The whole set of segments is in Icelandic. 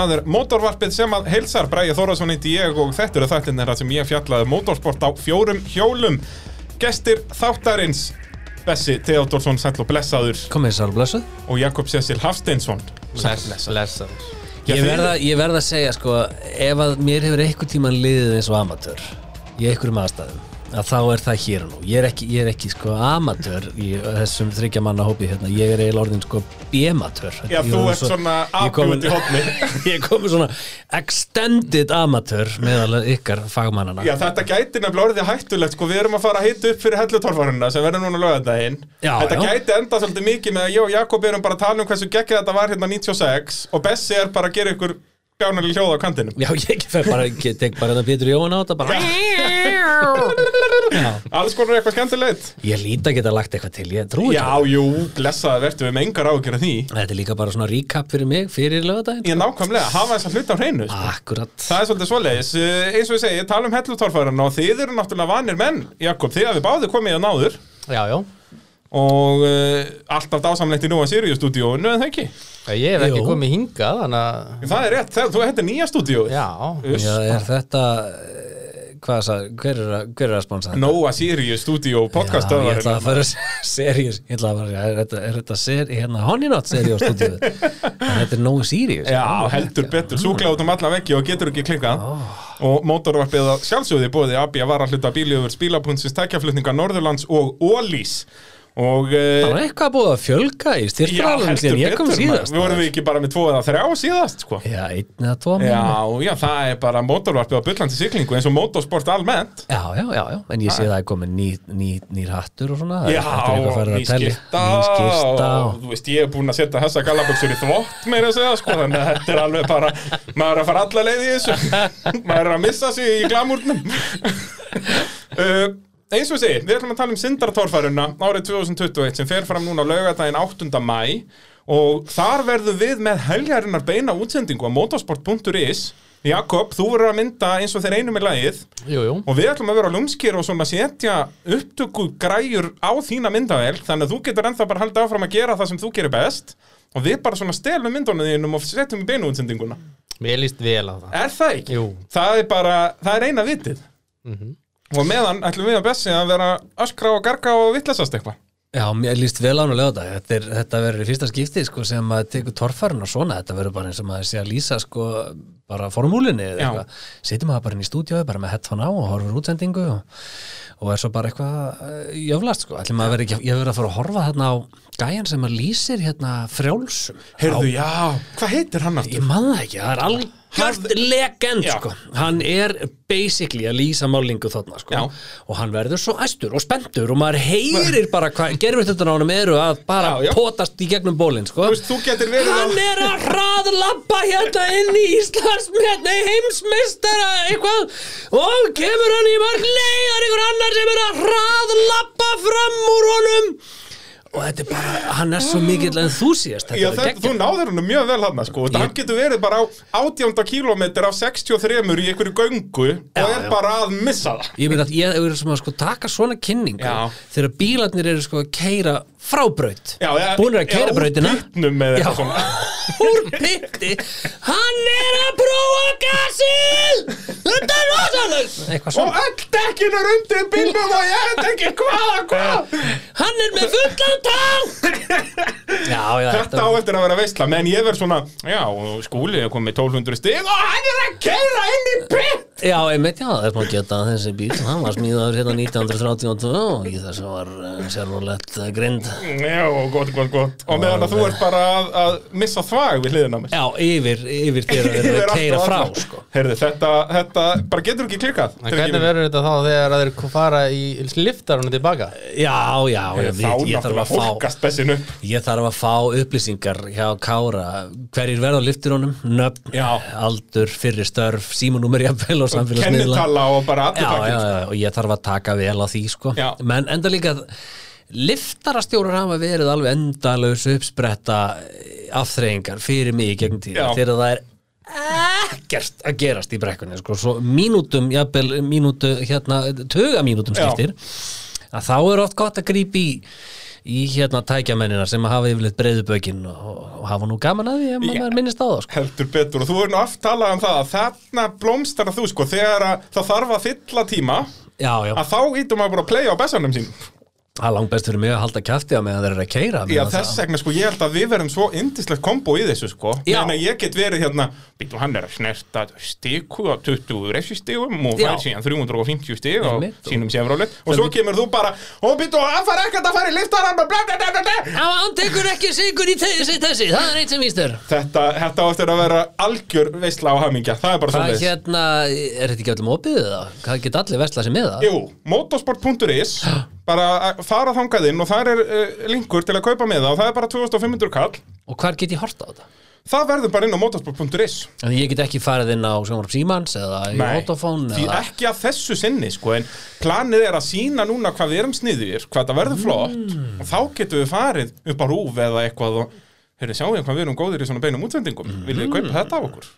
það er mótorvarpið sem að heilsar Bræði Þórðarsson heiti ég og þetta eru þættin þeirra sem ég fjallaði um mótorsport á fjórum hjólum. Gestir þáttarins Bessi Theodorsson, sæll og blessaður. Komið sár blessuð. Og Jakob Cecil Hafsteinsson sæll og blessaður. Blessaður. Já, Ég verða, ég verða að segja sko Ef að mér hefur einhvern tíman liðið eins og amatör Í einhverjum aðstæðum að þá er það hér og nú. Ég er ekki, ég er ekki sko amatör í þessum þryggja manna hópi hérna. Ég er eiginlega orðin sko B-amatör Já, þú er ert svo- svona komin- afbjúti hodni ég komið svona extended amatör meðal ykkar fagmannana Já, þetta gæti nefnilega orðið hættulegt sko, við erum að fara að hita upp fyrir hellutorfaruna sem verður núna lögadaginn Þetta já. gæti enda svolítið mikið með að ég og Jakob erum bara að tala um hversu geggið þetta var hérna 96 og Bessi er bara að gera ykkur bjánarlega hljóð á kantinum. Já, ég fer bara, ég tek bara þetta Pétur Jóhann á þetta bara. Alls konar eitthvað skemmtilegt. Ég líti að geta lagt eitthvað til, ég trúi Já, jú, blessaði verður við með engar ágjör af því. Þetta er líka bara svona recap fyrir mig fyrir lögadaginn Ég nákvæmlega, hafa þess að hluta á hreinu sko. Akkurat. Það er svolítið svoleiðis, Eh, eins og ég segi, ég tala um hellutorfaruna og þið eru náttúrulega vanir menn, Jakob, þið og uh, alltaf dásamlegt í að Sirius stúdíóinu, en það ekki? Ég hef ekki Jú. komið hingað, þannig að Það er rétt, það, þú þetta er nýja stúdíóið. Já. Já, er þetta eh, hvað það, hver er að, hver er að sponsa þetta? Nóa Sirius stúdíó Já, ég ætla að fara serious Ég ætla að fara, er þetta, er þetta ser, hérna Honeynot serious stúdíu En þetta er nógu serious Já, heldur betur, súkla út um alla veggi og getur ekki klikkað. Og mótorvarpið að sjálfsögði bóði AB að vara hluta bíljöfur spílapunnsins tækjaflutninga Norðurlands og Ólís og Það uh, var eitthvað búið að fjölga í heldur síðan ég kom síðast. Við vorum við ekki bara með tvo eða þrjá síðast sko. Já, einn eða tvo Já, já, það er bara mótorvarpið á bullandi siglingu eins og mótorsport almennt. Já, já, já, já, en ég sé það er komið ný, ný, nýr hattur og svona. Já, að ný skyrta og þú veist, ég er búinn að setja þessa gallaböksur í þvott meira að segja, sko, þannig að þetta er alveg bara maður er að fara alla leið í þessu. Maður er að missa sig í glamúrnum. Uh, eins og segi, við ætlum að tala um syndartorfæruna árið 2021 sem fer fram núna á laugadaginn 8. mæ og þar verðum við með helgarinnar beina útsendingu á motorsport.is Jakob, þú verður að mynda eins og þeir einu með lagið jú, jú Og við ætlum að vera á lúmskir og svona setja upptöku græjur á þína myndavél þannig að þú getur ennþá bara haldið áfram að gera það sem þú gerir best og við bara svona stelum myndunum þínum og setjum í beinu útsendinguna. Mér líst vel á það Er það ekki? Jú. Það er bara, það er eina vitið. Og meðan ætlum við að bessi að vera öskra og garga og vittlesast eitthvað. Já, mér líst vel á hann að lega þetta þetta, er, þetta verður í fyrsta skipti sko, sem maður tekur torfærin og svona. Þetta verður bara eins og maður sé að lýsa sko, bara formúlinni eða Já. eitthvað. Setjum maður bara inn í stúdíói, bara með headphone á og horfur útsendingu og, og er svo bara eitthvað uh, jöflast sko, ætlum maður verður ekki ég verður að fara að horfa þarna á gæjan sem að lýsir hérna frjálsum. Heyrðu, já, hvað heitir hann aftur? Ég man það ekki, það er algjört legend sko. Hann er basically að lýsa málingu þarna sko. Og hann verður svo æstur og spenntur og maður heyrir bara hvað honum eru að bara Já, já. potast í gegnum bólinn sko. Verið á... Hann er að hraðlappa hérna inn í Íslandsmetni heimsmystara eitthvað og kemur hann í mark leiðar einhver annar sem er að hraðlappa fram úr honum og þetta er bara, hann er svo mikill enthúsiast Já, þetta, þú náður hann mjög vel hann sko. Ég- Hann getur verið bara á 18 kilometr af 63 í einhverju göngu og Já, er já. bara að missa það Ég meina að ég sem að sko taka svona kynningu þegar bílarnir eru sko að keira frábraut. Já, já, búinir að já, úr brautina. Já, úr pitti Hann er að prófa gasið! Þetta er rosalega Og öll dekkin er undir bílnum og ég veit ekki hvað, hvað. Hann er með fullan tank Já, já, Þetta á eftir að vera veistla, menn ég verð svona Já, og skúli er komið 1200 stig og hann er að keira inn í pitt Já, einmitt, já, það er maður geta þessi bíl hann var smíðaður hérna 1932 og í þess að var uh, sérvulegt uh, grind Já, gott, gott, gott Og meðan að þú ert bara að, að missa þvag við hliðina á mér Já, yfir, yfir þér að vera keira frá sko. Heyrðu, þetta, þetta, bara getur ekki klikkað hvernig verður þetta þá þegar að þeir fara í liftarunni tilbaka? Já, já, já Þá við, ég, þarf að fá, ég þarf að fá upplýsingar hjá Kára hverjir verða á lifturónum, nöfn, Já. aldur, fyrri störf, símanúmer jafnvel og samfélagsmiðla Kennitala og bara allir já, já, og ég þarf að taka vel á því sko. Já. menn enda líka liftarastjórar hafa verið alveg endalaus uppspretta afþreyingar fyrir mig í gegnum tíð Já. þegar það er ekkert að gerast í brekkunni sko. svo mínútum, jafnvel mínútu hérna, tuga mínútum skiptir að þá er oft gott að grípa í í hérna tækjamennina sem hafa yfirleitt breiðu bökin og, og hafa nú gaman að því ef maður minnist á það sko. heldur betur og þú er nú oft talað um það að þarna blómstara þú sko þegar að það þarf að fylla tíma Já, já, að þá ítum maður bara að playa á bessanum sínum það er langt best fyrir mig að halda kæfti á meðan þeir eru að keira Já, þess vegna sko, ég held að við verum svo indislegt kombo í þessu sko. Meina ég get verið hérna, býtum hann er að snerta stiku á 20 refsistigum og fær síðan 350 stig á Einmitt. sínum sefrálit og svo kemur þú bara, og býtum hann fær ekkert að fara í liftarann og hann tekur ekki sigur í þessi, þessi, það er eitt sem víst er. Þetta, áttir að vera algjör veistla á hamingja, það er bara Hvað svo hérna, er þetta ekki allir vesla það? Fara þangað inn og þar er uh, linkur til að kaupa með það og það er bara 2500 kall Og hvar get ég horta á þetta? Það verður bara inn á motorsport.is En ég get ekki farið inn á sjónvarp Símans eða í Autofón því eða... ekki að þessu sinni sko, en planið er að sína núna hvað við erum sniðir, hvað það verður flott Mm. og þá getum við farið upp á rúf eða eitthvað og heyrðu, sjáum við hvað við erum góðir í svona beinum útsendingum. Mm. viljið þið kaupa þetta af okkur?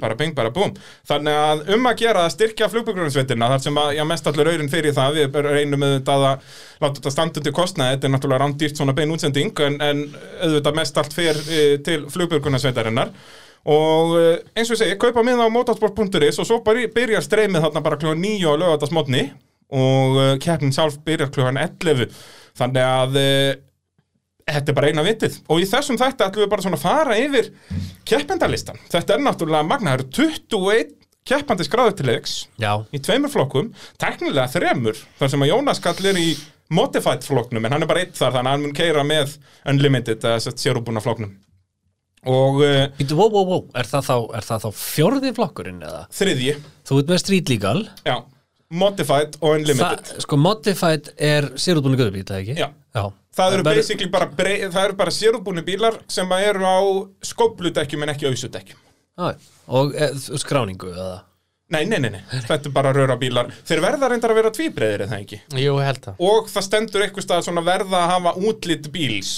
Bara bing, bara búm. Þannig að um að gera að styrkja flugbyggjurnarsveitina þar sem að, já, mest allur auðin fyrir það við reynum með þetta að láta þetta standa undir kostnaði, þetta er náttúrulega rándýrt svona bein útsending en, en auðvitað mest allt fer e, til flugbyggjurnarsveitarinnar og eh, eins og ég segi, kaupa miða á motorsport.is og svo bara byrjar streymið þarna bara kljóðan 9 á lögatarsmotni og uh, keppnin sjálf byrjar kljóðan 11 þannig að uh, þetta er bara eina vitið. Og í þessum þætti ætlum við bara svona að fara yfir keppendalistan. Þetta er náttúrulega magna, það eru 21 keppandi skráður til leiks í tveimur flokkum, teknilega þremur þar sem að Jónas Kall er í modified flokknum en hann er bara eitt þar þannig að hann mun keira með unlimited, að sérubúna flokknum. Og uh, býtu, wow, wow, wow, er það þá, er það þá fjórði flokkurinn eða? þriðji. Þú ert með Street Legal. Já, modified og unlimited. Það, Sko, Modified er sérútbúinu göðubít, það ekki? Já. Já. Það eru basically bara, það eru bara sérútbúni bílar sem að eru á skópludekkjum en ekki ausudekkjum. Já, Og e, skráningu eða? Nei, nei, nei, nei, þetta er bara röra bílar. Þeir verða reyndar að vera tvíbreiðir, er það ekki? Jú, held það Og það stendur eitthvað stað svona verða að hafa útlit bíls.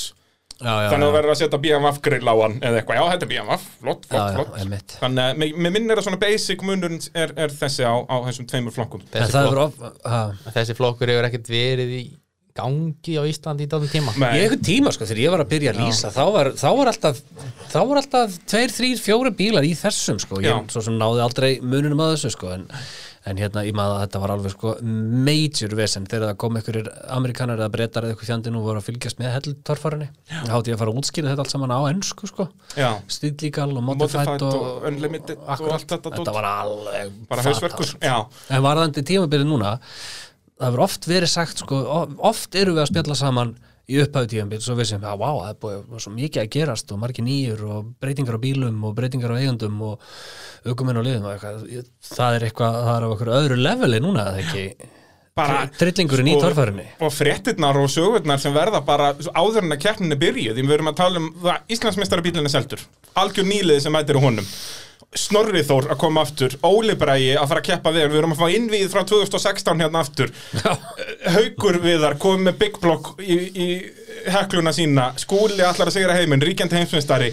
Já, já, Þannig að þú verður að setja BMF grill á hann eða eitthvað. Já, þetta er BMF, flott, flott, já, flott. einmitt. Þannig að mér- mér minnir að svona basic munurinn er, er þessi á, á þessum tveimur flokkum. Þessi, það flokk, er of, ha, þessi flokkur hefur ekkert verið í gangi á Íslandi í dátum tíma? Nei. Ég eitthvað tíma sko, þegar ég var að byrja að lýsa þá var, þá var alltaf þá var alltaf tveir, þrýr, fjóri bílar í þessum sko, ég svo sem náði aldrei mununum að þessu sko, en, en hérna ég maður að þetta var alveg sko major vesen. Þegar það kom einhverjir amerikanar eða brettar eða eitthvað fjandinn og voru að fylgjast með helltorfarinu, þá hátti ég að fara að útskýra þetta allt saman á ennsku sko. Stíllíkal og Modified, og, og Unlimited og allt þetta. þetta var alveg Bara hausverkur, fatalegt. já. En varðandi tímabilið núna það hefur oft verið sagt sko, oft eru við að spjalla saman í upphæðu tímabilið, svo við sem, já, vá, það er búið svo mikið að gerast og margir nýjur og breytingar á bílum og breytingar á eigundum og aukuminn á liðum og eitthvað, það er eitthvað, það er á okkur öðru leveli núna, það ekki Bara, trillingurinn í sko, torfærinni og fréttirnar og sögurnar sem verða bara áður en að keppninni byrjuð. Því við verum að tala um það Íslandsmeistarabílinn er seldur. Algjör nýlið sem mætir á honum. Snorri Þór að koma aftur. Óli Bræi að fara að keppa við við erum að fá innvíð frá 2016 hérna aftur. Haukur Viðar komið með Big Block í, í hekluna sína. Skúli allar að segja heiminn, ríkjandi heimsmeistari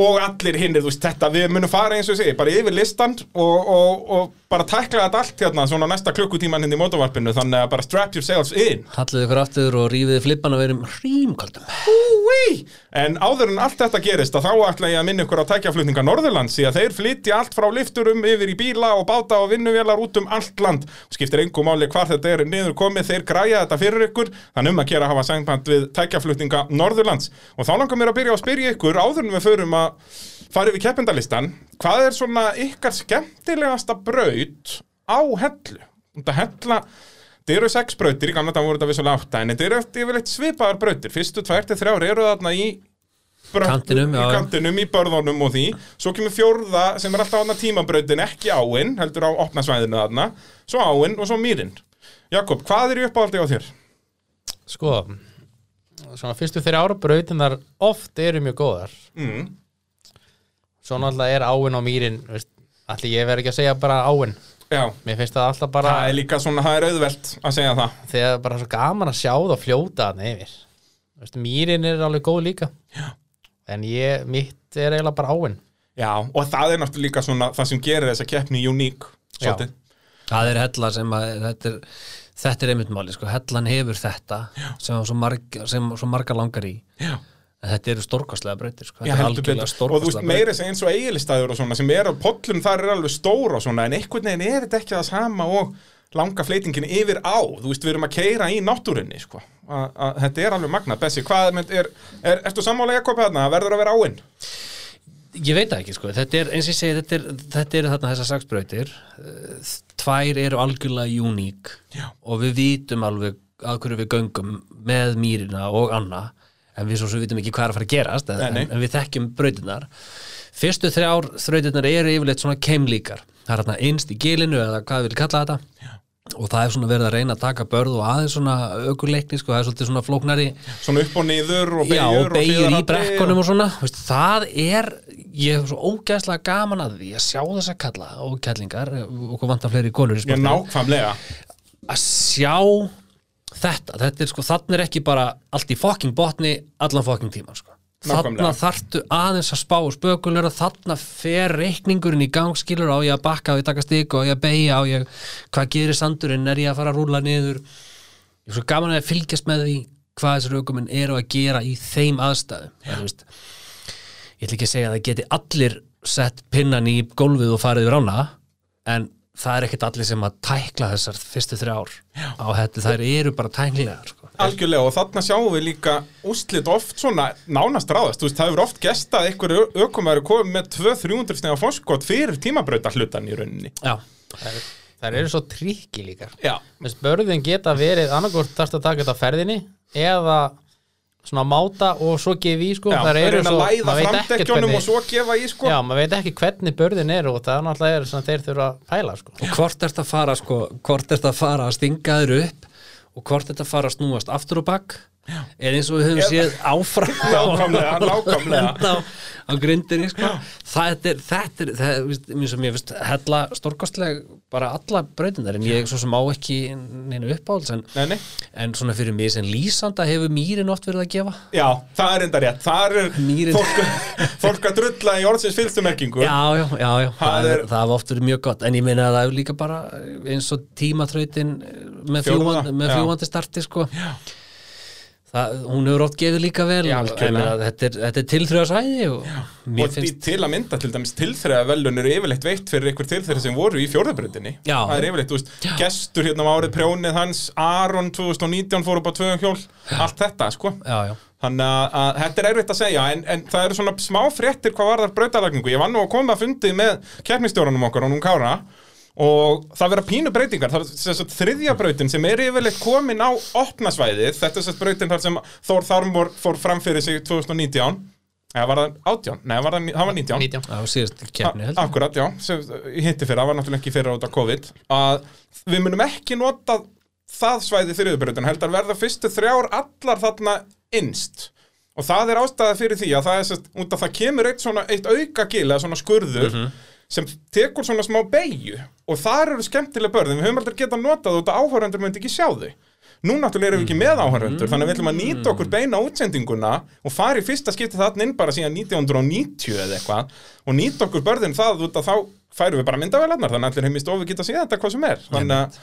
og allir hinnir, þú veist, þetta við munum fara eins og ég segi, bara yfir listan og, og, og bara tækla þetta allt hérna svona næsta klukkutíman hérna í mótovarpinu þannig að bara strap yourselves in Hallið ykkur aftur og rífið flippan og verum hrímkaldum Úi! En áður en allt þetta gerist að þá ætla ég að minna ykkur á tækjaflutninga Norðurlands því að þeir flytja allt frá lifturum yfir í bíla og báta og vinnuvélar út um allt land. Og skiptir engum máli hvar þetta er niður komið þeir græja þetta fyrir ykkur. Þannig um að gera að hafa sænpant við tækjaflutninga Norðurlands. Og þá langar mér að byrja að spyrja ykkur áður en við förum að fara yfir keppendalistan hvað er svona ykkar skemmtilegasta braut á hellu? Þetta hella Þetta eru sex brautir, í gamla dag voru þetta vissulega átta en þetta eru yfirleitt svipaðar brautir. Fyrstu tvær til þrjár eru þarna í braut- Kantinum, í, kantinum, í börðunum og því. Svo kemur fjórða sem er alltaf þarna tímabrautin ekki áinn, heldur á opna svæðinu þarna. Svo áinn og svo mýrin. Jakob, hvað er í uppáhaldi á þér? Sko, svona fyrstu þeirra ára brautinar oft eru mjög góðar. Mm. Svo náttúrulega er áin á mýrin Allir ég verð ekki að segja bara áin Já, Mér finnst það alltaf bara það er líka svona, það er auðvelt að segja það. Þegar bara svo gaman að sjá það fljóta þarna yfir. Veist, Mýrin er alveg góð líka. Já. En ég, mitt er eiginlega bara áin. Já, og það er náttúrulega líka svona það sem gerir þessa keppni uník. Það er hella sem að þetta er, þetta er einmitt máli, sko, hellan hefur þetta sem svo, marg, sem svo marga langar í. Já. Þetta eru stórkostlega brautir sko. Já, þetta er heldur betur. Og þú veist, meira sem eins og eigilistæður og svona sem er á pollum þar er alveg stóra og svona en einhvern veginn er þetta ekki það sama og langa fleitingin yfir á. Þú veist, við erum að keira í náttúrunni sko. að, þetta er alveg magnað, Bessi hvað er, er, er, ertu sammála Jakob hérna, verður að vera áinn? Ég veit ekki sko, þetta er eins og ég segi þetta er, þetta er þarna þessar saksbrautir. Eh, tvær eru algjörlega uník og við vitum alveg að hverju við göngum með mýrina og anna en við svo sem vitum ekki hvað er að fara að gerast en, nei. en við þekkjum brautinar fyrstu þrjár þrautirnar eru yfirleitt svona keimlíkar. Það er þarna innst í gilinu eða hvað við viljum kalla þetta. Já. og það er svona verið að reyna að taka börð og aðeins svona ökuleikni sko, það er svolítið svona flóknari. Svona upp og niður og Já, beigur og í brekkunum og svona. Veist, það er, ég hef svo ógæslega gaman að því að sjá þessa kalla og kellingar, okkur vantar fleiri konur Já, nákvæmlega. Að sjá þetta, þetta er sko, þannig er ekki bara allt í fokking botni allan fokking tíma sko. Þarna þarftu aðeins að spá spökulur og þarna fer reikningurinn í gang skilur á ég að bakka, á ég að taka stik og ég að beigja, á ég hvað gerir sandurinn, er ég að fara að rúla niður? Ég er svo gaman að fylgjast með því hvað þessar aukuminn eru að gera í þeim er, veist, ég ætla ekki að segja að það geti allir sett pinnan í gólfið og farið yfir ána en það er ekkert allir sem að tækla þessar fyrstu þrjár á þetta, þær eru bara tæknilegar sko. Algjörlega og þarna sjáum við líka úslit oft svona nánast ráðast. Þú veist, það hefur oft gestað einhverju ökumæri komið með 200-300 snega fórskot fyrir tímabrauta hlutan í rauninni. Já, Það eru- það eru svo trikki líka. Já, Þess börðin geta verið annarkort þarfst að taka þetta á ferðinni eða svona máta og svo gefi í sko. Já það er eru að svo, læða maður veit ekkert framdekkjónum og hvernig svo gefa í sko. Já, maður veit ekki hvernig börðin er og það er náttúrulega er svona þeir þurfa að pæla sko. Og hvort ert að fara sko, hvort ert að fara að stinga þér upp og hvort ert að fara að snúast aftur og bakk eða eins og við höfum séð áfram Nákvæmlega, nákvæmlega. Á, grindinni sko. þetta er, þetta er, það mér veist, hella stórkostleg bara alla breytindar en ég svo sem á ekki neina uppáhalds en, Nei, nei. en svona fyrir mig sem lýsanda hefur mýrin oft verið að gefa. Já, það er enda rétt, það er Mýrin. fólk, fólk að drulla í orðsins fylgstu merkingu. Já, já, já, já. Það hafa oft verið mjög gott. En ég meina að það er líka bara eins og tímatrautin með, Fjórða, fljúan, með já. Það, hún hefur oft gefið líka vel Já, þetta er, þetta er tilþrjóða svæði og Og finnst til að mynda til dæmis tilþreða velun eru yfirleitt veitt fyrir einhver tilþreða sem voru í fjórðabröndinni Já. Það er yfirleitt, þú veist, gestur hérna á árið prjónið hans, Aron 2019 fór upp á tvö hjól, allt þetta, sko. Já, já. Þannig að, að þetta er erfitt að segja en, en það eru svona smá fréttir hvað varðar brautalagningu Ég var nú að koma að fundið með keppnistjóranum okkar og nú Kára og það vera pínu breytingar það er þess að þriðja brautin sem er yfirleitt komin á opnasvæðið þetta er þess brautin þar sem Þór Þarmor fór fram fyrir sig 2019 eða var það 18? Nei, var það, það var 19 19 Já, síðast keppni heldur Akkurat, já, sem ég hitti fyrir, það var náttúrulega ekki fyrir af COVID. Að við munum ekki nota það svæði þriðubröðun heldur verða fyrstu þrjár allar þarna innst. Og það er ástæða fyrir því að það er sérst, út að það kemur eitt svona, eitt sem tekur svona smá beigju og þar eru skemmtilega börðin, við höfum aldrei getað notað út að áhöröndur myndi ekki sjá þau. Nú náttúrulega erum við ekki með áhöröndur þannig að við ætlum að nýta okkur beina útsendinguna og fara í fyrsta skipti þarna inn bara síðan 1990 eða eitthvað og nýta okkur börðin það út að þá færum við bara myndavélarnar þannig að allir heim í stofu geta séð þetta hvað sem er. Þannig að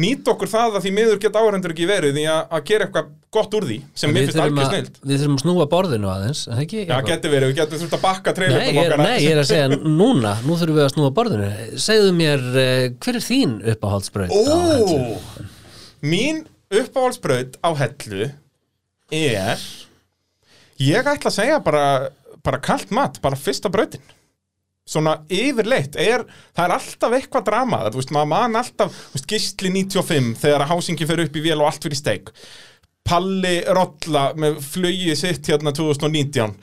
nýta okkur það að því miður geta áhöröndur ekki verið í að, gera eitthvað gott úr því sem mér við finnst að, snilt við þurfum að snúa borðinu aðeins ekki? Já, geti verið, við getum þurft að bakka Nei, treylutum ég er, nei, ég er að segja núna, nú þurfum við að snúa borðinu segðu mér, uh, hver er þín uppáhaldsbraut? á Hellu? Mín uppáhaldsbraut á hellu er ég ætla að segja bara, bara kalt mat, bara fyrsta brautin svona yfirleitt er, það er alltaf eitthvað drama þú veist, maður man alltaf, veist, gísli 95 þegar að hásingi fer upp í vél og allt fyrir steik. Palli Rolla með flugið sitt hérna 2019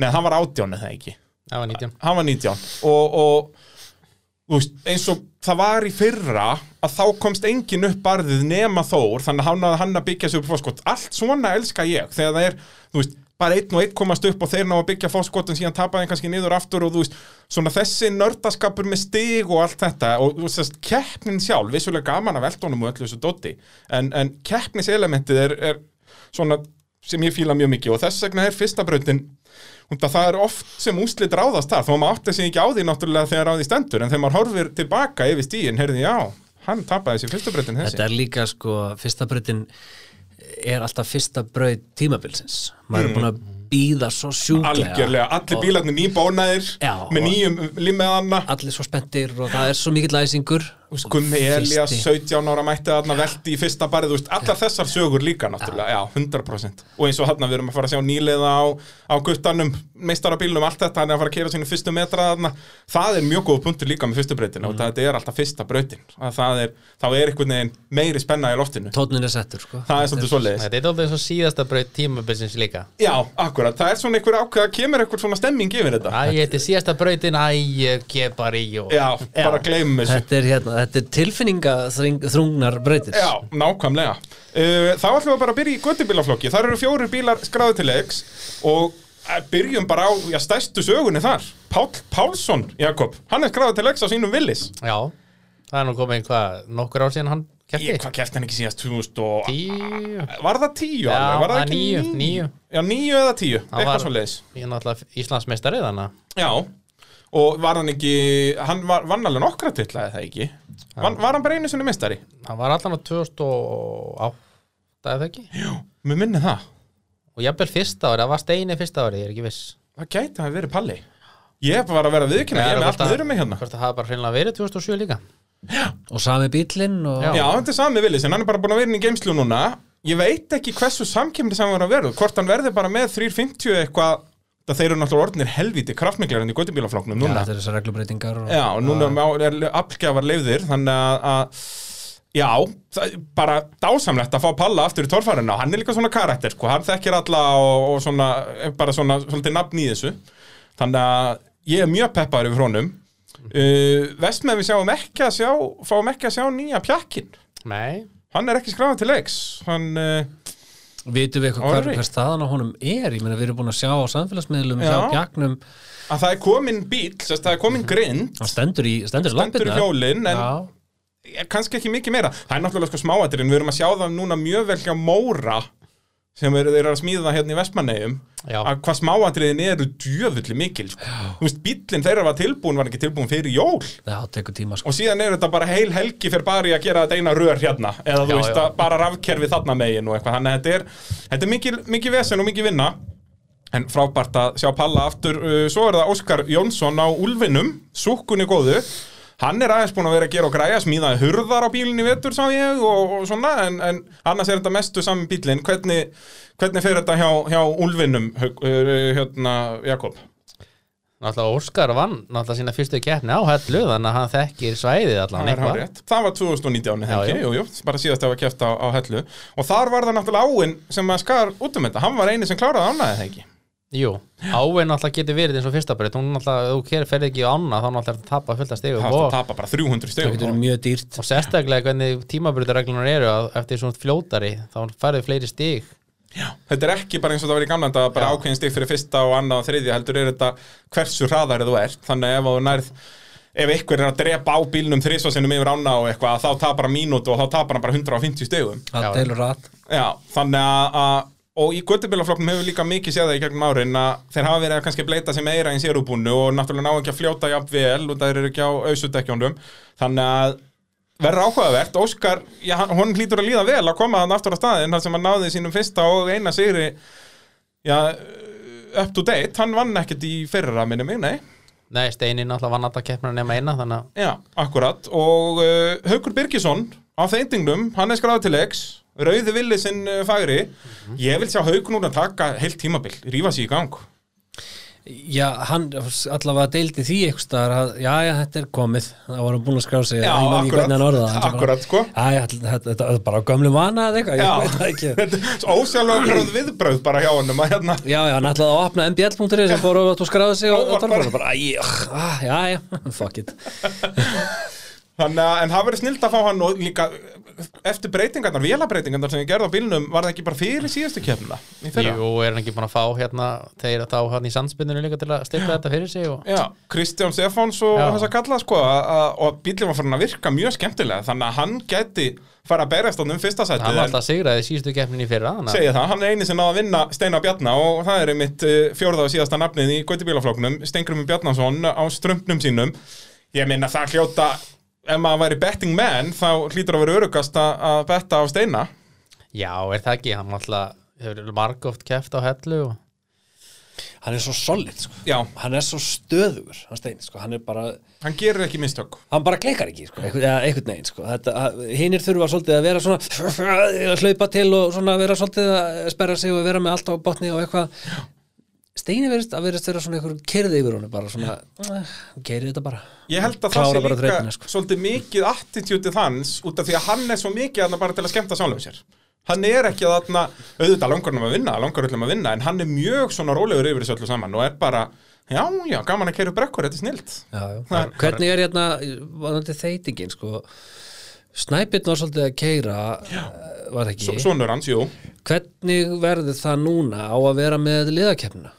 Nei, hann var 18 eða ekki? Það var 19 hann var 19 og, og veist, eins og það var í fyrra að þá komst engin upp barðið nema Þór þannig að hann að, byggja sig upp fórskot allt svona elska ég þegar það er þú veist, bara einn og einn komast upp og þeir ná að byggja fórskotin síðan tapaði kannski niður aftur og þú veist, svona þessi nördaskapur með stig og allt þetta og þú veist, keppnin sjálf, vissulega gaman af eldónum og öllu þessu dotti en, en keppniselementið er, er svona sem ég fíla mjög mikið og þess vegna er fyrsta brautin það er oft sem úslit ráðast þar þó maður átti sig ekki á því náttúrulega þegar því stendur en þegar maður horfir tilbaka yfir stíin, heyrði já hann tapaði sér fyrstu breytin þessi. Þetta er líka sko, fyrsta brautin er alltaf fyrsta braut tímabilsins. Maður er búin að býða svo sjúklega. Mm. algjörlega, allir bílarnir nýbónaðir með nýjum limeðanna allir svo spenntir og það er svo mikill læsingur Gummi Elías, Fyrsti. 17 ára mætti þarna velti í fyrsta barið, þú veist, allar þessar sögur líka náttúrulega, já, 100% og eins og þarna við erum að fara að sjá nýliða á, á guttanum, meistarabílnum, allt þetta hann er að fara að kera sínu fyrstu metra þarna. Það er mjög góð punktur líka með fyrstu breytin og þetta er alltaf fyrsta breytin það er, þá er einhvern veginn meiri spenna í loftinu. Tónin er settur sko. það er svolítið svoleiðis. Þetta er alltaf eins og síðasta braut tímabilsins líka. Já, akkurat, það er svona einhver ákveð þetta er tilfinningaþrungnar brautir Já, nákvæmlega. Uh, Þá ætlum við bara að byrja í göttubílaflokki Þar eru fjórir bílar skráðu til leiks Og eh, byrjum bara á já, stærstu sögunni þar. Pál Pálsson, Jakob Hann er skráðu til leiks á sínum villis Já, það er nú komið hvað, nokkur ár síðan hann Ég, kefti hvað kæft hann ekki síðast 2000 og... Tíu. Var það tíu? Já, alveg? Var það ekki níu, níu. Já, níu eða tíu, Hann eitthvað var- svo leiðis Ég er náttúrulega Íslandsmeistari þannig að- Já, og var hann ekki Hann var, alveg nokkra titla eða ekki? Van, Var hann bara einu sinni mistari? Hann var allan á 2008 eða ekki? Jú, mér minni það. Og jafnvel fyrsta ári, það var steini fyrsta ári, ég er ekki viss. Það gæti að verið Palli. Ég var að vera viðkynna, ég er með allt niður um mig hérna. Hvort það hafa bara hreinlega verið 2007 líka. Og sami bílinn og Já. Já, þetta er sami villis, en hann er bara búin að vera inn í geimslu núna. Ég veit ekki hversu samkemni sem hann var að vera Hvort hann verði bara með 350 eitthvað Það þeir eru náttúrulega orðnir helvíti kraftmiklar enn í göttubílafloknum Já, núna. þetta er þessar reglubreitingar og... Já, og núna er, er aflgjafar leifðir Þannig að, að Já, bara dásamlegt að fá Palla aftur í torfærinu Hann er líka svona karakter, sko. Hann þekkir alla og, og svona bara svona svolítið nafn í þessu. Þannig að ég er mjög peppaður yfir honum. Uh, Vestmenn við sjáum ekki að sjá Fáum ekki að sjá nýja pjakkin Nei, Hann er ekki skráðan til leiks. Hann, uh, Vitum við eitthvað hver, hver staðan á honum er? Ég meina við erum búin að sjá á samfélagsmiðlum Já. hjá Bjarnum, að það er komin bíl Það er komin grind. Hann stendur í stendur í Stendur í lappirnar. hjólin En Já, er kannski ekki mikið meira. Það er náttúrulega sko smáatirinn Við erum að sjá það núna mjög vel hjá Móra sem er, þeir eru að smíða það hérna í Vestmannegjum Já. að hvað smáatriðin eru djöfulli mikil sko. þú veist, bíllinn þeirra var tilbúin var ekki tilbúin fyrir jól já, tíma sko. og síðan er þetta bara heil helgi fyrir bara í að gera þetta eina rör hérna eða þú Já, veist já. að bara rafkerfi þarna megin og eitthvað þannig að þetta er, þetta er mikil, mikil vesen og mikil vinna en frábært að sjá Palla aftur uh, svo er það Óskar Jónsson á Úlfinum súkkunni góðu hann er aðeins búin að vera að gera og græja smíðaði hurðar á bílinni vetur sá ég og, og svona en, en annars er þetta mestu saman bílinn hvernig, hvernig fer þetta hjá, hjá uh, hérna Jakob? Náttúrulega Óskar vann náttúrulega sína fyrstu keppni á hellu þannig að hann þekkir svæðið allan Það. Það var 2019 Já, ekki, já. jú, jú, bara síðast að hafa kæft á, á hellu. Og þar var það náttúrulega áinn sem skar út um þetta, hann var eini sem kláraði ánæði það ekki Jú, áin náttúrulega getur verið eins og fyrsta breyt hún náttúrulega, ef þú ferði ekki á ána þá náttúrulega er þetta að tapa fullt af stegum það var og, að tapa bara 300 það stegum getur mjög dýrt. Og sérstaklega hvernig tímabreytareglunar eru að eftir svona fljótari þá færðu fleiri stig. Þetta er ekki bara eins og það var í gamla þetta bara Já. ákveðin stig fyrir fyrsta og annað og þriðja heldur er þetta hversu hraðari þú ert. Þannig að ef þú nærð ef einhver er að drepa á bílnum þrisvarsinnum yfir ána og eitthvað þá tapar hann mínútu og þá tapar hann bara 150 stegum það Já. deilur rætt Já, þannig að, að og í göttubílaflokknum hefur líka mikið séð það í gegnum árin að þeir hafa verið að kannski bleita sig meira í sérubúnu og náttúrulega ná ekki að fljóta jafn vel og það eru ekki á ausudekkjónum þannig að verður áhugavert. Óskar, já, honum hlýtur að líða vel að koma þann aftur á staðinn þar sem hann náði sínum fyrsta og eina sigri já, up to date. Hann vann ekkert í fyrra minni mig, nei. Nei, Steini náttúrulega vann alltaf keppnina nema eina þannig að Já, akkurat. Og uh, Haukur Birgisson á þeitingnum, hann er skráð til X Rauði villi sinn uh, fagri. Ég vil sjá Haukur núna taka heilt tímabil rífa sig í gang. Já, hann allavega deildi því eitthvað staðar að já, já, þetta er komið. Það var hann búin að skrá sig Já, hann það, hann akkurat sko. Þetta er bara á gömlu vana eða eitthvað, ég veit það ekki. Þetta er ósjálflega viðbröð bara hjá að hérna. Já, já, hann ætlaði að opna mbl.ri sem fór og skráði sig og, Og var bara- ah, já, já, fuck it Þannig að, en það verið snilt að fá hann og líka eftir breytingarnar, vélabreitingarnar sem ég gerði á bílnum, var það ekki bara fyrir síðustu fyrra? Jú, er hann ekki búin að fá hérna þeir þá hann í sandspinninu líka til að stilla þetta fyrir sig og Já, Kristján Stefáns og þess að kalla sko að, að, og bílum var farin að virka mjög skemmtilega þannig að hann geti fara að berjast hann um fyrsta sætið hann var alltaf sigraði síðustu keppnin í fyrra að- segja það, hann er eini sem náða að vinna Steinar Bjarna og það er einmitt uh, fjórða og síðasta nafnið í Gauti bílafloknum Stengrum Bjarnason á strömpnum sínum. Ég minna það hljóta ef maður væri betting man þá hlýtur að vera örugast að að betta á steina. Já, er það ekki, hann alltaf hefur margóft keft á hellu og Hann er svo solid, sko. Já, Hann er svo stöðugur, hann stein, sko. Hann er bara, hann gerir ekki mistök. Hann bara kleikar ekki, sko. Einhvern, veginn, sko. Þetta, Hinnir þurfa svolítið að vera svona að hlaupa til og svona vera svolítið að sperra sig og vera með allt á botni og eitthvað Steini verðist að verðist vera svona einhver kyrði yfir honum bara svona, keiri þetta bara. Ég held að það sé líka þrautina, sko. svolítið mikið attitútið hans út af því að hann er svo mikið þarna bara til að skemmta sjálfum sér. Hann er ekki að þarna, auðvitað langar hann að vinna, langar öllum að vinna en hann er mjög svona rólegur yfir þessu öllu saman og er bara, já, já, gaman að upp brekkur, þetta er snilt. Já, já. Það er- Hvernig er hérna, vanandi þeitingin, sko? Snæpinn var svolítið að keira var það ekki? Svo- Sonur hans, jú. Hvernig verður það núna? Á að vera með liðakeppnina?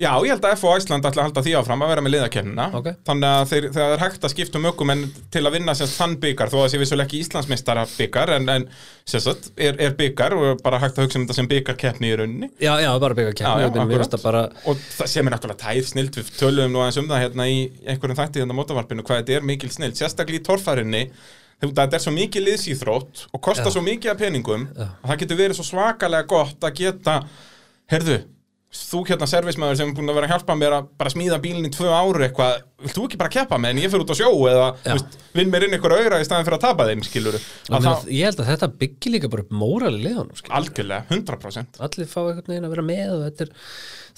Já, ég held að F og Æsland ætla að halda því áfram að vera með liðakennina. Ok. Þannig að þeir, það er hægt að skipta um ökum en til að vinna sérst þann byggar þó að sé vissulega ekki Íslandsmeistara byggar en, en sérst, er, er byggar og bara hægt að hugsa um þetta sem byggarkeppni í rauninni. Já, já, bara það bara og það sem er náttúrulega tæð snilt við töluðum nú aðeins um það hérna í einhverjum þætti hérna mótavarpinu hvað þetta er mikil snilt, sérstaklega í torfærinni. Þetta er svo mikið liðsýþrótt og kostar Já. svo mikið af peningum að það getur verið svo svakalega gott að geta herðu, þú hérna servismæður sem er búin að vera að hjálpa mér að bara smíða bílinn í tvö ári eitthvað, vilt þú ekki bara keppa með en ég fyrir út á sjó eða veist, vinn mér inn einhver auðra í staðin fyrir að tapa þeim skilur Ég held að þetta byggir líka bara upp mórali skilur. algjörlega, 100% Allir fá einhvern veginn að vera með og þetta er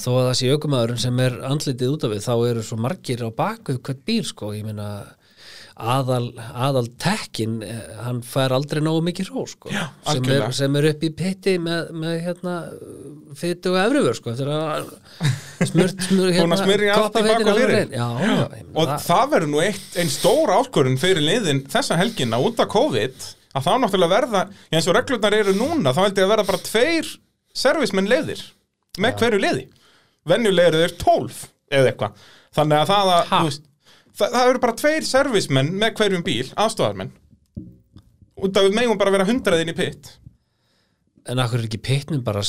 þó að sé aukumæðurinn sem er andlitið út af við þá eru svo margir á baku hvert bíl sko, ég meina aðal, aðal tekkin eh, hann fær aldrei nógu mikið ró sko, Já, sem, er, sem er upp í pitti með, með hérna fytu og efrifur sko, smurt, smurt bak og fyrir. já, já, meina, og það- það verður nú eitt, ein stór áskorun fyrir liðin þessa helgina út af COVID að þá náttúrulega verða, eins og reglurnar eru núna, þá held ég að verða bara tveir servismenn leiðir með hverju liði. Venjulegir eru tólf eða eitthvað. Þannig að það að, það, það eru bara tveir servismenn með hverjum bíl, aðstofarmenn af við megum bara vera hundraðin í pitt En akkur er ekki pittnum bara,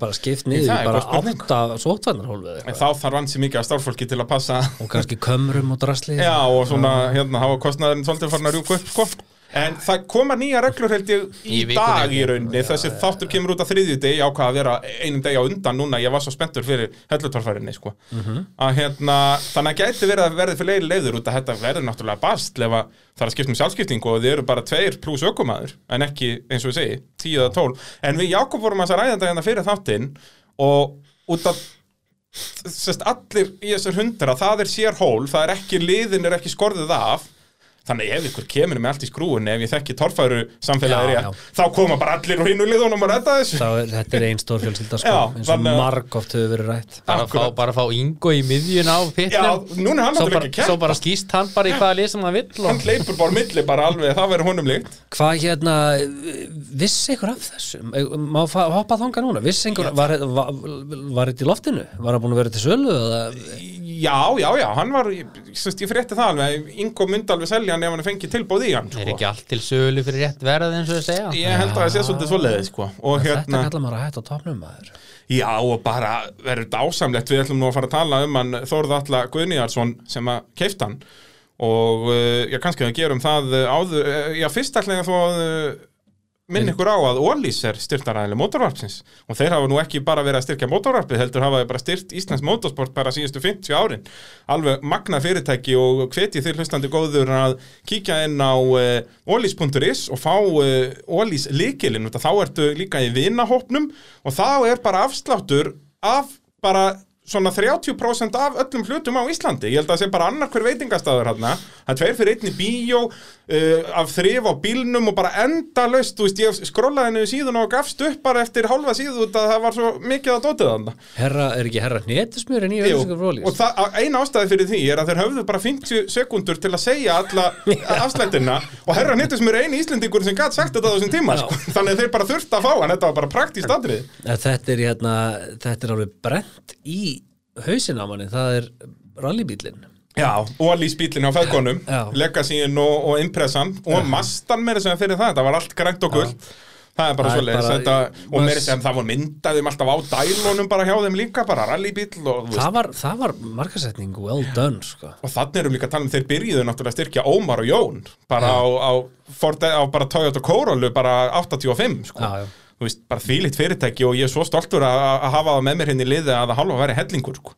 bara skipt það niður, bara átta sótvarnarhólfið en þá þarf ansi mikið af starffólki til að passa. Og kannski kömrum og drasli. Já, og svona, hérna, hafa kostnaðurinn svolítið farin að rjúka upp, sko. En það koma nýja reglur held ég í, Í dag í rauninni, þessi þáttur kemur út að þriðju degi, ákvað að vera einum degi á undan núna, ég var svo spenntur fyrir hellutorfærinni, sko. Að hérna, þannig að gæti verið að verði fyrir leiri leiður út að þetta verður náttúrulega bast ef að það er að skipta um sjálfskiptingu og þið eru bara tveir pluss ökumæður, en ekki, eins og ég segi, tíu eða tól. En við Jakob vorum að ræða þetta hérna fyrir þáttinn og út að sest, allir í þessar hundra það er sér hól, það er ekki liðin er ekki skorðið af þannig ef ykkur kemur með allt í skrúinni ef ég þekki torfæru samfélagið rétt þá koma bara allir úr hinu liðunum að redda þessu Þá er, þetta er einn stór fjölskylda sko, Já, eins og að- margóft hefur verið rætt bara, fá, Akkurat. bara fá Ingo í miðjun á Já, pittnum núna hann svo, bara- svo bara skýst hann bara í hvaða lið sem hann vill hann og... hleypur bara á milli bara alveg, það verður honum líkt Hvað hérna, vissi ykkur af þessu? Má fa- hoppa þanga núna? Vissi ykkur, var, var, var þetta í loftinu? Var það búin að vera til sölu? Eða? Já, já, já, hann var, sérst, ég frétti það alveg Ingo myndi alveg selja hann ef hann fengi tilbóð í hann er sko. ekki allt til sölu fyrir rétt verð eins og þau segja? Ég held að það sé svolítið svoleiðið sko. og Þetta hérna, kallar maður að hætta á topnum maður. Já, og bara verður þetta ásamlegt. Við ætlum nú að fara að tala um hann Þórð Alla Guðnýjarsson sem að keift hann. Og uh, já, kannski að gerum það uh, áður, uh, já, fyrst ætla ég að þó að minn ykkur á að Ólís er styrtaræðileg mótorvarpsins og þeir hafa nú ekki bara verið að styrkja mótorvarpið heldur hafa þeir bara styrt Íslands mótorsport bara síðustu 50 árin. Alveg magna fyrirtæki og hveti þér hlustandi góður að kíkja inn á ólís.is og fá Ólís líkilinn, þá ertu líka í vinahópnum og þá er bara afsláttur af bara svona 30% af öllum hlutum á Íslandi. Ég held að það sé bara annar hver veitingastæður hérna það er tveir fyrir einni bíó uh, af þrif á bílnum og bara enda laust, þú veist, ég skrollaði henni síðan og gafst upp bara eftir hálfa síðu út að það var svo mikið að dótið þarna. Herra, er ekki herra hnetusmjörin í auðvitað frólís? og það, á- ein ástæði fyrir því er að þeir höfðu bara 50 sekundur til að segja alla afslættina og herra nýttis mér eini Íslendingur sem gætt sagt þetta á þessum tíma sko. þannig að þeir bara þurfti að fá hann, þetta var bara praktíst atrið Þetta er hérna, þetta er Já, og lísbílinn á feðgonum Já. Legacyinn og, og Impressan og Mastan meira sem fyrir það, það var allt grænt og guld Það er bara þetta, og meiri sem það var myndaðum alltaf á dælunum bara hjá þeim líka, bara rallybíl og, það var, það var markasetning well done sko. og þannig erum líka að tala um þeir byrjuðu náttúrulega að styrkja Ómar og Jón bara á, á, Ford, á bara Toyota Corolla bara 85 sko. Já, já. þú veist, bara þvílitt fyrirtæki og ég er svo stoltur að, að hafa það með mér henni liði að það halva væri hellingur sko.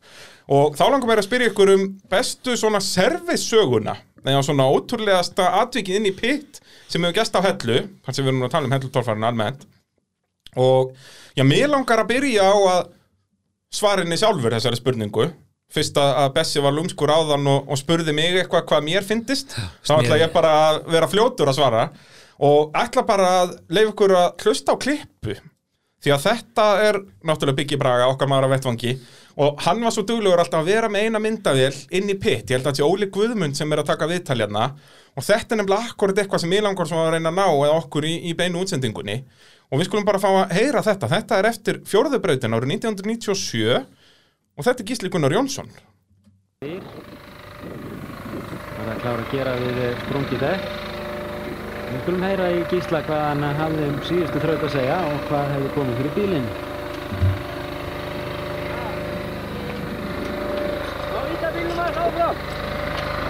Og þá langar mér að spyrja ykkur um bestu svona service-söguna. Eða svona ótrúlegasta atvikið inn í pitt sem hefur gæst á hellu þar sem við erum að tala um hellutólfarinn almennt. Og já, mér langar að byrja á að svarinni sjálfur þessari spurningu. Fyrst að Bessi var lúmskur áðan og, og spurði mig eitthvað hvað mér fyndist. Þá ætla ég bara að vera fljótur að svara. Og ætla bara að leif ykkur að hlusta á klippu. Því að þetta er náttúrulega Biggi Braga okkar maður á vettvangi og hann var svo duglegur alltaf að vera með eina myndavél inn í pitt, ég held að þetta sé Óli Guðmund sem er að taka viðtaljarna og þetta er nefnilega akkurat eitthvað sem ég langar sem að reyna að ná eða okkur í, í beinu útsendingunni. Og við skulum bara fá að heyra þetta. Þetta er eftir fjórðubrautin árið 1997 og þetta er Gísli Gunnar Jónsson. Var að klára að gera við sprungið dekk. Við skulum heyra í Gísla hvað hann hafði um síðustu þraut að segja og hvað hefði komið fyrir bílinn.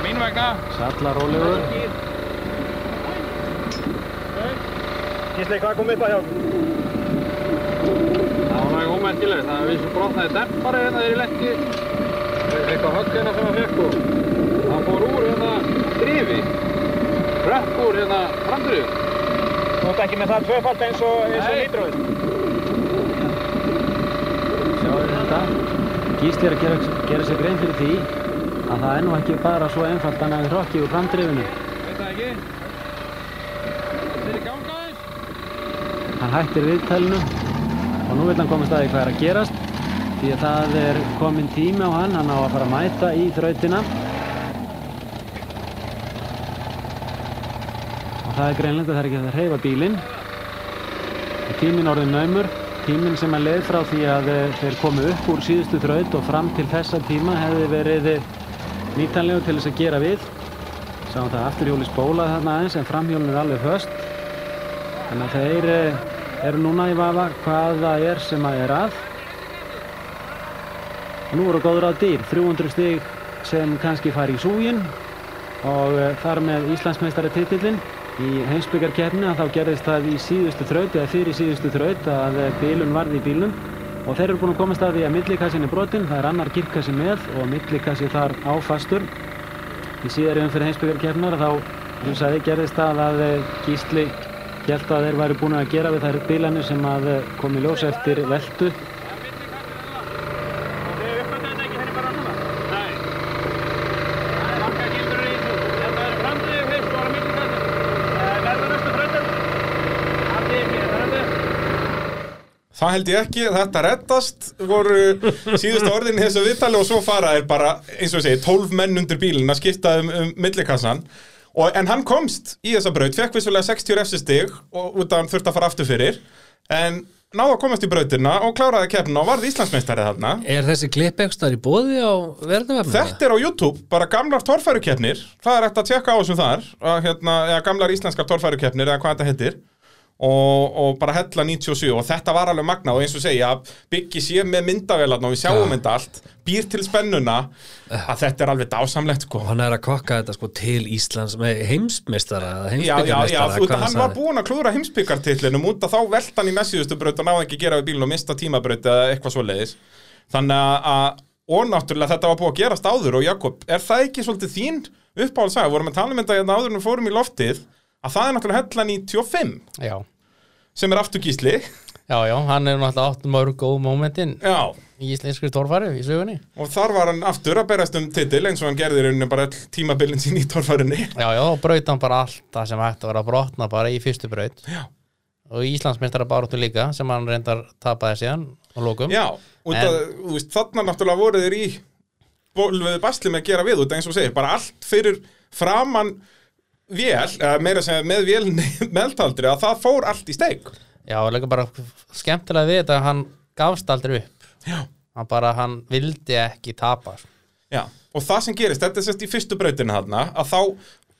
Mín vegna Salla rólegur. Gísli, hvað kom upp að hjá? Það var mjög ómættilegt. Það var vissu brotnaði dempari hérna þegar ég lendi eitthvað högg hérna sem að fekk og það fór úr hérna drifi. Rökk úr hérna framdrif. Þú ert ekki með það tvöfald eins og, eins og nýtróið? Sjáðu þetta. Gísli er að gera, gera sér grein fyrir því að það er nú ekki bara svo einfalt að næði hrokki úr framdrifinu. Það ekki? Þetta er í ganga aðeins. Hann hættir viðtælinu og nú vil hann komast að því hvað er að gerast því að það er komin tími á hann, hann á að fara að mæta í þrautina og það er greinlegt að það er ekki að hreyfa bílinn og tíminn orðin naumur tíminn sem að leið frá því að eh, þeir komu upp úr síðustu þraut og fram til þessa tíma hefði verið nýtanlegu til þess að gera við. Sáum það afturhjóli spólað þarna aðeins en framhjólinn er alveg höst Þannig að þeir eh, eru núna í vafa hvað það er sem að er að. Nú eru góður að dýr, 300 stig sem kannski fari í súgin og eh, þar með Íslandsmeistari titillin í heimsbyggarkeppni að þá gerðist það í síðustu þraut eða fyrir síðustu þraut að eh, bílun varði í bílum og þeir eru búin að komast að því að millikassin er brotinn, það er annar girkassi með og millikassi þar áfastur. Í síðari umfyrir heimsbyggarkeppnar þá, og sagði, gerðist það að eh, Gísli Hjælt að þeir væri búin að gera við þær bílanir sem að eh, kom í ljós eftir veltu. Þið uppgötu þetta ekki henni bara núna? Nei. Það er langa gildur í þessu. Þetta er framdrif fyrst og var að milli kassin. Verður næstu þrautum? Allt í ekki, það er þetta. Það held ég ekki, þetta reddast voru síðustu orðin í þessu viðtali og svo fara er bara, eins og segi, 12 menn undir bílinn að skipta um, um millikassan. Og, en hann komst í þessa braut, fekk vissulega 60 refsistig og út af hann þurfti að fara aftur fyrir en náða að komast í brautina og kláraði keppna og varði Íslandsmeistari þarna. Er þessi klipp ekstar í bóði á verðavefnum? Þetta er á YouTube, bara gamlar torfærukeppnir. Það er eftir að tjekka á þessum þar að, hérna, gamlar íslenskar torfærukeppnir eða hvað þetta heitir og, og bara hella 97 og þetta var alveg magnað. Og eins og segja að Biggi sé með myndavélarn og við sjáum þetta allt býr til spennuna að þetta er alveg dásamlegt sko. Og hann er að kokka þetta sko til Íslands með heimsmeistara eða Já, já, já, þú veit að hann var búinn að klúra heimsbyggartillinum út að þá velta hann í næstíðustu braut og náði ekki að gera við bílun og mista tímabraut eða eitthvað svoleiðis. Þannig að- að, og náttúrulega þetta var búið að gerast áður og Jakob, er það ekki svolítið þín uppáhaldsaga, vorum að tala um þetta hérna áður en við fórum í loftið, að það er náttúrulega hella 95 Já, sem er aftur gísli já, já, hann er náttúrulega átt mörg góð mómentin í íslenskri torfæri í sögunni. Og þar var hann aftur að berast um titil eins og hann gerði í rauninni bara all tímabilin sín í torfærinni Já, já, og braut hann bara allt það sem hægt að vera að brotna bara í fyrstu braut. Já. og Íslandsmeistara baróttu líka sem hann reyndar tapaði síðan og lókum Já, út En- að, þú veist, þarna náttúrulega voru þeir í bólveðu basli með að gera við út eins og segir, bara allt fyrir framann vél, meira segja með vélni meðtaldri að það fór allt í steik. Já, og líka bara skemmtilega við þetta að hann gafst aldrei upp. Já. hann bara, hann vildi ekki tapa Já, og það sem gerist, þetta er sérst í fyrstu brautina þarna, að þá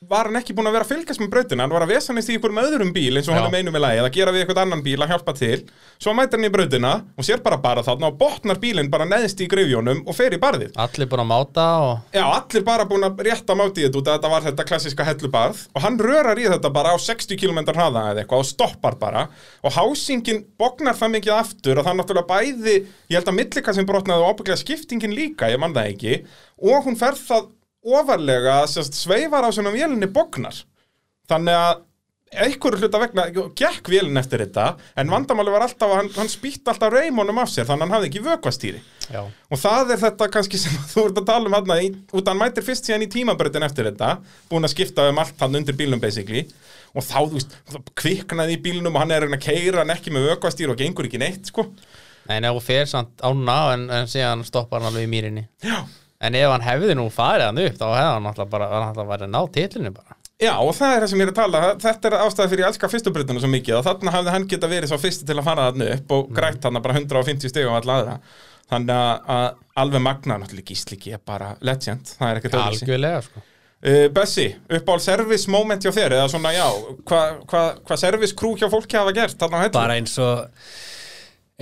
var hann ekki búin að vera að fylgjast með brautina, hann var að vesanist í einhverjum öðrum bíl eins og hann er meinum með lagi, eða gera við einhvern annan bíl að hjálpa til. Svo mætir hann í brautina og sér bara bara þarna og botnar bílinn bara neðst í grifjónum og fer í barðið. Allir búin að máta og Já, allir bara búin að rétta máti í þetta út að þetta var þetta klassiska hellubarð og hann rörar í þetta bara á 60 km hraða eða eitthvað og stoppar bara og hásingin bognar það mikið aftur og það er náttúrulega bæði, ég held að millika sem brotnaði og ábygglega skiptingin líka, ég man það ekki og hún fer það ofarlega sérst, sveifar á svona vélinni bognar. Þannig að einhverju hluta vegna gekk vélinn eftir þetta en vandamáli var alltaf að hann, hann spýtt alltaf reymunum af sér þannig að hann hafði ekki vökvastýri. Já, Og það er þetta kannski sem þú ert að tala um hann út að hann mætir fyrst síðan í tímabröðin eftir þetta búin að skipta um allt hann undir bílnum basically. Og þá, þú veist, það kviknaði í bílnum og hann er að keira hann ekki með vökkvastýr og gengur ekki neitt, sko. En ef hún fer samt ána en, en síðan stoppar hann alveg í mýrinni. Já, En ef hann hefði nú farið hann upp þá hefði hann alltaf bara, hann alltaf verið að ná titlinu bara. Já, og það er það sem ég er að tala þetta er ástæði fyrir ég elska fyrstu bröðinu svo mikið og þarna hafði hann geta verið svo fyrsti til að fara þarna upp og grætt hann bara 150 stig á alla aðra. Þannig að, að alveg magna náttúrulega gísliki er bara legend, það er ekkert. Algjörlega sko. Uh, Bessi, uppál service moment hjá þér eða svona, já, hvað hva, hva service crew hjá fólki hafa gert bara eins og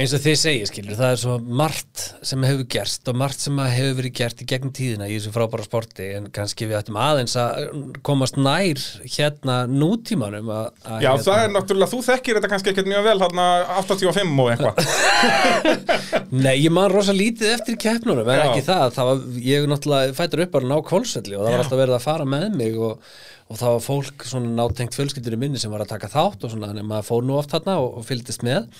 eins og þið segir skilur, það er svo margt sem hefur gerst og margt sem hefur verið gert í gegnum tíðina í þessu frábæra sporti en kannski við ættum aðeins að komast nær hérna nútímanum að, að Já, hérna, það er náttúrulega, þú þekkir þetta kannski ekkert mjög vel þarna 85 og eitthvað. Nei, ég man rosa lítið eftir keppnunum en Já. ekki það, það var, ég náttúrulega fættur upp bara ná kólsvelli og það var alltaf verið að fara með mig og, og það var fólk svona nátengt fjölskyldur í minni sem var að taka þátt og svona, en maður fór nú oft þarna og, og fylgdist með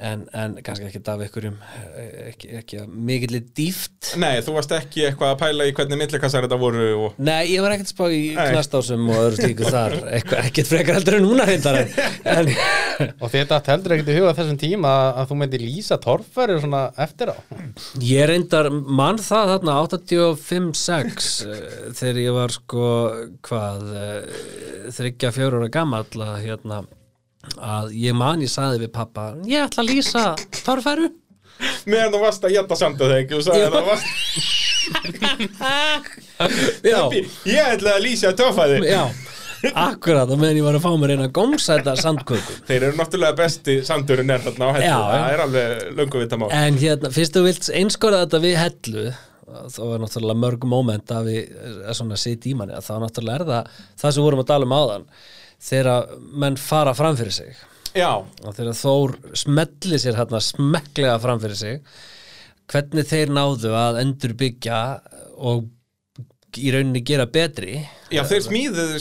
en, en kannski ekki af einhverjum eh, ekki, ekki að mikillir dýft Nei, þú varst ekki eitthvað að pæla í hvernig millikassar þetta voru og... Nei, ég var ekkert að spá í knastásum og öðru slíku þar, eitthvað, ekkert frekar heldur en núna reyndar. En, Og þetta heldur ekkert í huga þessum tíma að, að þú myndir lýsa torfæri svona eftir á? Ég reyndar mann það þarna 85-6 eh, þegar ég var sko hvað eh, þryggja fjör ára gamall að hérna að ég man ég saði við pappa ég ætla að lýsa torfæru. Meðan þú varst að geta samt að ekki og sagði að það varst Ég ætla að lýsa töfæði já Akkurat, og meðan ég var að fá mér eina gómsæta sandkökum Þeir eru náttúrulega besti sandurinn er þarna á hellu. Já, Það er alveg löngu vita mál. En hérna, fyrst þú vilt einskora þetta við hellu þá er náttúrulega mörg moment að við er svona sitt í manni að þá náttúrulega er það það sem vorum að tala um áðan þegar menn fara fram fyrir sig. Já, og þegar Þór smelli sér hérna smekklega fram fyrir sig hvernig þeir náðu að endur byggja og í rauninni gera betri. Já þeir smíðuðu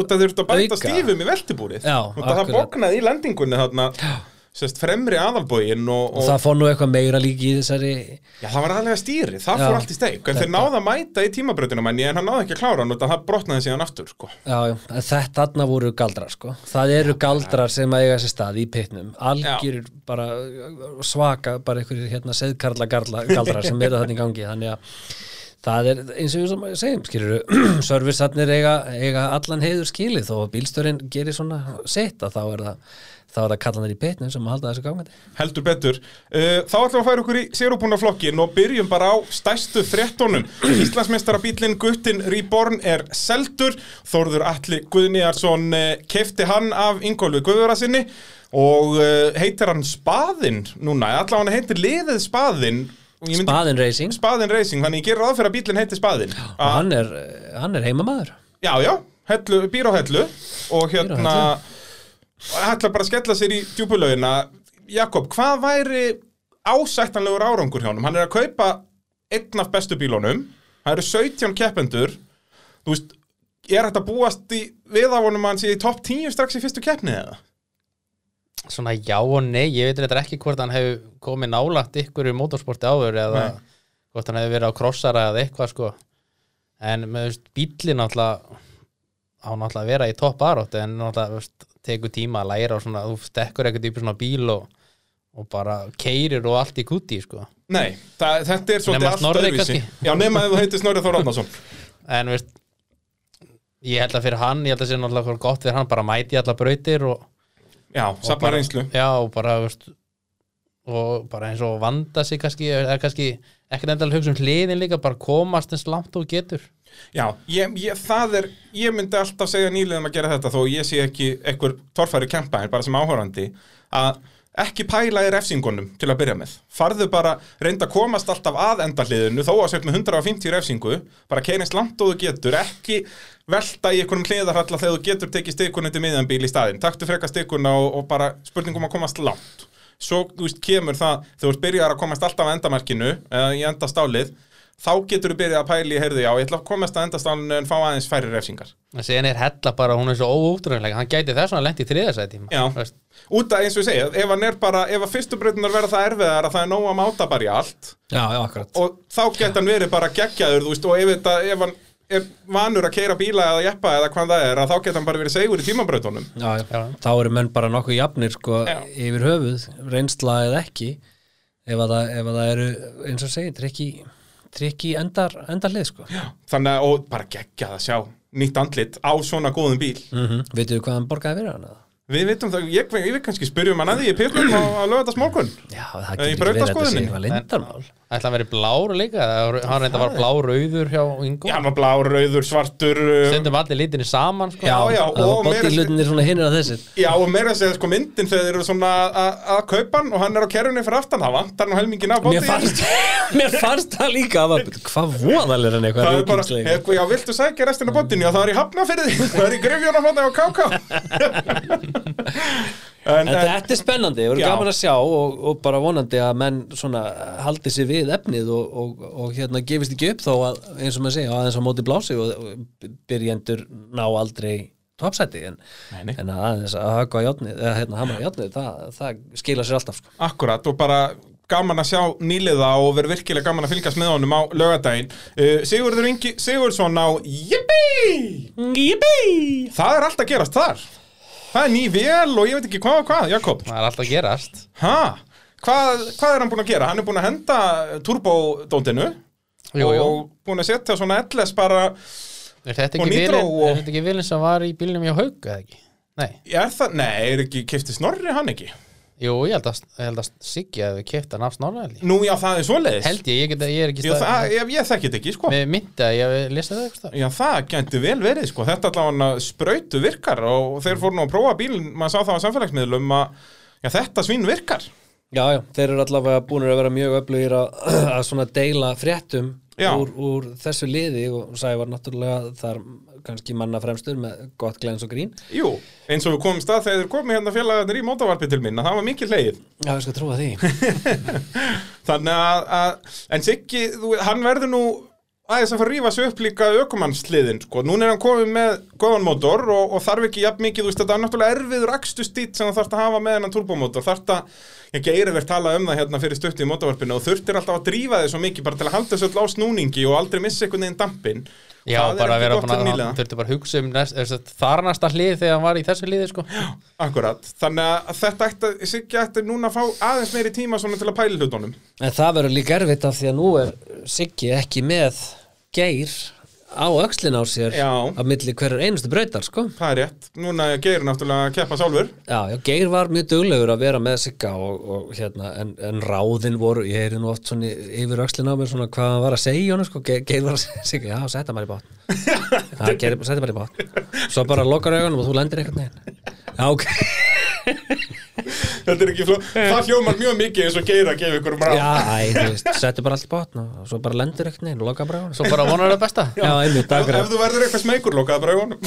út að þeir eru að bæta stífum í veltibúrið. Já, Út að það bóknaði í lendingunni þarna sest, fremri aðalbógin og, og og, það fór nú eitthvað meira líki í þessari Já, það var aðlega stýri, það Já. fór allt í steik En þeir náðu að mæta í tímabrautina menni En hann náðu ekki að klára hann það brotnaði síðan aftur sko. Já, já, þetta þarna voru galdrar sko. það eru galdrar sem að eiga sér stað í pitnum, algjör bara svaka, bara einhverjir hérna seðkarla galdrar, sem eru þarna í gangi þannig að það er eins og við segjum, skilur servicearnir eiga, eiga allan heiður skilið að bílstörinn gerir svona sitt að þá er það þá er það kallanir í pitnum sem að halda þessu gangandi. Heldur betur. Uh, Þá ætlum við að færa okkur í sérubúnaflokkin Og byrjum bara á stærstu fréttonum Íslandsmeistarabílinn Guttin Reborn er seldur. Þórður Atli Guðnýjarsson uh, Kefti hann af Ingólfi Guðvara sinni Og uh, heitir hann Spaðinn núna? Allavega hann heitir liðið Spaðinn. Og ég myndi- Spaðin Racing. Spaðinn Racing Þannig ég gerir ráð fyrir að bílinn heitir Spaðinn. Og hann er, hann er heimamaður. Já, já, hellu, býr á hellu Og Býr hérna ætla bara að skella sér í djúpulögina Jakob, hvað væri ásættanlegur árangur hjá honum? Hann er að kaupa einn af bestu bílunum Það eru 17 keppendur Þú veist, er þetta búast í við af honum að hann sé í topp 10 strax í fyrstu keppni eða? Svona já og nei, ég veit þetta ekki hvort hann hefur komið nálagt ykkur í motorsporti áður eða Nei. hvort hann hefur verið á krossara eða eitthvað sko en með veist, bíllinn náttúrulega á náttúrulega að vera í topp barótt en náttúrulega veist, tekur tíma að læra og svona, þú stekkur ekkert upp í svona bíl og, og bara keirir og allt í kuti sko. Nei, það, þetta er svolítið allt öðruvísi. Já, nema ef þú heitir Snorri Þór Árnason en veist ég held að fyrir hann, ég held að sé náttúrulega gott fyrir hann bara mæti í alla brautir og Já, safna reynslu. Já og bara veist, og bara eins og vanda sig kannski, eða kannski ekkert endalega hugsa um hliðin líka, bara komast eins langt og getur. Já, ég, ég, það er, ég myndi alltaf segja nýliðum að gera þetta þó ég sé ekki einhver torfæri kempa bara sem áhorandi að ekki pæla í refsingunum til að byrja með. Farðu bara, reynda að komast alltaf að endahliðinu þó að sért með 150 refsingu bara keinist langt og þú getur ekki velta í einhvernum hliðarhalla þegar þú getur tekið stikunni til miðanbíl í staðinn. Taktu freka stikuna og, og bara spurningum að komast langt svo, þú veist, kemur það þegar þú ert byrjar að komast alltaf að endamarkinu eða í endastálið þá getur þú byrjað að pæla í heyrðu já, ég ætla að komast að endastálinu en fá aðeins færri refsingar. En síðan er hella bara, hún er svo óútrúinlega hann gæti þess að lendi í þriðasæti Já. út af eins og ég segja, ef hann er bara ef að fyrstu breytunar verða það erfiðar að það er nóg að máta bara í allt Já, já, akkurat. og þá geta hann verið bara geggjaður þú veist, og ef, þetta, ef hann er vanur að keira bíla eða jeppa eða hvað það er að þá geta hann bara verið segur í tímabrautunum já, já. Já. Þá eru menn bara nokkuð jafnir sko, Já. yfir höfuð, reynsla eða ekki ef að það, ef að það eru eins og segir, trikki trikki endar, endar lið sko. þannig að, og bara geggjað að sjá nýtt andlit á svona góðum bíl mm -hmm. Vitið þú hvað hann borgaði fyrir hann? eða? Við vitum það, ég, ég vil kannski spyrjum hann að því í pillum á, smókun Já, það getur verið að þetta brautaskoðuninni? sé eitthvað lindarmál ætla að vera blár líka? Hann reynda að var blár auður hjá Ingo já, hann var blár, rauður, svartur uh, stundum allir litinni saman sko. Já, já, og og meira- bodyhlutinir svona hinnir að þessir Já, og meira að segja sko myndin þegar þeir eru svona að- að kaupa hann og hann er á kerrunni fyrir aftan, það vantar nú helmingin af fannst, mér fannst það líka að var, hvað voðal er hann já? Já, En, En en þetta er spennandi, það Já. verður gaman að sjá og, og bara vonandi að menn svona haldi sér við efnið og, og, og hérna gefist ekki upp þó að eins og maður segja aðeins á móti blási og, byrjendur ná aldrei topsæti en, en að aðeins að haka játnið eða hérna hamra á játnið, það, það skila sér alltaf sko. akkurat, og bara gaman að sjá nýliða og verður virkilega gaman að fylgjast með honum á lögadaginn uh, Sigurður Ingi Sigurðsson á Yippie! Yippie! Það er allt að gerast þar Það er ný vel og ég veit ekki hvað og hvað, Jakob það er alltaf gerast Ha? Hvað, hvað er hann búinn að gera? Hann er búinn að henda jú. og búinn að setja svona LS bara er þetta ekki vilin, og- er þetta ekki vilin sem var í bílnum hjá Haug eða ekki? Nei, Er það, nei, er ekki kefti snorri hann ekki? Jú, ég held að, ég held að Siggi hefði keipt hann af snorraðli Nú, já, það er svoleiðis. Held ég, ég, get, ég er ekki Já, stað það, ég, ég þekki þetta ekki, sko. Með myndi að ég hef lesið það eitthvað Já, það gæti vel verið, sko. Þetta allavega sprautu virkar og þeir fóru nú að prófa bílinn. Maður sá það á samfélagsmiðlum að já, þetta svín virkar. Já, já, þeir eru allavega búin að vera mjög öflugir að, að svona deila fréttum. Úr, úr þessu liði og Sævar náttúrulega þar kannski manna fremstur með gott glens og grín. Jú, eins og við komum stað þegar þeir komið hérna félagarnir í mótavarpi til að það var mikið leið Já, ég skal trúa því. Þannig að, að en Siggi, hann verður nú aðeins að fara að rífa sig upp líka ökumannsliðin, sko, núna er hann komið með góðan mótor og, og þarf ekki jafn mikið, þú veist, þetta er náttúrulega erfiður akstu stýtt sem það þarf að hafa með hennan turbomótor, þarf að, ég geiri verið tala um það hérna fyrir stutti í mótavarpinu og þurftir alltaf að drífa þig svo mikið bara til að halda þessu öll á snúningi og aldrei missa einhvern veginn dampin Já, Það bara að vera búin að hann þurfti bara að hugsa um næst, þar næsta hlið þegar hann var í þessu liði sko. Akkurat, þannig að þetta ætti, Siggi ætti núna að fá aðeins meiri tíma svona til að pæla hlutunum. En það verður líka erfitt af því að nú er Siggi ekki með geir á öxlin á sér Já. á milli hverjar einustu brautar, sko. Það er rétt, núna er Geir náttúrulega að keppa sjálfur. Já, já, Geir var mjög duglegur að vera með Sigga og, og hérna, en, en ráðin voru, ég heyri nú oft svona yfir öxlin á mér svona hvað hann var að segja honum, sko, Geir, Geir var að segja Sigga, já, setja maður í bát Já, Geir, setja maður í bát Svo bara lokar augunum og þú lendir einhvern veginn ok. Þetta er ekki fló, það hljómar mjög mikið eins og Geir að gefa ykkur um ráð Já, þú veist, setja bara allt í bát og svo bara lendir einhvern veginn og lokar bara augunum Svo bara vonar það besta. Já, einmitt, akkurat ef þú verður eitthvað smeykur, lokaði bara augunum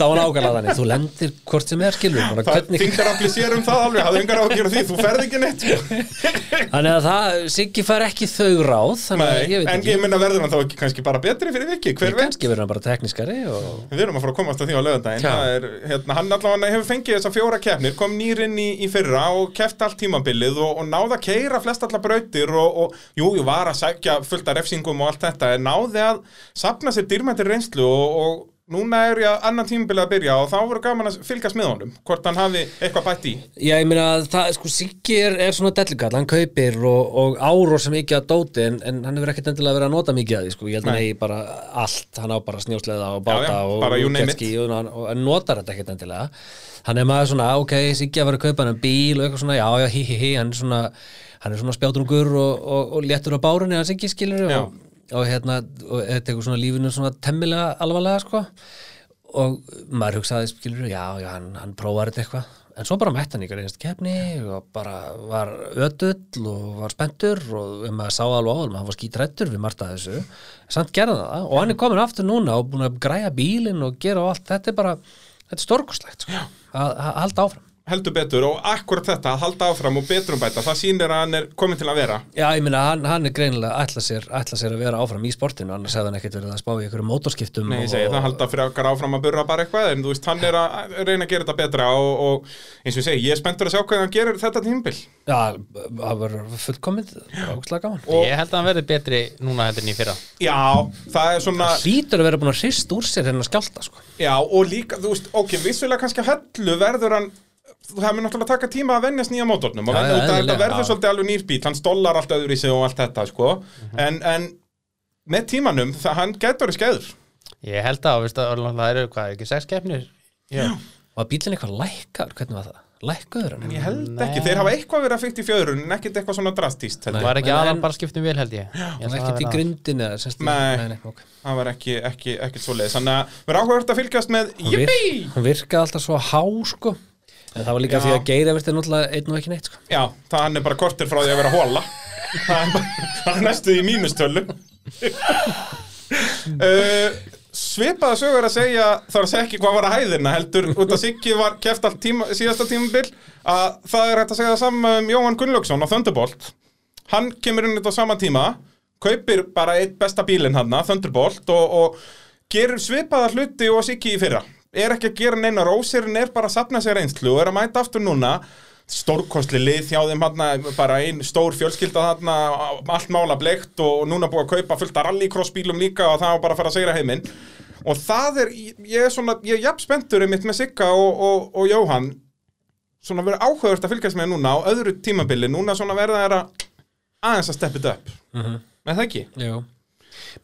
Það var nákvæmlega þannig, þú lendir hvort sem er skilur bara Það hvernig þingar afli sér um það alveg, hafðu engar á að gera því, þú ferð ekki neitt sko. Þannig að það, Siggi fær ekki þau ráð Þannig að Nei, ég veit En ekki. ég minna verður hann þá ekki kannski bara betri fyrir viki, hver veit Kannski verður hann bara tekniskari og... Við erum að fara að komast að því á lögandaginn Já. Það er, hérna, Hann allavega hefur fengið þessar fjóra keppnir kom nýrinn í, í fyrra og keft allt tímabilið og, og náði að keira flest allar brautir og, og jú, jú, var að sækja fullt af refsingum og allt þetta en náði að sapna sér dýrmættir reynslu og, og núna er ég annan tímabilið að byrja og þá voru gaman að fylgjast með honum hvort hann hafi eitthvað bætt í. Já, ég meina að það, sko, Siggi er, er svona dellikall, hann kaupir og, og áró sem ekki að dóti en, en hann hefur ekkert endilega verið að nota mikið að því, sko, ég held að hann eigi bara allt, hann á bara snjósleða og báta já, og, bara og og, og, og notar þetta ekkert endilega hann er maður svona, ok, Siggi að vera að kaupa hann bíl og eitthvað svona, já, já, hí, hí, hí, hann er svona hann er svona spjátrungur og, og, og léttur á bárunni hans ekki skilur og, og hérna, og þetta tekur svona lífinu svona temmilega alvarlega sko. Og maður hugsaði skilur, já, já, hann, hann prófaði þetta eitthvað. En svo bara mætti hann ykkur einast keppni og bara var ödull og var spenntur og maður sá alveg á hann hann var skítrættur við margt að þessu. Samt gerði hann það og hann er komin aftur núna og búin að græja bílinn og gera allt. Þetta er bara, þetta er stórkoslegt sko, að, að halda áfram heldur betur og akkurat þetta að halda áfram og betrumbæta, það sýnir að hann er komin til að vera. Já, ég meina, hann, hann er greinilega ætla sér, ætla sér að vera áfram í sportinu annars hefði hann ekkert verið að spá í einhverju mótorskiptum Nei, ég og- segi það halda frekar áfram að burra bara eitthvað en þú veist, hann er að reyna að gera þetta betra og, og eins og ég segi, ég er spenntur að sjá hvað hann gerir þetta tímbil Já, það var fullkomið águstlega gaman. Og- Ég held að hann verði betri núna heldur í fyrra. Já, það er svona Hlýtur að vera búin að hrist úr sér hennar skjálta sko. Já, og líka, þú veist, ok, vissulega kannski hellu verður hann það mun náttúrulega taka tíma að vennjast nýja mótornum og Já, venja já, út að þetta eðlilega, verður svolítið alveg nýr bíl, hann stólar allt öðru í sig og allt þetta, sko. En, en með tímanum, það, hann getur í skeiður Ég held að, veist, að það eru, hvað, ekki sex keppnir? Var bílinn eitthvað lækkar, hvernig var það? Lækkaður hann? Ég held Nei. ekki, þeir hafa eitthvað verið að fyrst í fjöðrun en ekkert eitthvað svona drastíst ég. var ekki aðan bara skiptum vel held ég, ég held Ekkert það í í- Nei. nei, nei, það var ekki, ekki, ekki svo leiðis þannig að við erum áhugavert að fylgjast með! Hún virkaði alltaf svo há sko En það var líka Já. því að Geir Evert er náttúrulega einn og ekki neitt sko. Já, það hann er bara kortir frá því að vera hóla Það er bara- það er næstu í mínustölu uh, Svipaða sögur að segja Það er að segja ekki hvað var að hæðina heldur út að Siggi var keft allt tíma, síðasta tímabil að það er hægt að segja það saman um Jóhann Gunnlaugsson á Thunderbolt. Hann kemur inn þetta á sama tíma kaupir bara eitt besta bílinn hann Thunderbolt og, og gerir svipaða hluti og Siggi í fyrra er ekki að gera neina rósirinn er bara að sapna sér reynslu og er að mæta aftur núna. Stórkostli lið hjá þeim hann bara ein stór fjölskylda hann allt mála bleikt og núna búið að kaupa fullt af rallycross bílum líka og það var bara að fara að segra heiminn. Og það er, ég er svona ég er jafn spenntur mitt með Sigga og, og, og Jóhann. Svona verið áhugavert að fylgjast með núna á öðru tímabili. Núna svona verða þeirra aðeins að steppa þetta upp Mhm. með það ekki? Jú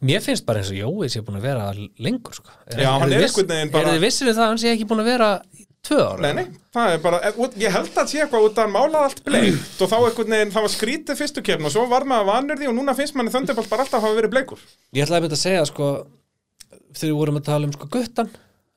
Mér finnst bara eins og Jói sé búin að vera lengur sko. Já, hann er einhvern veginn bara- Er þið vissir það að hann sé ekki búin að vera tvö ára? Nei, nei, það er bara, út- ég held að sé eitthvað út að hann málaði allt bleikt og þá einhvern veginn, það var skrítið fyrstu kefn og svo var maður vanur því og núna finnst manni Thunderbolt bara alltaf hafa verið bleikur. Ég ætlaði að mynda að segja sko þegar við vorum að tala um sko guttan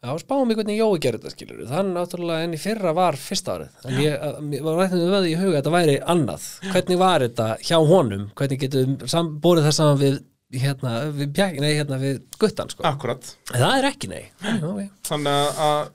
Já, spáum í hvernig Jói gerði þetta skilur Þann náttúrulega enn í fyrra var fyrsta árið En ég að- mér var rættinu við í huga að þetta væri annað Hvernig var þetta hjá honum Hvernig getum sam, bórið það saman við hérna, við, bjag, nei, hérna, við guttan sko. Akkurat. En það er ekki nei okay. Þannig að- að,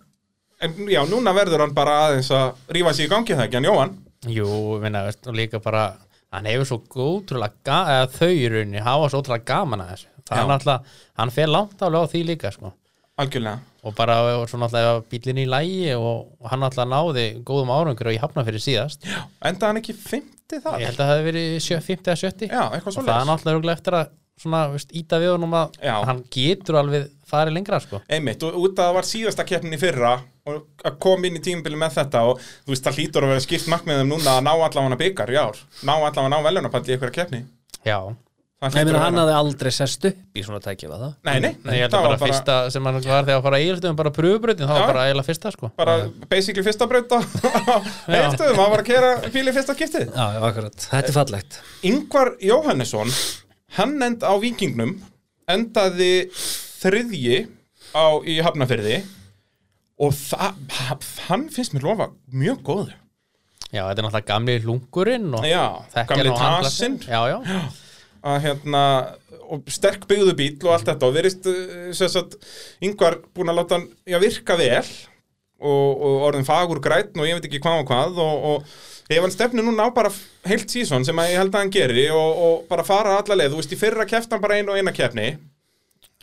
en já, núna verður hann bara aðeins að rífa sig í gangi það ekki, hann Jóhann. Jú, minna, veist, og líka bara hann hefur svo ótrúlega ga- eða þau í rauninni hafa svo ótrúlega gaman að þessu það Já. er náttúrulega, hann fer langt álega á því líka sko. Algjörlega. og bara og svo náttúrulega bílinn í lægi og, og hann náttúrulega náði góðum árangur og ég hafna fyrir síðast já. Enda hann ekki 50 það? ég held að það hefði verið sjö- 50 eða 70 Já, eitthvað og svo það er náttúrulega eftir að svona, veist, íta við honum að Já. hann getur alveg farið lengra sko. Einmitt, og út að það var síðasta keppnin í fyrra og að koma inn í tímabili með þetta og þú veist, það hlýtur að vera skipt mark með þeim núna að ná allavega byggar í ár ná allavega ná velunapall í einhverja keppni já, Það Nei, hlýtur meina, að hann vera. hafði aldrei sest upp í svona tækja, var það? Nei, nei, Nei, ég held það að var bara fyrsta sem hann var þegar að fara eiginlega bara pröfubröðin, það Já. var bara eiginlega fyrsta sko. bara basically fyrsta braut á heilstöðum, það var að kera bíl í fyrsta skiptið Já, já, akkurat, þetta er fallegt Ingvar Jóhannesson hann end á Víkingnum endaði þriðji á, í Hafnafyrði og hann finnst mér lofa mjög góður já, þetta er náttúrulega gamli lungurinn og Já, þekkir gamli nú handla tasinn. sig. já, já, að hérna og sterk byggðu bíl og allt þetta og verist sem sagt, yngvar búin að láta hann já, virka vel og, og orðin fagur grætn og ég veit ekki hvað og hvað og, og ef hann stefnir núna á bara heilt sísón sem að ég held að hann geri og, og bara fara alla leið, þú veist, í fyrra kefti hann bara einu og eina keppni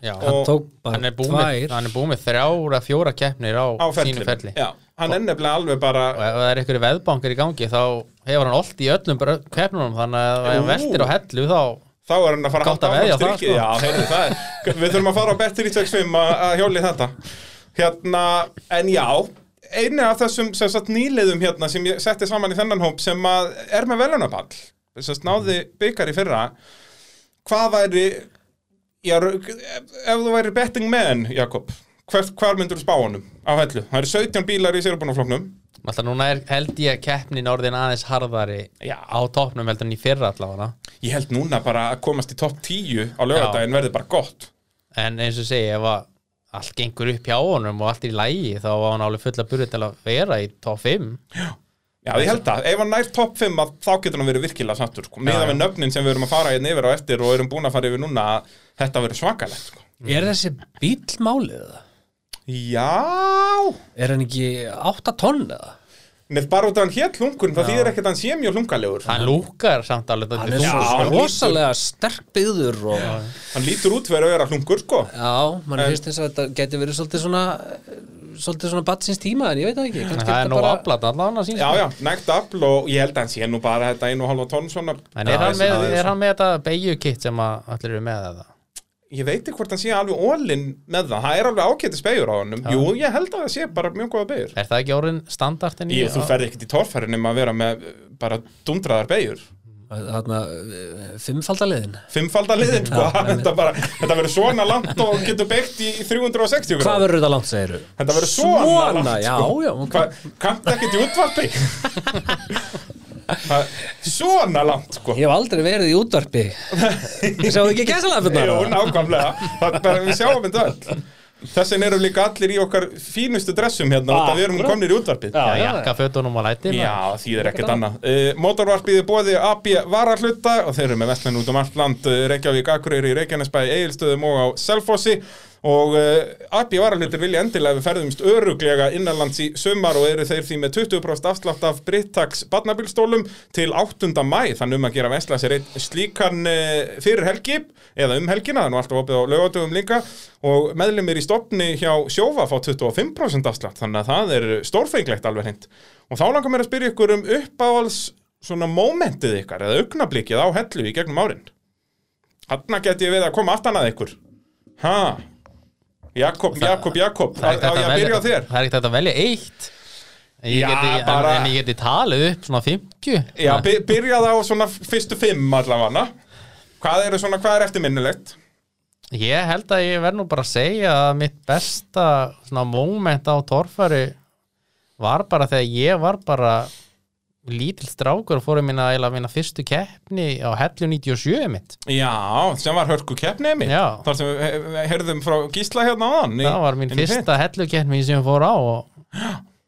já. Og- Tók bara hann er tvær hann er búið með þrjára, fjóra keppnir á, á sínu ferlinu ferli Já, hann er nefnilega alveg bara og ef það er einhverju veðbankar í gangi þá hefur hann allt í öllum bara keppnunum þannig að ef hann veltir á hellu þá þá er hann að fara Gott að halda veðja áfram það, strikið. sko. Já, heyrðu, það er, við þurfum að fara á Betri 65 að að hjóli þetta hérna, en já einu af þessum sem sagt, nýliðum hérna sem ég setti saman í þennan hóp sem er með velunapall þess að náði byggar í fyrra hvað væri já, ef þú væri betting man Jakob hvert, hvar myndur þú spá honum á hellu? Það eru 17 bílar í sérbúnafloknum Alltaf núna er, held ég að keppnin orðin aðeins harðari Já. á toppnum heldur en í fyrra allavega Ég held núna bara að komast í topp 10 á lögadaginn verði bara gott en eins og segi ef að allt gengur upp hjá honum og allt er í lægi þá var hann alveg fulla burið til að vera í topp 5 Já, ég held að, ef hann nær topp 5 að þá getur hann verið virkilega sattur sko. Miða Já, með nöfnin sem við erum að fara hérna yfir á eftir og erum búin að fara yfir núna að þetta verið svakalegt sko. Er þessi bíl málið það? Já Er hann ekki 8 tonn eða? Nefn bara út af hann hétt lungun, það þýðir ekkert að hann sé mjög lungalegur. Hann lúkar samt alveg Hann er Já, svo hann rosalega sterk byggður og já, Hann lítur út fyrir að vera lungur sko. Mann En- finnst eins og þetta geti verið svolítið svona svolítið svona batsins tíma en ég veit það ekki. Kannski það er þetta nú bara- aflat allavega síns Já, já, nægt afl og ég held að hann sé nú bara þetta einu og halva tonn svona. En er, Já, hann með, það er hann með þetta beigjukitt sem að allir eru með það Ég veit ekki hvort hann sé alveg ólinn með það. Það er alveg ákættis beigur á honum. Jú, ég held að það sé bara mjög góða beigur er það ekki orðin standartin í Ég, þú ferð ekkert í torfæri nema að vera með bara dundraðar beigur þarna fimmfaldaliðin Fimmfaldaliðin, sko. Þetta, bara, þetta verður svona langt og getur beigt í 360 Hvað verður þetta langt segiru? Þetta verður svona, Svona, langt, já, sko. já, ok. Hva, Kannt ekkert í útvarpi? Það- Svona langt, sko. Ég hef aldrei verið í útvarpi. Sjáðu ekki gæsalafurnar? Jú, nákvæmlega. Það, bara, Við sjáum þetta öll. Þessin erum líka allir í okkar fínustu dressum hérna Ah, Við erum komnir í útvarpið. Já, jakkafötunum og læti Já, þýðir ekkert annað. Uh, Mótorvarpið er bóði AB varahluta og þeir eru með vestlun út um allt land uh, Reykjavík, Akureyri, Reykjanesbæ, Egilstöðum og á Selfossi og uh, AB varahlutir vilja endilega við ferðumst öruglega innanlands í sumar og eru þeir því með 20% afslátt af Brittax barnabílstólum til 8. mæ þannig um að gera vesla sér einn slíkan uh, fyrir helgi eða um helgina, nú alltaf opið á lögatöfum líka. Og meðlumir í stopni hjá sjófa fá 25% afslátt þannig að það er stórfenglegt alveg hreint. Og þá langar mér að spyrja ykkur um uppáhals svona mómentið ykkar eða augnablikið á hellu í gegnum árin. Hanna get ég við að koma aftan að ykkur. Ha Jakob, Jakob, Jakob Á Það ég að byrja á þér? Það er ekkert að velja eitt. En ég geti, bara- geti talið upp svona 50 Já, by- byrjaði á svona fyrstu fimm allavega. Hvað eru svona, hvað er eftirminnilegt? Ég held að ég verð nú bara að segja að mitt besta svona moment á torfæri var bara þegar ég var bara lítill strákur fórum mína, eiginlega mína fyrstu keppni á hellu 97 mitt Já, sem var hörku keppnið mitt Já. Þar sem við he- heyrðum frá Gísla hérna áðan í- það var mín fyrsta hellu keppni sem ég fór á og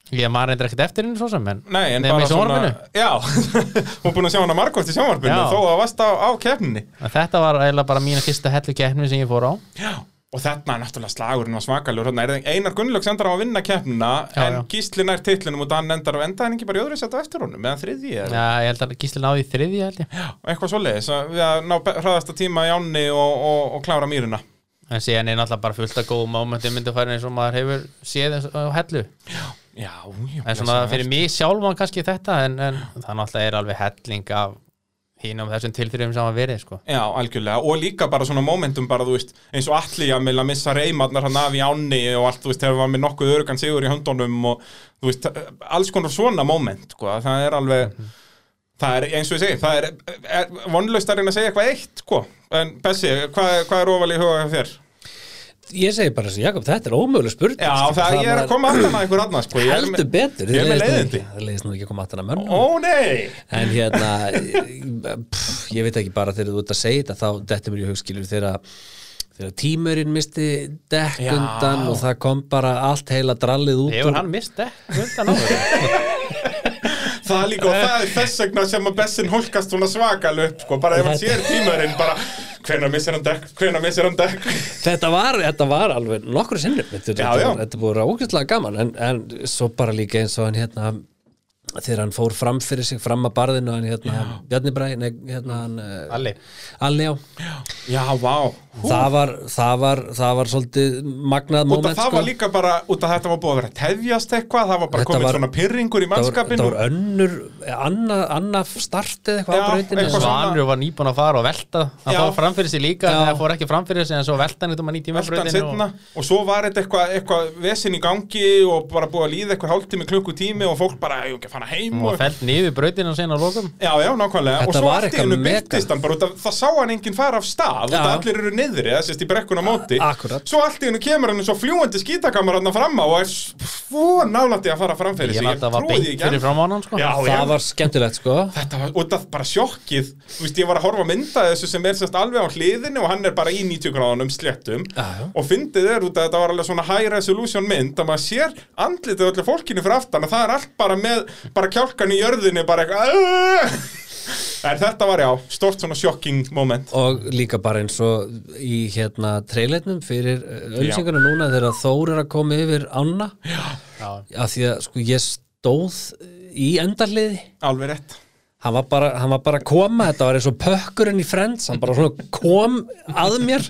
ég maður reyndar ekkert eftir henni svo sem en Nei, en bara sjónvarpinu. Já, hún búin að sjá hana margótt í sjónvarpinu. Þó að varst á, á keppninni. En þetta var eiginlega bara mína fyrsta hellu keppni sem ég fór á. Já, og þarna er náttúrulega slagurinn á svakalur Einar Gunnlaugs endar á að vinna keppnina Já, En já. Gísli nær titlinum og Dan endar á enda en ekki bara í öðru setja eftir honum Meðan þriðji er Já, ég held að Gísli náði í þriðji held ég. Eitthvað svoleiðis að Við að ná hraðasta tíma í ánni og, og, og klára mýrina. En síðan er náttúrulega bara fullt af góðum momentum myndi að fara eins og maður hefur séð á hellu. Já, já En svona fyrir mig sjálfan kannski þetta en, en það náttúrulega er alveg helling af hínum þessum tilþrifum sem hafa verið sko. Já, algjörlega, og líka bara svona momentum bara, þú veist, eins og allir að milla missa reymarnar hann af í ánni og allt, þú veist, hefur var með nokkuð örugan sigur í höndunum og, þú veist, alls konar svona moment, sko, það er alveg það er, eins og ég segi, það er, er vonlaust að reyna að segja eitthvað eitt, sko en Bessi, hvað, hvað er ofal í huga þér? Ég segi bara þessi, Jakob, þetta er ómöguleg spurning Já, það, ég er að koma aftan að einhver annars, sko ég Heldur betur, ég er með leiðindi. það leiðist nú ekki að koma aftan að mönnum Ó, nei En hérna, pff, ég veit ekki bara þegar þú ert að segja þetta þá dettur mér í hugskilur þegar þegar tímurinn misti dekk Já. undan og það kom bara allt heila drallið út Hefur hann mist ekki undan áður Það er líka, og það er þess vegna sem að Bessin holkast svona svakal upp, sko, bara ef hann sér tímarinn, bara, hvenær missir hann dekk, hvenær missir hann dekk? Þetta var, þetta var alveg nokkru sinnum. Þetta, Já, þetta, já. þetta búið ógæslega gaman en, en svo bara líka eins og hann hérna þegar hann fór fram fyrir sig fram að barðinu hann hérna, Bjarni Bræ nei, hérna hann eh, Alli. Alli á Já, vá. Það var, það var, það var svolítið magnað Út moment af það sko. var líka bara, út af þetta var búið að vera tefjast eitthvað, það var bara Þetta komið var- svona pyrringur í það var, mannskapinu. það var önnur annað anna startið eitthvað Já, á eitthvað svona- Svanur var nýbúin að fara og velta. Hann Já. fór fram fyrir sig líka Já. en það fór ekki fram fyrir sig en svo velta hann eitthvað í veltan tímabröðinu setna og svo var þetta eitthvað, eitthvað vesin í gangi og bara búið að líða eitthvað hálftími klukkutími og fólk bara, ég ekki að heim og felt niður brautina sinna á lokum. Já, já, nákvæmlega, og Þetta svo var allt í hennu byrtist hann bara það sá hann enginn fara af stað, af Já. allir eru niðri, það sést í brekkuna móti. Akkurat. Svo allt í hennu kemur hann svo fljúandi skítakamar hann fram á og er svo nálætti að fara framfyrir Ég sig, nátt að var trúi því beint ekki hann sko. Það var skemmtilegt sko. Þetta var út af bara sjokkið. Þú veist, ég var að horfa mynda þessu sem er sérst alveg á hliðinu og hann er bara í 90 gráðunum já. og fyndið er út að þetta var alveg svona high resolution mynd að maður sér andlitið öllu fólkinu fyrir aftan og það er allt bara með bara kjálkan í jörðinni bara eitthvað! En þetta var já, stort svona shocking moment. Og líka bara eins og í hérna treyleitnum fyrir ölsinguna núna þegar Þór er að koma yfir ána Já. að því að sko ég stóð í endarliði. Alveg rétt. Hann var bara, hann var bara að koma þetta var eins og pökkurinn í Friends hann bara svona kom að mér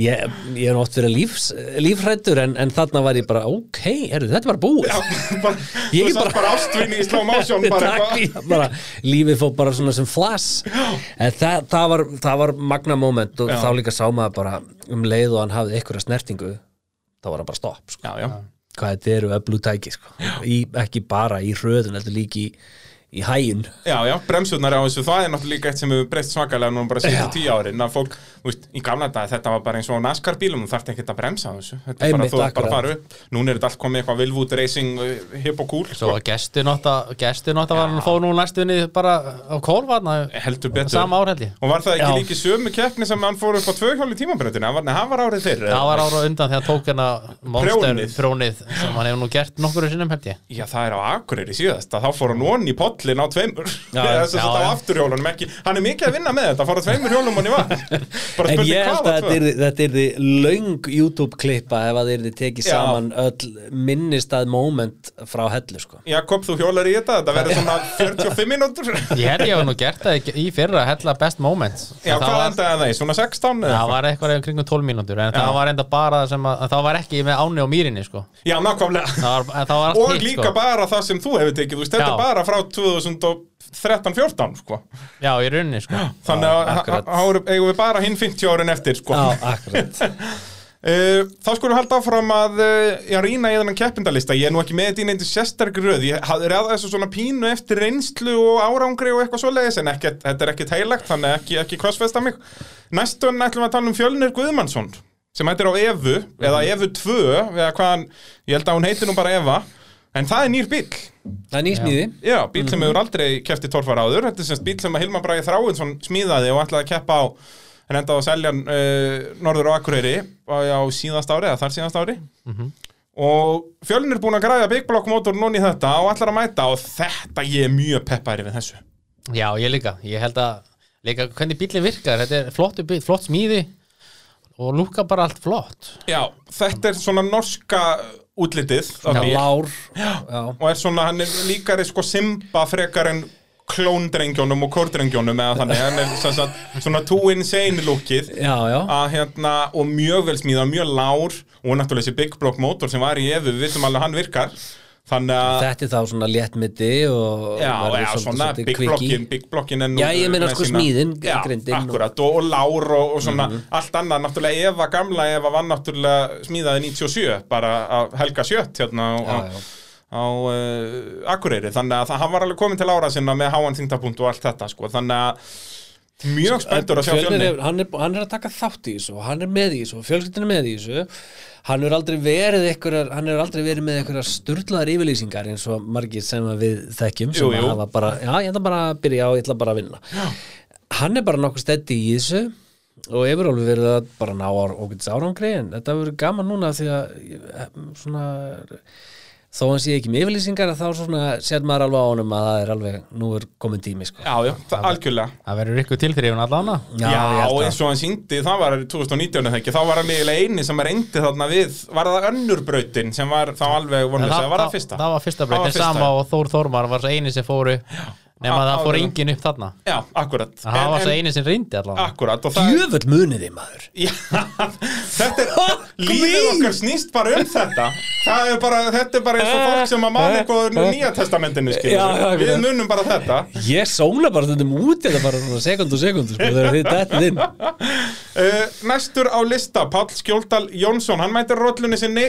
ég, ég er verið lífs, lífrættur en, en þarna var ég bara ok, heru, þetta var búið Já, bara, Ég Þú bara- bara ástvinni í bara bara, lífið fór bara svona sem flass en það, það, var, það var magna moment og Já. þá líka sá maður bara um leið og hann hafði einhverja snertingu þá var það bara stopp sko. Já, hvað þetta eru öflú tæki sko. í, ekki bara í hröðun heldur líka í, í hægin já, já, bremsurnar á þessu það er náttúrulega líka eitt sem hefur breyst svakalega núna bara Já. tíu árin að fólk, þú veist, í gamla dag þetta var bara eins og NASCAR bílum, þú þarft ekkert að bremsa á þessu. Þetta er bara, þú að fara upp. Núna er þetta allt komið eitthvað Vilwood Racing uh, hip og cool, Svo sko, að gestur nátt að var hann að fá nú næstunni bara á kólvarna heldur betur. sama ár held ég. Og var það ekki Já. líki sömu keppni sem hann fór upp á tvö hjóli tímabröndinu, hann var, var árið fyrr Það var ára undan þegar tók hérna Já, það er á Pollin á tveimur. Já, þess að þetta á afturhjólunum ekki. Hann er mikið að vinna með þetta, að tveimur hjólum hann í vatn. Bara en ég held að þetta þetta yrði löng YouTube klippa ef að yrði tekið Já. saman öll minnistað moment frá hellu sko. Jakob, þú hjólar í þetta, þetta verður svona 45 mínútur. Ég held ég hef nú gert það í- fyrra hella best moments Já, hvað var, endaði það í? Svona 16? eða það var eitthvað eða kringum 12 mínútur en það var enda bara sem að það var ekki með áni og mýrinni sko. Já, nákvæmlega. Það var, það var allt Og líka sko. bara það sem þú hefur tekið, þú veist, þetta er bara frá 2013-14, sko. Já, í rauninni sko. Þannig að eigum við bara hinn 50 árin eftir, sko. Já, akkurat. Uh, þá skulum við halda áfram að ég rýna í þennan keppindalista ég er nú ekki með þetta í neinti sérstark röð. Ég hafði ræða þessu svona pínu eftir reynslu og árangri og eitthvað svoleiðis en ekkert, þetta er ekkert heilagt, þannig ekki, ekki crossfesta mig. Næstun ætlum við að tala um Fjölnir Guðmannsson sem heitir á Evu eða Evu 2 eða hvað hann, ég held að hún heitir nú bara Eva en það er nýr bíl Það er nýsmíði Já, bíl sem hefur aldrei keppt í torfar áður. Þetta er semst bíl sem að Hilmar Bragi Þráinsson smíðaði og ætlaði að keppa á en endaði að selja hann uh, norður á Akureyri á, á síðast ári eða þar síðast ári. Og fjölnir er búin að græða Big Block mótor núna í þetta og ætlar að mæta og þetta ég er mjög peppæri við þessu. Já, ég líka, ég held að líka hvernig bílinn virkar, þetta er flott, flott smíði og lúka bara allt flott. Já, þetta er svona norska útlitið Lár. Og er svona, hann er líkari sko Simba frekar en klóndrengjónum og kórdrengjónum eða þannig, hann er sagt, svona too insane að hérna, og mjög vel smíða, mjög lár og náttúrulega þessi Big Block mótor sem var í efu, við veitum alveg hann virkar þannig að, Þetta er þá svona léttmiti og já, já, svona Big. Blockin, Big Blockin er nú Já, ég meina sko smíðin, já, grindin og- akkurat, og, og lár og, og svona allt annað, náttúrulega Eva gamla Eva var náttúrulega smíðaði 97 bara að Helga Sjött hérna á, Já, á, já. á uh, Akureyri, þannig að það, hann var alveg komin til ára sinna með háan þingtapunkt og allt þetta sko, þannig að mjög spenntur að sjá fjölni er, hann, er, hann er að taka þátt í þessu og hann er með í þessu og fjölskyldin er með í þessu hann er aldrei verið einhverjar, hann er aldrei verið með einhverjar sturlaðar yfirlýsingar eins og margir sem við þekkjum sem Jú, jú. hafa bara, já ég ætla bara að byrja og ég ætla bara að vinna já. hann er bara nokkuð steddi í þessu og hefur alveg verið að bara ná okkur árangri en þetta verður gaman núna því að ég- svona þó hann sé ekki með yfirlýsingar þá sér maður alveg á honum að það er alveg nú er komin tími sko. Já, já, það, algjörlega. Það verður ykkur tilþrifun allana Já, að- eins og hann síndi, það var 2019 eða ekki, þá var hann eiginlega eini sem reyndi þarna við, var það önnur brautin sem var þá alveg vonlega, það var það fyrsta? Það var fyrsta Það var breytin, fyrsta. sama og Þór Þórmar var svo eini sem fóru nema Á- það fór engin upp þarna. Já, akkurat. Það En- var svo en- eini sem reyndi allavega. Akkurat, og það Jöfull muniði maður. Já, þetta er, lífið okkar snýst bara um þetta. Það er bara, þetta er bara eins og fólk sem að mann eitthvað úr nýja testamentinu skilur Já, já, Við munum bara þetta. Ég sóla bara stundum út eða bara svona sekund og sekund sko, þegar þið dættið inn. Uh, Næstur á lista, Páll Skjóldal Jónsson Hann mætir rollunni sinni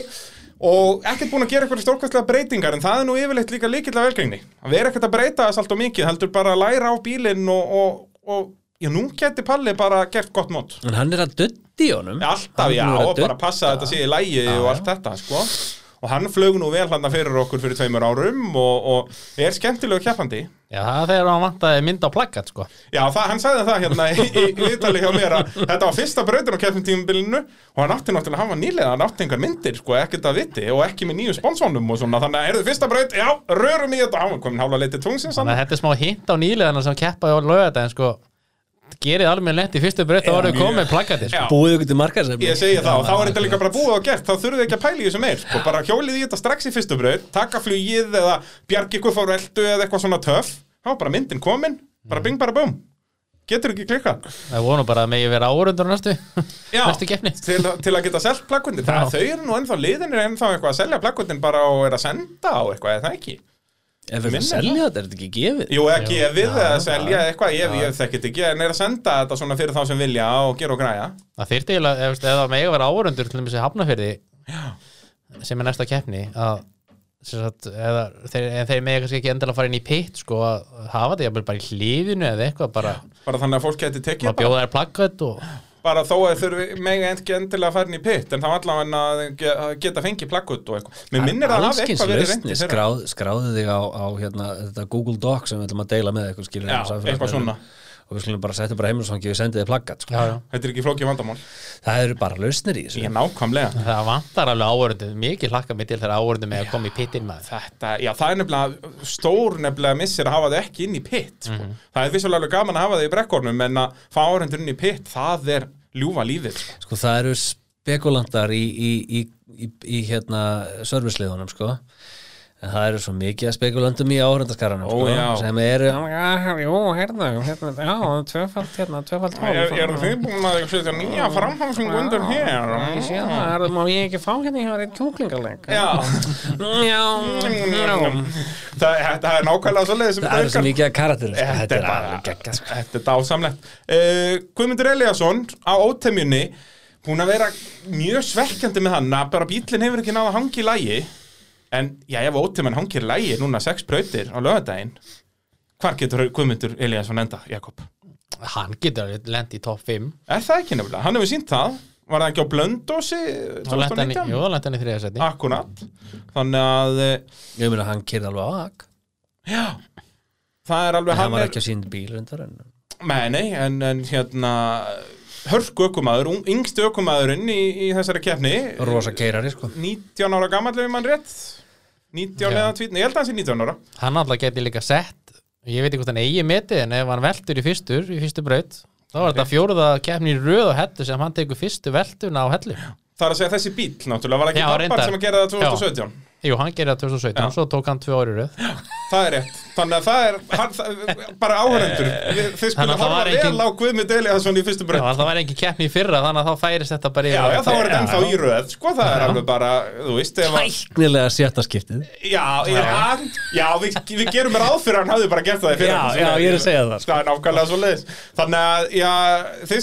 og ekkert búin að gera eitthvað stórkastlega breytingar en það er nú yfirleitt líka líkill af velgengni. Að vera ekkert að breyta þess allt og mikið heldur bara að læra á bílinn og, og, og já, nú geti Palli bara gert gott mót. En hann er að dötti honum. Alltaf, Hann já, og bara passa að þetta sé í lægi og allt þetta, sko og hann flög nú vel hann fyrir okkur fyrir tveimur árum og, og er skemmtilegu keppandi. Já, það er þegar hann vantaði mynd á plakkat sko. Já, það, hann sagði það hérna í, viðtali hjá mér að þetta var fyrsta brautin á tímabilinu og hann átti náttúrulega, hann var nýlega, hann átti engar myndir, sko, ekkert að viti og ekki með nýju sponsónum og svona, þannig að er þið fyrsta braut, já, rörum í þetta, hann var komin hálfa leiti tungsins Þannig að þetta er smá hint á nýleðana sem keppaði á lögata en sko gerið alveg lent í fyrstu breytt og mjög. komið plakkati sko. Búið ykkur til markaðsefni. Ég segi það og þá er þetta líka bara búið og gert. Þá þurfum við ekki að pæla í þessu meir sko, bara hjólið í þetta strax í fyrstu braut taka flugið eða bjargi ykkur fór veldu eða eitthvað svona töff. Þá bara myndin komin, bara bing bara búm. Getur ekki klikkað. Það voru bara að megi vera árundur næstu Já, Næstu keppni. til, til að geta það, Já. þau eru nú ennþá liðinir ennþá eitthvað að selja plakkundin bara og er að senda á eitthvað, eða það ekki Ef við Minna selja þetta, er þetta ekki gefið? Jú, ekki gefið eða selja eitthvað, ég, ég þekkit ekki en er að senda þetta svona fyrir þá sem vilja og gera og græja. Það þyrfti eiginlega, ef, ef það megi vera árundur til þess að hafnafyrði sem er næsta keppni að sem sagt, eða, þeir, en þeir megi kannski ekki endilega fara inn í pitt sko að hafa þetta jafnvel bara í hlífinu eða eitthvað bara, bara þannig að fólk geti tekið bara bjóða þær plakkat og bara þó að þurfi mega ekki endilega að fara inn í pitt en þá allavega að ge- að geta fengið plakkut og eitthvað. Mér minnir að hafa eitthvað verið reyndi lausnir, þeirra skráð, skráðu þig á, á hérna, Google Doc sem við ætlum að deila með eitthvað skilur Já, eitthvað svona. Og við skulum bara setja bara heimilisfangi og sendið þið plaggat sko. já, já. þetta er ekki flókið vandamál það eru bara lausnir í þessu ég nákvæmlega það vantar alveg árundur mikið hlakka mig til þegar árundur með að koma í pittin maður þetta, já það er nefnilega stór nefnilega missir að hafa þau ekki inn í pitt sko. það er vissulega alveg gaman að hafa þau í brekkornum en að fá áhendur inn í pitt það er ljúfa lífið sko. sko það eru spekulantar í, í, í, í, í hérna sko en það eru svo mikið að spekulantum í áhörndaskaranum Ó, sko, sem eru jú, hérna, hérna, já, tvöfald hérna, tvöfald er, er þið búin að setja nýja framhansing undir hér? Ég sé það, er, má ég ekki fá hérna ég hafa eitt kjúklingaleg? Já. Já, já. það, þetta er nákvæmlega svo leiðis það eru svo mikið að karakteru sko. Þetta er bara- alveg geggja sko. Þetta er dásamlegt. Uh, Guðmundur Eliasson á ótemjunni búin að vera mjög svekkjandi með hann að bara bílinn hefur ekki náða hangi í lægi en já, ef ótemjun hangir lægi núna sex brautir á lögadaginn hvar getur Guðmundur Eliasson enda, Jakob? hann getur lent í topp 5 Er það ekki nefnilega? Hann hefur sínt það. Var það ekki á Blöndósi jú, 2019? þá lent hann í þriðasæti Akkurat. Þannig að, eh, ég meina hann kyrði alveg á ak já. Það er alveg hann var er- ekki að sínd bíl reyndar en Nei, nei, en, en hérna hörku ökumæður, yngsti ökumæðurinn í, í þessari keppni. Rosa keirari sko. 19 ára gamall ef mann rétt 19 eða 20, ég held að hann sé 19 ára. Hann alltaf geti líka sett ég veit ekki hvort hann eigi metið en ef hann veltur í fyrstur í fyrstu braut þá var þetta fjóruða keppni í röð og hellu sem hann tekur fyrstu veltuna á hellu. Það er að segja þessi bíl, náttúrulega, var ekki Já, pappar reyndar. sem að gera það 2017 jú, hann gerir það 2017 Já. svo tók hann tvö ári í röð. Það er rétt, þannig að það er hann, það, bara áhörendur Þið skulle að það horfa vel engin- á Guðmund Eliasson í fyrstu Já, braut það var ekki keppni í fyrra þannig að þá færist þetta bara Já, já, þá er þetta ennþá Já. í röð, sko, það er alveg bara, þú veist, ef að tæknilega sjötta skiptið. Já, já, já við, við gerum ráð fyrir að hann hafði bara gert það í fyrra. Já, já, ég er að segja það, sko. Það er nákvæmlega svo leiðis Þannig að, já, þeir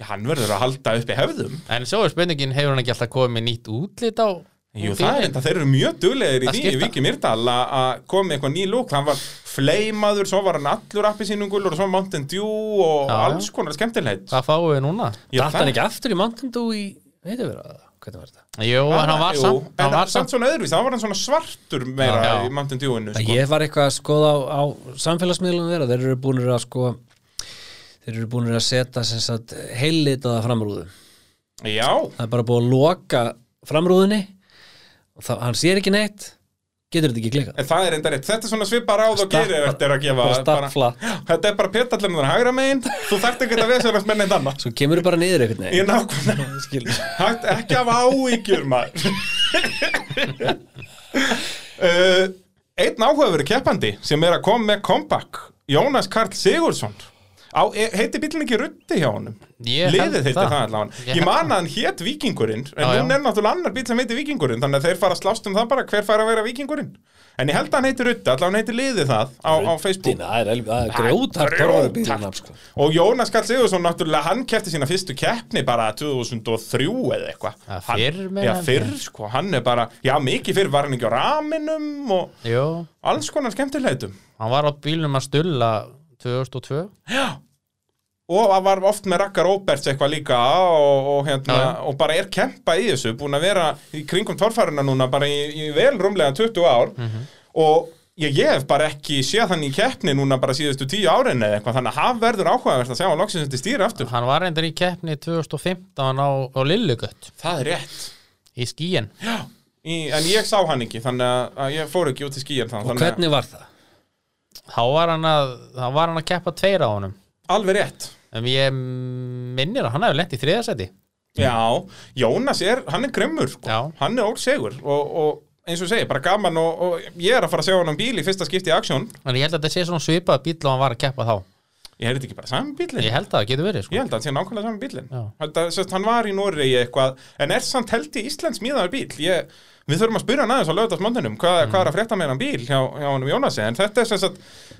já, hann verður að halda upp í hefðum en svo er spurningin, hefur hann ekki alltaf komið með nýtt útlit á Jú, það er þetta, þeir eru mjög duglegir í því í. Viki Myrdal að koma með eitthvað ný lúk hann var fleimaður, svo var hann allur appi sínum gulur og svo Mountain Dew og Já, alls konar skemmtilegt hvað fáum við núna? Já, Datt hann ekki aftur í Mountain Dew í veitum við það, hvernig var þetta? Jú, en hann var samt en hann var samt svona öðruvís, það var hann svona svartur meira Já. í Mountain Dew-inu sko. Ég var eitthvað að skoða á, á samfélagsmiðlum þeirra, þeir eru búinir að sko þeir eru búinir að setja heillitaða framrúðu. Já, það er bara búið að loka framrúðunni. Og það, hann sér ekki neitt. Getur þetta ekki klikað en það er enda rétt. Þetta er svona svipar ráð og gerir eftir að gefa bara Þetta er bara pétallinn þar hægra megin. Þú þarft ekki að vesennast með neitt annað. Svo kemur bara niður einhvern Ég veginn nákvæmlega. Ekki af áhyggjur maður. Uh, Einn áhugaveru keppandi sem er að koma með comeback Jónas Karl Sigursson heiti bílinn ekki Ruddi hjá honum? Liðið heiti það. það, allavega. Ég man að hann hét Víkingurinn En Já, núna er náttúrulega annar bíl sem heiti Víkingurinn Þannig að þeir fara að slást um það bara hver fara að vera Víkingurinn. En ég held að hann heiti Ruddi, allavega hann heiti liðið það á, á Facebook. er, er grjótart sko. Og Jónas Karl Sigursson náttúrulega, hann kefti sína fyrstu keppni bara 2003 eða eitthvað. Hann- fyrr fyrr, ég. sko, hann er bara Já, mikið fyrr var hann ekki á raminum og alls konar skemmtilegtum hann var á bílnum að stulla 2002 Já Og það var oft með Raka Róberts eitthvað líka og, og, hérna, og bara er kempa í þessu, búin að vera í kringum torfæruna núna bara í, í vel rúmlega 20 ár Mhm. og ég, ég hef bara ekki séð hann í keppni núna bara síðustu 10 árin eða eitthvað, þannig að það verður áhugavert að sjá hann loksins til stýri aftur. Hann var reyndar í keppni 2015 á, á Lillugött Það er rétt. í skíin Já. Í, en ég sá hann ekki, þannig að, að ég fór ekki út í skíin Og þannig að hvernig var það? Þá var hann að, þá var hann að keppa tveir á honum alveg rétt. En ég minnir að hann hefur lent í þriðasæti Já, Jónas er, hann er grimmur sko. Já. hann er ósegur og, og eins og segi, bara gaman og, og ég er að fara að sjá hann um bíl í fyrsta skipti í aksjón En ég held að þetta sé svona svipað bíl og hann var að keppa þá ég heyrði ekki bara saman bílinn Ég held að það getur verið Ég sko. held að það sé nákvæmlega saman bílinn Já. Þetta, sérst, Hann var í Noregi eitthvað En er samt held í Íslands miðaður bíl ég, Við þurfum að spyrja hann aðeins á lögðarsmöndunum hvað, hvað er að frétta með hann bíl hjá, hjá hann Jónasi? En þetta er sérst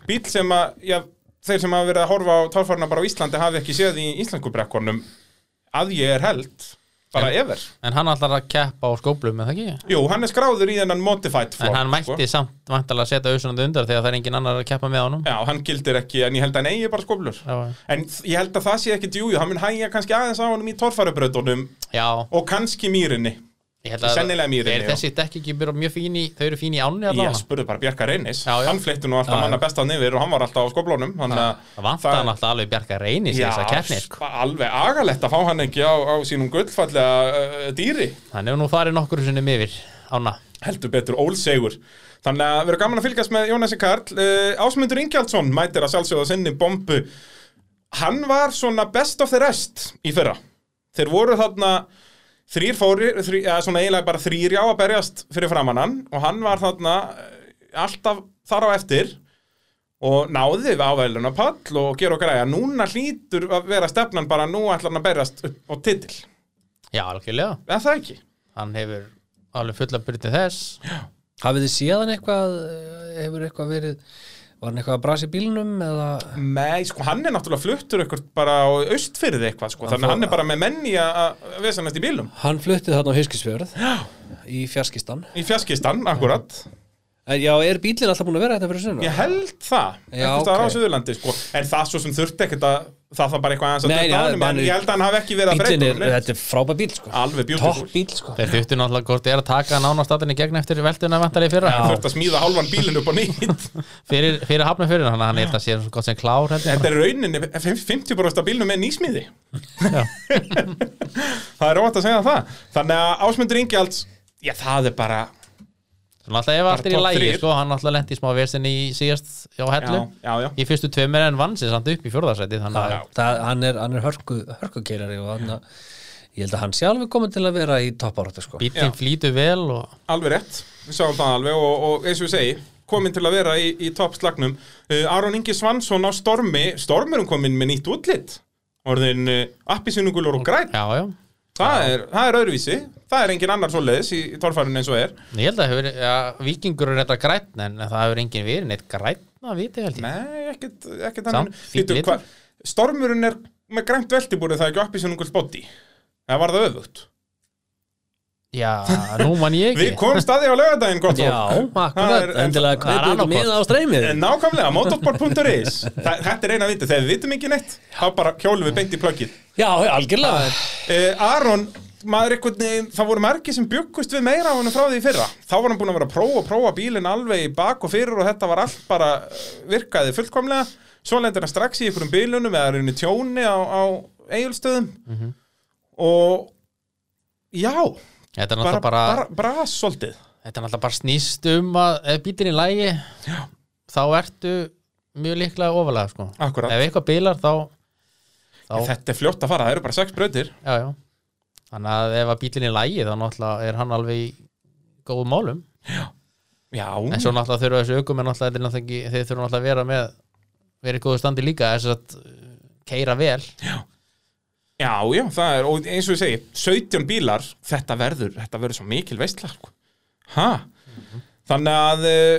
bíl sem að já, Þeir sem hafa verið að horfa á tálfarna bara á Íslandi hafi ekki séð í íslensku brekkunum að ég er held bara ever. En hann ætlar að keppa á skóplum með það ekki? Jú, hann er skráður í þennan modified flokk En hann mætti sko. samt vantalega að setja auðsunandi undir þegar það er engin annar að keppa með honum. Já, hann gildir ekki, en ég held að hann eigi bara skóflur. Já, En ég held að það sé ekki djúju, hann mun hægja kannski aðeins á honum í torfærubröðunum já. og kannski mýrinni. ég sennilega Er já. þessi dekk ekki bara mjög fín í Þau eru fín í ánni Ég allavega? spurði bara Bjarka Reynis, Já, já. hann fleitti nú alltaf manna best á nifir og hann var alltaf á Þannig að Það vantar hann alltaf alveg bjarga reyni sér þess að keppni sko. alveg agalegt að fá hann ekki á, á sínum gullfallega uh, dýri. Hann hefur nú farið nokkur sinnum yfir ána heldur betur ólsegur þannig að verður gaman að fylgjast með Jónasi Karl. Uh, Ásmundur Ingjaldsson mætir að sjálfsögða sinni bombu. Hann var svona best of the rest í fyrra. Þeir voru þarna þrýr fóri, þrý, eða svona eiginlega bara þrýr já að berjast fyrir framannan og hann var þarna eh, alltaf þar á eftir og náði við ávæluna pall og gera og græja núna hlýtur að vera stefnan bara nú ætlar hann að berjast upp á titil. Já, algjörlega. Eða það ekki? Hann hefur alveg fulla byrði þess. Hafið þið séðan eitthvað eh, hefur eitthvað verið var hann eitthvað að brasa í bílnum eða? Nei, sko, hann er náttúrulega fluttur eitthvað bara á austfyrði eitthvað, sko, þannig að hann er bara með menni að vesanast í bílum hann fluttið þarna á Hiskisfjörð í fjarskistan. Í fjaskistan, akkurat já, er bílinn alltaf búin að vera þetta fyrir sunna? ég held það, Já, eitthvað staðar á. Suðurlandi sko. en það svo sem þurfti ekkert að það var bara eitthvað aðeins að Nei, detta já, á honum, en er- ég held að hann hafi ekki verið að Bílinn breyta er, þetta er frábær bíl sko. Alveg bíl sko. Þeir þurftu náttúrulega hvort er að taka nánastáttinni gegn eftir veltuna vantar í fyrra. Þurfti að smíða hálfan bílinn upp á nýtt. Fyrir, fyrir hafnum fyrir hann hann held að sé svo gott sem klár heldur þetta er rauninni 50% af bílnum með nýsmíði. Já. það er óvægt að segja það. Þannig að Ásmundur Ingjalds já, það er bara Svona alltaf ef allt er í lægi sko, hann alltaf lendi í smá versin í síðast á hellu já, já, já. í fyrstu tveimur en vann sér samt upp í það, hann er, hann er hörku, hörkukeirari og hann að ég held að hann sé alveg komin til að vera í toppáratu sko bílinn Já. flýtur vel og Alveg rétt, við sáum það alveg og, og eins og við segi, komin til að vera í, í toppslagnum. Uh, Aron Ingi Svansson á Stormi, Stormurum komin með nýtt útlitt, orðin uh, appisinugulur og græn. já, já Það er, það er öðruvísi, það er engin annar svoleiðis í, í torfærinu eins og er. Ég held að hefur, ja, vikingur er þetta græn en það hefur engin verið neitt græn að viti held ég Nei, ekkert, ekkert Samt, litur. hva- Stormurinn er með grænt veltibúrið það er ekki appisinugul bóti. Það var það öfugt. Já, nú man ég Við ekki. komum staði á laugardaginn, gott Já, fólk. Það akkurat, endilega það er annað með á streymið. Nákvæmlega, motorsport.is Þetta er eina viti, þegar við vitum ekki neitt þá bara hjólum við beint í plöggið Já, algjörlega. Uh, Aron, maður einhvern veginn það voru margir sem byggust við meira á hann frá því í fyrra. Þá var hann búin að vera að prófa og prófa bílinn alveg í bak og fyrir og þetta var allt bara eh, virkaði fullkomlega. Svo lendir hann strax í einhverjum bílunum eða er inn í tjóni á, á eigulstöðum og já, Þetta er bara, náttúrulega bara, bara, bara, svolítið Þetta er náttúrulega bara snýst um að ef bílinn í lægi Já. þá ertu mjög líklega ofalega sko. Akkurat. Ef eitthvað bílar þá, þá Þetta er fljótt að fara, það eru bara sex brautir já, já. Þannig að ef að bílinn í lægi þá náttúrulega er hann alveg í góðum málum Já, en svo náttúrulega þurfa þessu aukum en náttúrulega, þeir þurfa náttúrulega að vera með verið góðu standi líka þess að keira vel Já, já, það er, og eins og ég segi 17 bílar, þetta verður þetta verður svo mikil veistla sko. ha? þannig að uh,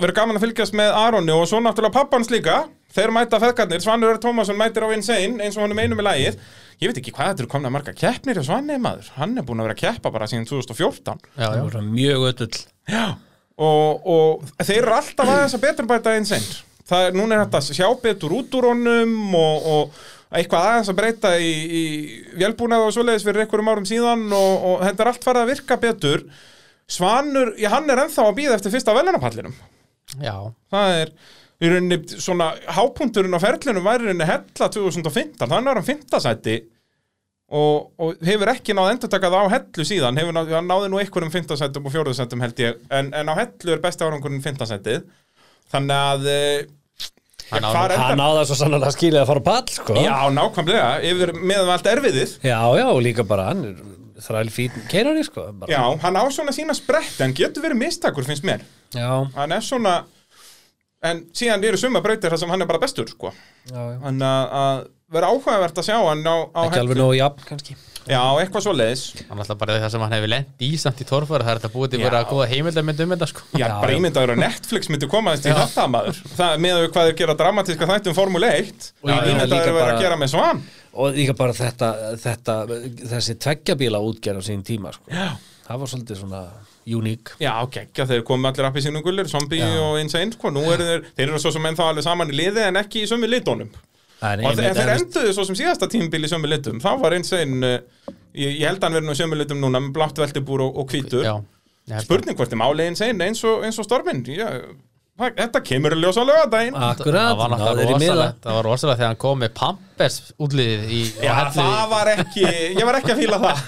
verður gaman að fylgjast með Aroni og svo náttúrulega pappans líka. Þeir mæta feðgarnir, Svanur Tómasson mætir á Insane eins og hann er með einu með lagið. Ég veit ekki hvað þetta eru komna marga keppnir hjá Svanni maður, hann er búin að vera að keppa bara síðan 2014 já, Það já. voru mjög öll Já, og, og þeir eru alltaf aðeins að betur bæta eins einn Það er, núna er þetta að sjá betur út úr honum og, og eitthvað aðeins að breyta í, í vélbúnað og svoleiðis fyrir einhverjum árum síðan og, og þetta er allt farið að virka betur. Svanur, já hann er ennþá að býða eftir fyrsta velunapallinum já. Það er í rauninni svona hápunturinn á ferlinum væri rauninni hella 2015, þannig er hann fimmtasæti og, og hefur ekki náð endur takað á hellu síðan. Hefur náð, náði nú einhverjum fimmtasætum og fjóruðsætum held ég, en, en á hellu er besti árangurinn fimmtasætið þannig að eh, Hann já, á- hvar Hann endar á það svo sannlega skilið að fara pall sko. Já, nákvæmlega, yfir meðan allt erfiðið já, já, líka bara hann er þræl fín keirari sko. bara. Já, hann á svona sína sprett en getur verið mistakur finnst mér já, hann er svona en síðan eru suma brautir þar sem hann er bara bestur sko. já, já. Þannig að, að vera áhugavert að sjá hann á, á Ekki alveg nógu jafn kannski Já, eitthvað svo leiðis hann alltaf bara það sem hann hefur lent í samt í torfara það er þetta búið til Já. að vera að góða heimildamind um þetta sko. Já, Já, bara já. ímyndaður að Netflix myndi koma þess til þetta maður. Það með við hvað þeir gera dramatíska þættum Formule 1 Já, og já, ímyndaður líka að vera bara- að gera með svan. Og líka bara þetta, þetta þessi tveggjabíla útgerð á sín tíma sko. Já, það var svolítið svona uník já, geggja, þeir komu allir appi sínum gullir, zombie og insane, sko, nú eru þeir þeir eru svo sem enn þá alveg saman í liði en ekki í sömu litónum en, og þeir, enduðu svo sem síðasta tímabil í sömu litum, þá var insane uh, ég, ég held að hann verið nú í sömu litum núna með blátt veltibúr og, og að- spurning hvort er máli insane eins og, eins og storminn. Já, það- þetta kemur að ljósa á lögadaginn Akkurat, það var rosalegt þegar hann kom með Pampers á Já, það var ekki, ég var ekki að fíla það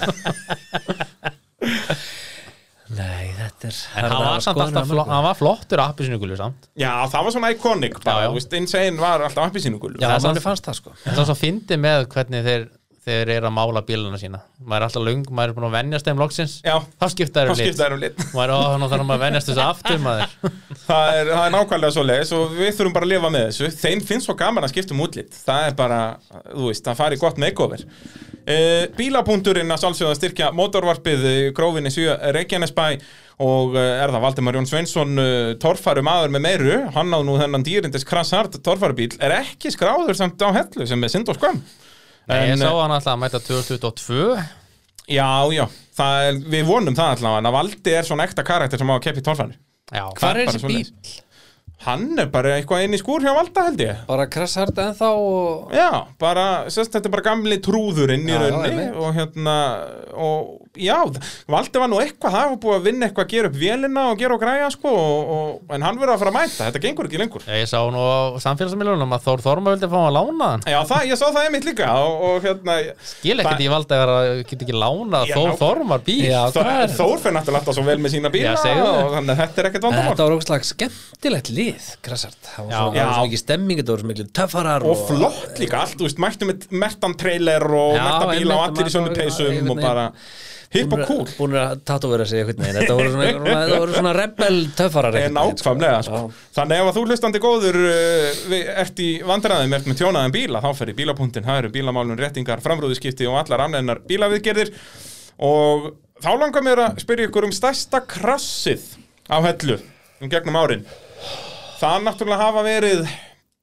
Nei, þetta er en hann var samt alltaf flott, hann var flottur appi sinu gullu samt. Já, það var svona iconic bara, Já, já. þú veist, Insane var alltaf appi sínu gullu Já, Það er manni samt- fannst það sko. En það svo fyndi með hvernig þeir þeir eru að mála bíluna sína. Maður er alltaf lung, maður er búin að venjast þeim loksins. Já, þá skipta þeir um lit. um lit. Maður er á þannig þarf maður að venjast þessu aftur það er, það er nákvæmlega svo leiðis og við þurfum bara að lifa með þessu. Þeim finnst svo gaman að skipta um útlit. Það er bara, þú veist, það fari gott makeover. Uh, Bílapunkturinn að sjálfsögða styrkja mótorvarpið uh, grófinni 7 Reykjanesbæ og er það Valdimar Jón Sveinsson torfæru maður með meiru. Hann á nú þennan dýrindis krassart torfærubíl er ekki skráður samt á hellu sem er synd og skömm Nei, ég En, sá hann alltaf að mæta 2022 Já, já, það er, við vonum það allavega að Valdi er svona ekta karakter sem á að keppa í torfæru já, Hvar er þessi bíl? Hann er bara eitthvað inn í skúr hjá Valda held ég. Bara krassart ennþá og Já, bara, sérst, þetta er bara gamli trúðurinn í Já, já, rauninni einmitt. og hérna, og já, Valdi var nú eitthvað, það var búið að vinna eitthvað að gera upp vélina og gera og græja, sko, og, og, en hann verður að fara að mæta, þetta gengur ekki lengur. ég sá nú á samfélagsmiðlunum að Þór Þorma vildi fá hann að lána hann Já, það, ég sá það einmitt líka og, og hérna, skil ekkert Það- ég valdi að geta ekki lána Já, Þór Þormar bíl Já, Þó, hvað er Þór fyrir náttúrulega alltaf svo vel með sína bíla það. og þannig að þetta er ekkert vandamál. Þetta var ógslag skemmtilegt lið, krassart Það var svo, það var Já. svo mikið stemming, þetta voru svo mikið töffarar Og flott líka allt, þú veist, mættum með mertan trailer og Já, merta bíla og allir í bara- peysum og bara hipp og cool. Búin að tatovera sig einhvern veginn Þetta voru svona, þetta voru svona rebel töffarar En einhvern veginn, sko. sko. Þannig ef að þú hlustandi góður við- ert í vandræðum, ert með tjónaðan bíla þá fer í bílapunktin, það eru bílamálun, réttingar framrúðuskipti og allar annar bílaviðgerðir og þá langar mér að spyrja ykkur um stærsta krassið á hellu um gegnum árin Það náttúrulega hafa verið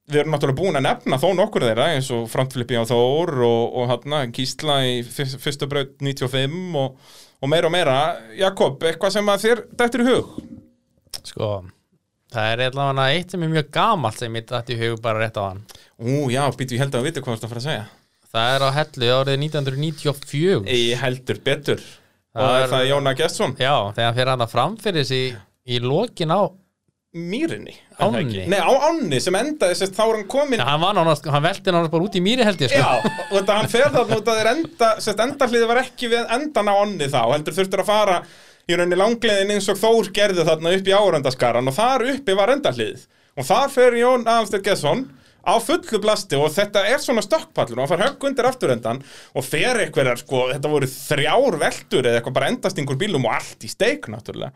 við erum náttúrulega búin að nefna þó nokkur þeirra eins og frontflippi á Þór og, og hann Gísla í fyrst, fyrstu braut 95 og, og meira og meira. Jakob, eitthvað sem að þér dættir í hug? sko það er allavega eitt sem er mjög gamalt sem ég dætti í hug bara rétt á hann. Ú, já, býtu, ég held að viti hvað þú ert að fara að segja. Það er á hellu árið 1994 Ég heldur betur. Það Og er- það er Jóna Gestsson? Já, þegar fyrir hann að framfyrir sig í lokin á Mýrinni Ánni? Nei, á Ánni sem endaði, sérst, þá er hann komin Já, hann var nánast, hann velti nánast bara út í mýri held ég sko. Já, og þetta hann fer þarna út að þeir enda sérst, endahliði var ekki við endan á Ánni þá heldur þurftur að fara í rauninni langleiðin eins og Þór gerði þarna upp í árandaskaran og þar uppi var endahliðið og þar fer Jón Aðalsteinn Gestsson á fullu blasti og þetta er svona stokkpallur og hann fær högg undir afturendan og fer einhverjar sko, þetta voru þrjár veldur eða eitthvað bara endastingur bílum og allt í steik náttúrulega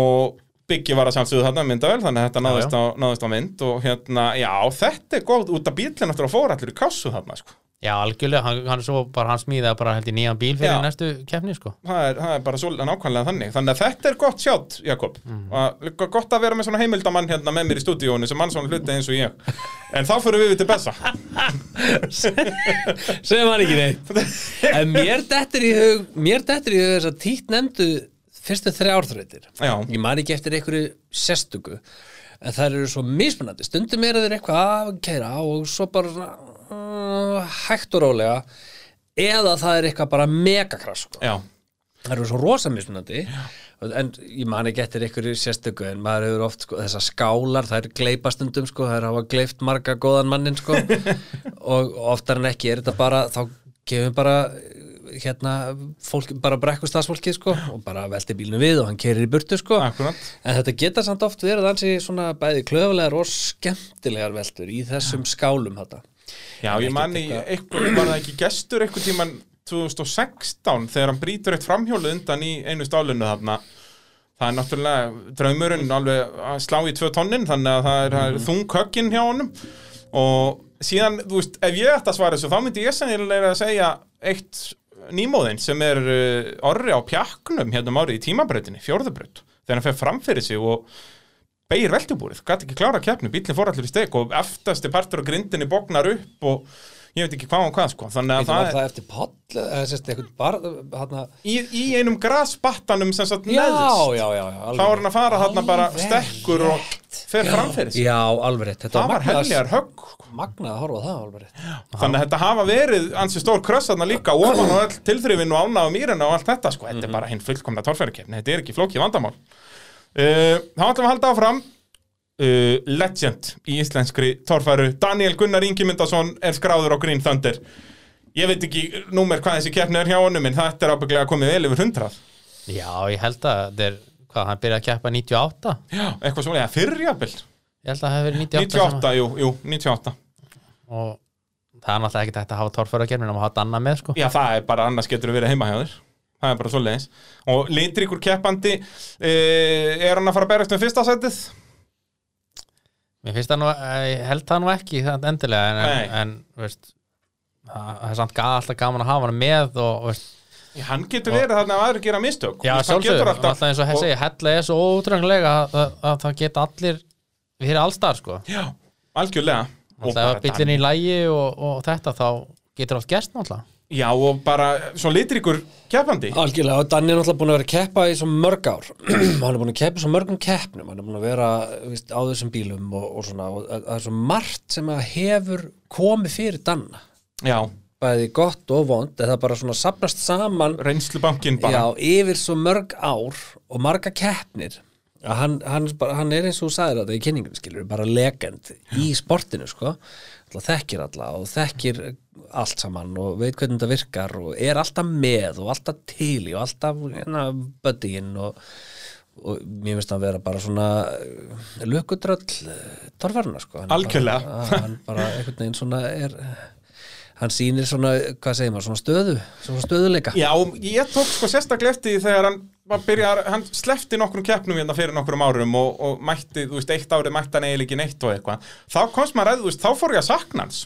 og Byggi var að sjálfsögðu þarna myndavel þannig að þetta Já, náðist á, náðist á mynd og hérna, já, þetta er góð út af bílinn eftir að fóra allir í kassu þarna sko. Já, algjörlega, hann, hann svo bara hann smíða bara held í nýjan bíl fyrir Já. næstu keppni sko. Það er, það er bara svo nákvæmlega þannig. Þannig að þetta er gott sjátt, Jakob. Mhm. og gott að vera með svona heimildamann hérna með mér í stúdíónu sem mann svona hluti eins og ég. En þá fyrir við til Bessa. Sem var ekki neitt. En mér dettur í hug mér dettur í hug þess að títt nefndu fyrstu þrjárþrautir Já. ég man ekki eftir einhverju sérstöku en það eru svo mismunandi. Stundum eru þeir eitthvað að keira og svo bara uh, hægt og rólega eða það er eitthvað bara megakrass sko. Já, það eru svo rosa mismunandi en ég man ekki eftir einhverju sérstöku en maður hefur oft sko, þessar skálar það er gleipastundum sko, það er hafa gleift marga góðan mannin sko. Og oftar en ekki er þetta bara þá gefum bara hérna fólk, bara brekkustadsfólkið sko og bara velti bílnu við og hann kerir í burtu sko. En þetta geta samt oft verið ansi svona bæði klöfulegar og skemmtilegar veltur í þessum skálum þetta Já, ég man í, eitthvað, var það ekki gestur eitthvað tíman 2016 þegar hann brýtur eitt framhjólu undan í einu stálinu þarna? Það er náttúrulega draumurinn alveg að slá í tvö tonnin þannig að það er, það er þung högginn hjá honum. Og síðan, þú veist, ef ég ætti að svara þessu þá myndi ég sennilega að segja eitt nýmóðinn sem er uh, orri á pjaknum hérna um árið í tímabrautinni, fjórðubraut þegar hann fer framfyrir sig og beigir veltubúrið, gæti ekki klára keppni bílinn fór allir í steg og eftasti partur á grindinni bognar upp og ég veit ekki hvað og hvað sko. Þannig að það það er eftir poll eða sérst eitthvað bara hana, í, í einum grasbattanum sem já, já þá er hann að fara þarna bara stekkur og fer framfyrir sig. Já, alveg rétt. Þetta það var heljar högg sko. Magnað að horfa það alveg rétt. Þannig að þetta hafa verið ansi stór kröss þarna líka ofan og öll tilþrifin og ána og mýrina og allt þetta sko, þetta er bara hinn fullkomna torfærikeppni þetta er ekki flókið vandamál. Uh, þá ætlum við að halda áfram. Uh, legend í íslenskri torfæru Daniel Gunnar Ingimundason er skráður á Green Thunder. Ég veit ekki númer hvað þessi keppni er hjá honum en þetta er ábygglega komið vel yfir 100 Já, ég held að þetta er, hvað, hann byrjaði að keppa 98 já, eitthvað svona, eða fyrrjabil Ég held að það hefði verið 98, 98, jú, jú, 98 sem, og það er náttúrulega ekki þetta að hafa torfæra að gera en að hafa danna með sko. Já, það er bara annars getur verið heima hjá þér. Það er bara svoleiðis. Og litríkur keppandi e, Er hann að fara að berast með fyrsta setið? Mér finnst það nú, eh, ég held það nú ekki það endilega en, en, en veist, það, er samt alltaf gaman að hafa hann með og veist, Já, hann getur verið þarna að aðri gera mistök. Já, sjálfsögur, getur alltaf, eins og hér segja hella er svo ótrúlega að, að, að það geta allir fyrir allstar sko. Já, algjörlega. Og alltaf bara bíllinn í lægi og, og þetta þá getur allt gerst náttúrulega. Já, og bara svo litríkur keppandi. Algjörlega, og Danni er náttúrulega búin að vera að keppa í svo mörg ár. Hann er búin að keppa í svo mörgum keppnum. Hann er búin að vera víst, á þessum bílum og, og svona, og það það er svo margt sem að hefur komið fyrir Danna. Já, bæði gott og vond, það bara svona sapnast saman reynslubankin bara. Já, yfir svo mörg ár og marga keppnir. Að hann, hann, bara, hann er eins og þú sagðir þetta í kynningunum skilur, bara legend í sportinu sko, alltaf þekkir alla og þekkir allt saman og veit hvernig þetta virkar og er alltaf með og alltaf til í og alltaf hérna, buddyinn og, og mér finnst hann vera bara svona lökutröll torfarna sko. Hann er Algjörlega. hann bara einhvern veginn svona er hann sýnir svona, hvað segir maður, svona stöðu svona stöðuleika Já, ég tók sko sérstaklega eftir því þegar hann byrjar, hann slefti nokkrum keppnum hérna fyrir nokkrum árum og, og mætti, þú veist, eitt árið mætti hann eiginlega ekki neitt og eitthvað. Þá komst maður að, þú veist, þá fór ég að sakna hans.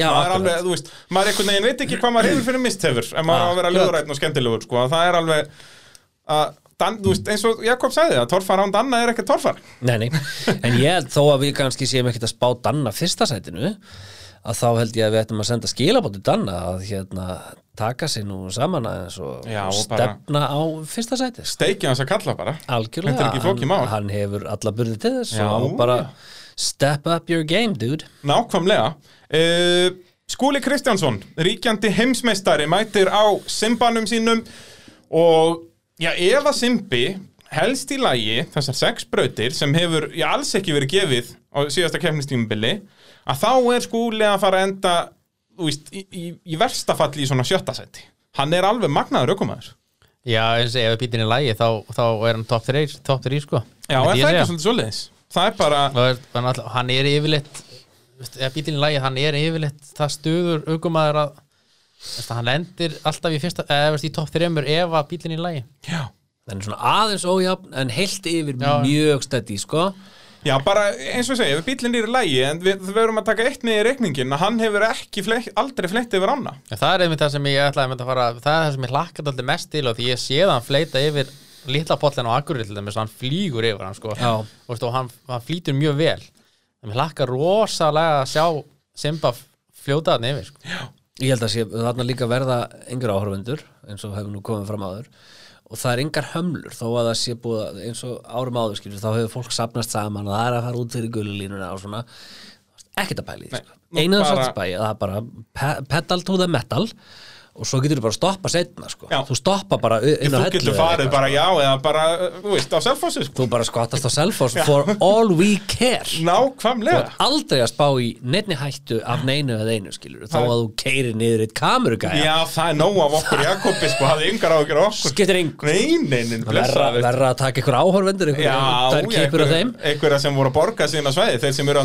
Já, maður er alveg, þú veist, maður einhvern veginn veit ekki hvað maður hefur fyrir misthefur ef maður á að vera lögurætn og skemmtilegur, sko. Það er alveg að, Dan, þú veist, eins og Jakob sagði það, torfar án Danna er ekki torfar. Nei, nei, en ég held þó að við kannski séum ekkert að spá Danna fyrsta sætinu að þá held ég að við ættum að senda skilabóti Danna að hérna taka sig nú saman aðeins og, Já, stefna á fyrsta sæti. steikið hans að kalla bara. Algjörlega, hann, hann hefur alla burði til þess Já, og bara já. step up your game, dude. Nákvæmlega. Uh, Skúli Kristjánsson, ríkjandi heimsmeistari mætir á simbanum sínum og já, ef að simbi helst í lagi þessar sex brautir sem hefur já, alls ekki verið gefið á síðasta kefnistímubili að þá er skúli að fara að enda veist, í, í, í versta falli í svona sjötta seti hann er alveg magnaður aukumæður Já, eins og ef bíllinn er í lægi þá, þá er hann top 3, top 3 sko. Já, er það ég ekki svolítið svoleiðis? Það er bara, er- hann er yfirleitt ef bíllinn er í lægi, hann er yfirleitt það stuður aukumæður að veist, hann lendir alltaf í fyrsta eða í top 3 ef að bíllinn er í lægi já. Þannig svona aðeins ójafn en heilt yfir Já. mjög stætti sko Já, bara eins og segja, bílinn er í lægi en við, við verum að taka eitt með í reikningin að hann hefur ekki fleitt, aldrei fleitt yfir ána. Það er einmitt það sem ég ætlaði að fara það er það sem ég hlakkaði alltaf mest til og því ég sé það hann fleita yfir litla pollin á Akureyri til dæmis og hann flýgur yfir hann sko. Já. og, hann, hann flýtur mjög vel. Þannig ég hlakka rosalega að sjá Simba fljóta hann yfir sko. Ég held að sé þarna líka verða yngur áhörfundur eins og hefur nú komið fram áður og það er yngar hömlur þó að það sé búið eins og árum áður skilur þá hefur fólk sapnast saman og það er að fara út fyrir gululínuna og svona ekkert að pæli því sko. nú einu bara- satt spæði að það bara pe pedal to the metal og svo getur þú bara að stoppa setna sko. Þú stoppa bara inn á Þú hellu getur eða farið bara já eða bara, þú veist, á selfossi sko. þú bara skottast á selfos for all we care. Þú Nákvæmlega ert aldrei að spá í nefni hættu af neinu eða einu skilur þá að þú keirir niður eitt kamerugæja. Já, það er nóg af okkur Jakobi sko, hafði yngar ágjör okkur. Skiptir nei, verra, blessaður. verra að taka ykkur áhorvendur ykkur, er kipur af þeim. einhverja sem voru að borga síðan á sveiði þeir sem eru á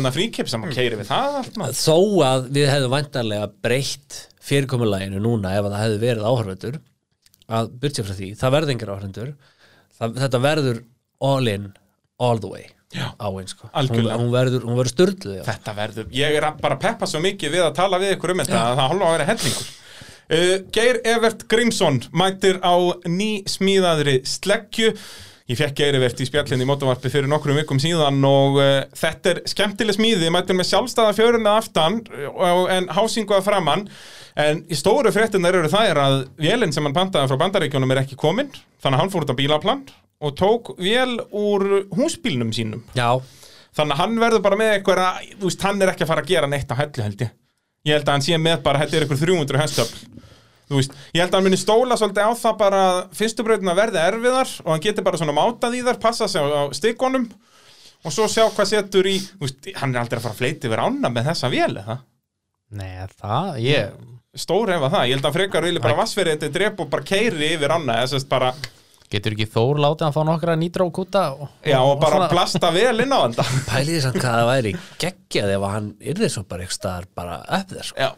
fyrirkomulæginu núna ef að það hefði verið áhorvendur að byrja frá því, það verður engir áhorvendur þetta verður all in all the way Já, á eins sko. hún, hún verður, verður styrluð Þetta verður, ég er bara að peppa svo mikið við að tala við ykkur um þetta að það hálfa að vera hellingur. Uh, Geir Evert Grímsson mætir á ný smíðaðri sleggju Ég fekk Geir Evert í spjallinni í mótavarpi fyrir nokkrum vikum síðan og uh, þetta er skemmtileg smíði, mætir með sjálfstæða fjöruna aftan uh, en hásingu að framann en í stóru fréttunar eru það er að vélinn sem hann pantaði frá bandaríkjónum er ekki kominn þannig að hann fór út á bílaplan og tók vél úr húsbílnum sínum. Já, Þannig að hann verður bara með eitthvað þú veist, hann er ekki að fara að gera neitt á hellu held ég. Ég held að hann sé með bara, þetta er eitthvað 300 hestöfl Þú veist, ég held að hann muni stóla svolítið á það bara að fyrstu brautina verði erfiðar og hann geti bara svona mátað í þar, passa sig á, á stikkonum og svo sjá hvað setur í, þú veist, hann er aldrei að fara að fleiti yfir ána með þessa vél, eða? Nei, það, ég Stór ef að það, ég held að hann frekar vilja bara vassverið þetta drep og bara keiri yfir ána, þess að bara, getur ekki Þór látið að fá nokkra nýtrókúta og, já, og bara svona- blasta vel inn á þetta. pæliði samt hvað það væri geggjað ef að hann yrði svo bara eitthvað bara upp þér sko. Já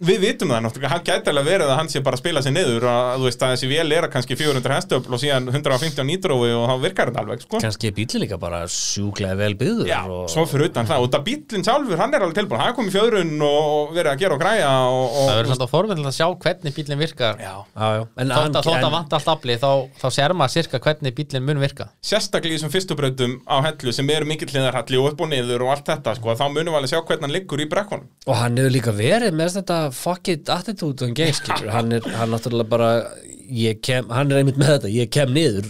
Við vitum það náttúrulega, hann gæti alveg verið að hann sé bara að spila sig niður og að, þú veist að þessi vél er að kannski 400 hestöfl og síðan 150 á nýtrófi og þá virkar þetta alveg, sko. kannski er bílinn líka bara sjúklega vel byggður Já, og... svo fyrir utan það, og það bílinn sjálfur, hann er alveg tilbúin, hann er komið í fjöðrun og verið að gera og græja og, og það verður samt að forvindin að sjá hvernig bílinn virkar Já, Já, já. En þótt hann- að, þótt en- að vanta allt afli þá, þá sér maður sirka hvernig bílinn mun virka sérstaklega í þessum fyrstu brautum á hellu sem eru mikill hliðarhalli og upp og niður og allt þetta, sko, þá munum við alveg sjá hvernig hann liggur í brekkunum. Og hann hefur líka verið með þetta fuck it attitude og geiskilur hann er hann náttúrulega bara ég kem, hann er einmitt með þetta, ég kem niður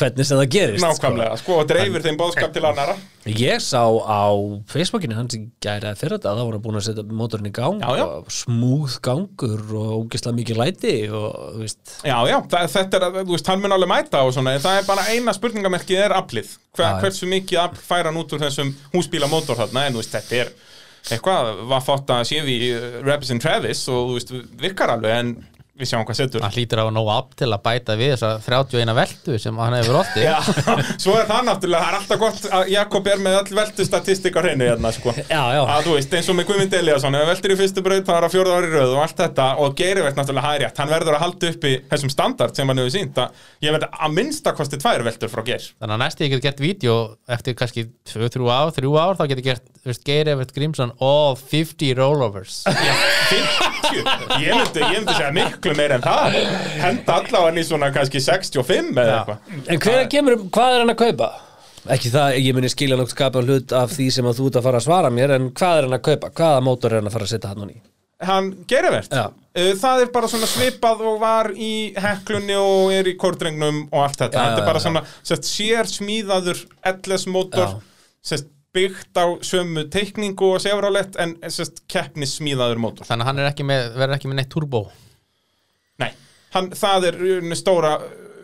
hvernig sem það gerist Nákvæmlega, sko, og dreifir þeim bóðskap til annara. sko. Ég sá á Facebookinu hans í gæri að fyrir þetta þá voru hann búin að setja mótorinn í gang Já, já. og smúð gangur og ógislega mikið læti og veist Já, já, það, þetta er, þú veist, hann mun alveg mæta og svona, það er bara eina spurningamerkið er aflið, Hver, hversu mikið afl fær hann út úr þessum húsbílamótor þarna, en þú veist, þetta er eitthvað, var fótt að sé við Rebison Travis og þú veist, virkar alveg, en við sjáum hvað setur. hann hlýtur á nóg app til að bæta við þessa 31 veltu sem hann hefur olti Já, svo er það náttúrulega, það er alltaf gott að Jakob er með all veltu statistik á hreinu hérna, sko. Já, já. Að þú veist, eins og með Guðmund Eliasson, ef veltir í fyrstu braut, þá er að fjórða ári röð og allt þetta, og Geirivert náttúrulega hægrétt, hann verður að halda uppi þessum standard sem hann hefur sínt að, ég veit, að minnsta kosti tvær veltur frá Geir. þannig að næstu ég get gert vídeo eftir kannski 2-3 ár, 3 ár þá get ég gert, þú veist, Geir Evert Grímsson all 50 rollovers 50, ég myndi, ég myndi segja miklu meir en það. Henda allavega í svona kannski 65 eða eitthvað. En hver kemur, hvað er hann að kaupa? Ekki það, ég muni skilja nokkuð skapa hlut af því sem að þú ert að fara að svara mér en hvað er hann að kaupa? Hvaða mótor er hann að fara að setja hann í? hann gerivert Já. það er bara svona svipað og var í heklunni og er í kordrengnum og allt þetta, þetta er bara svona sest, sér smíðaður LS mótor sest, byggt á sömu teikningu og sefrálett en sest, keppnis smíðaður mótor. Þannig að hann er ekki með, verður ekki með neitt turbo hann, það er stóra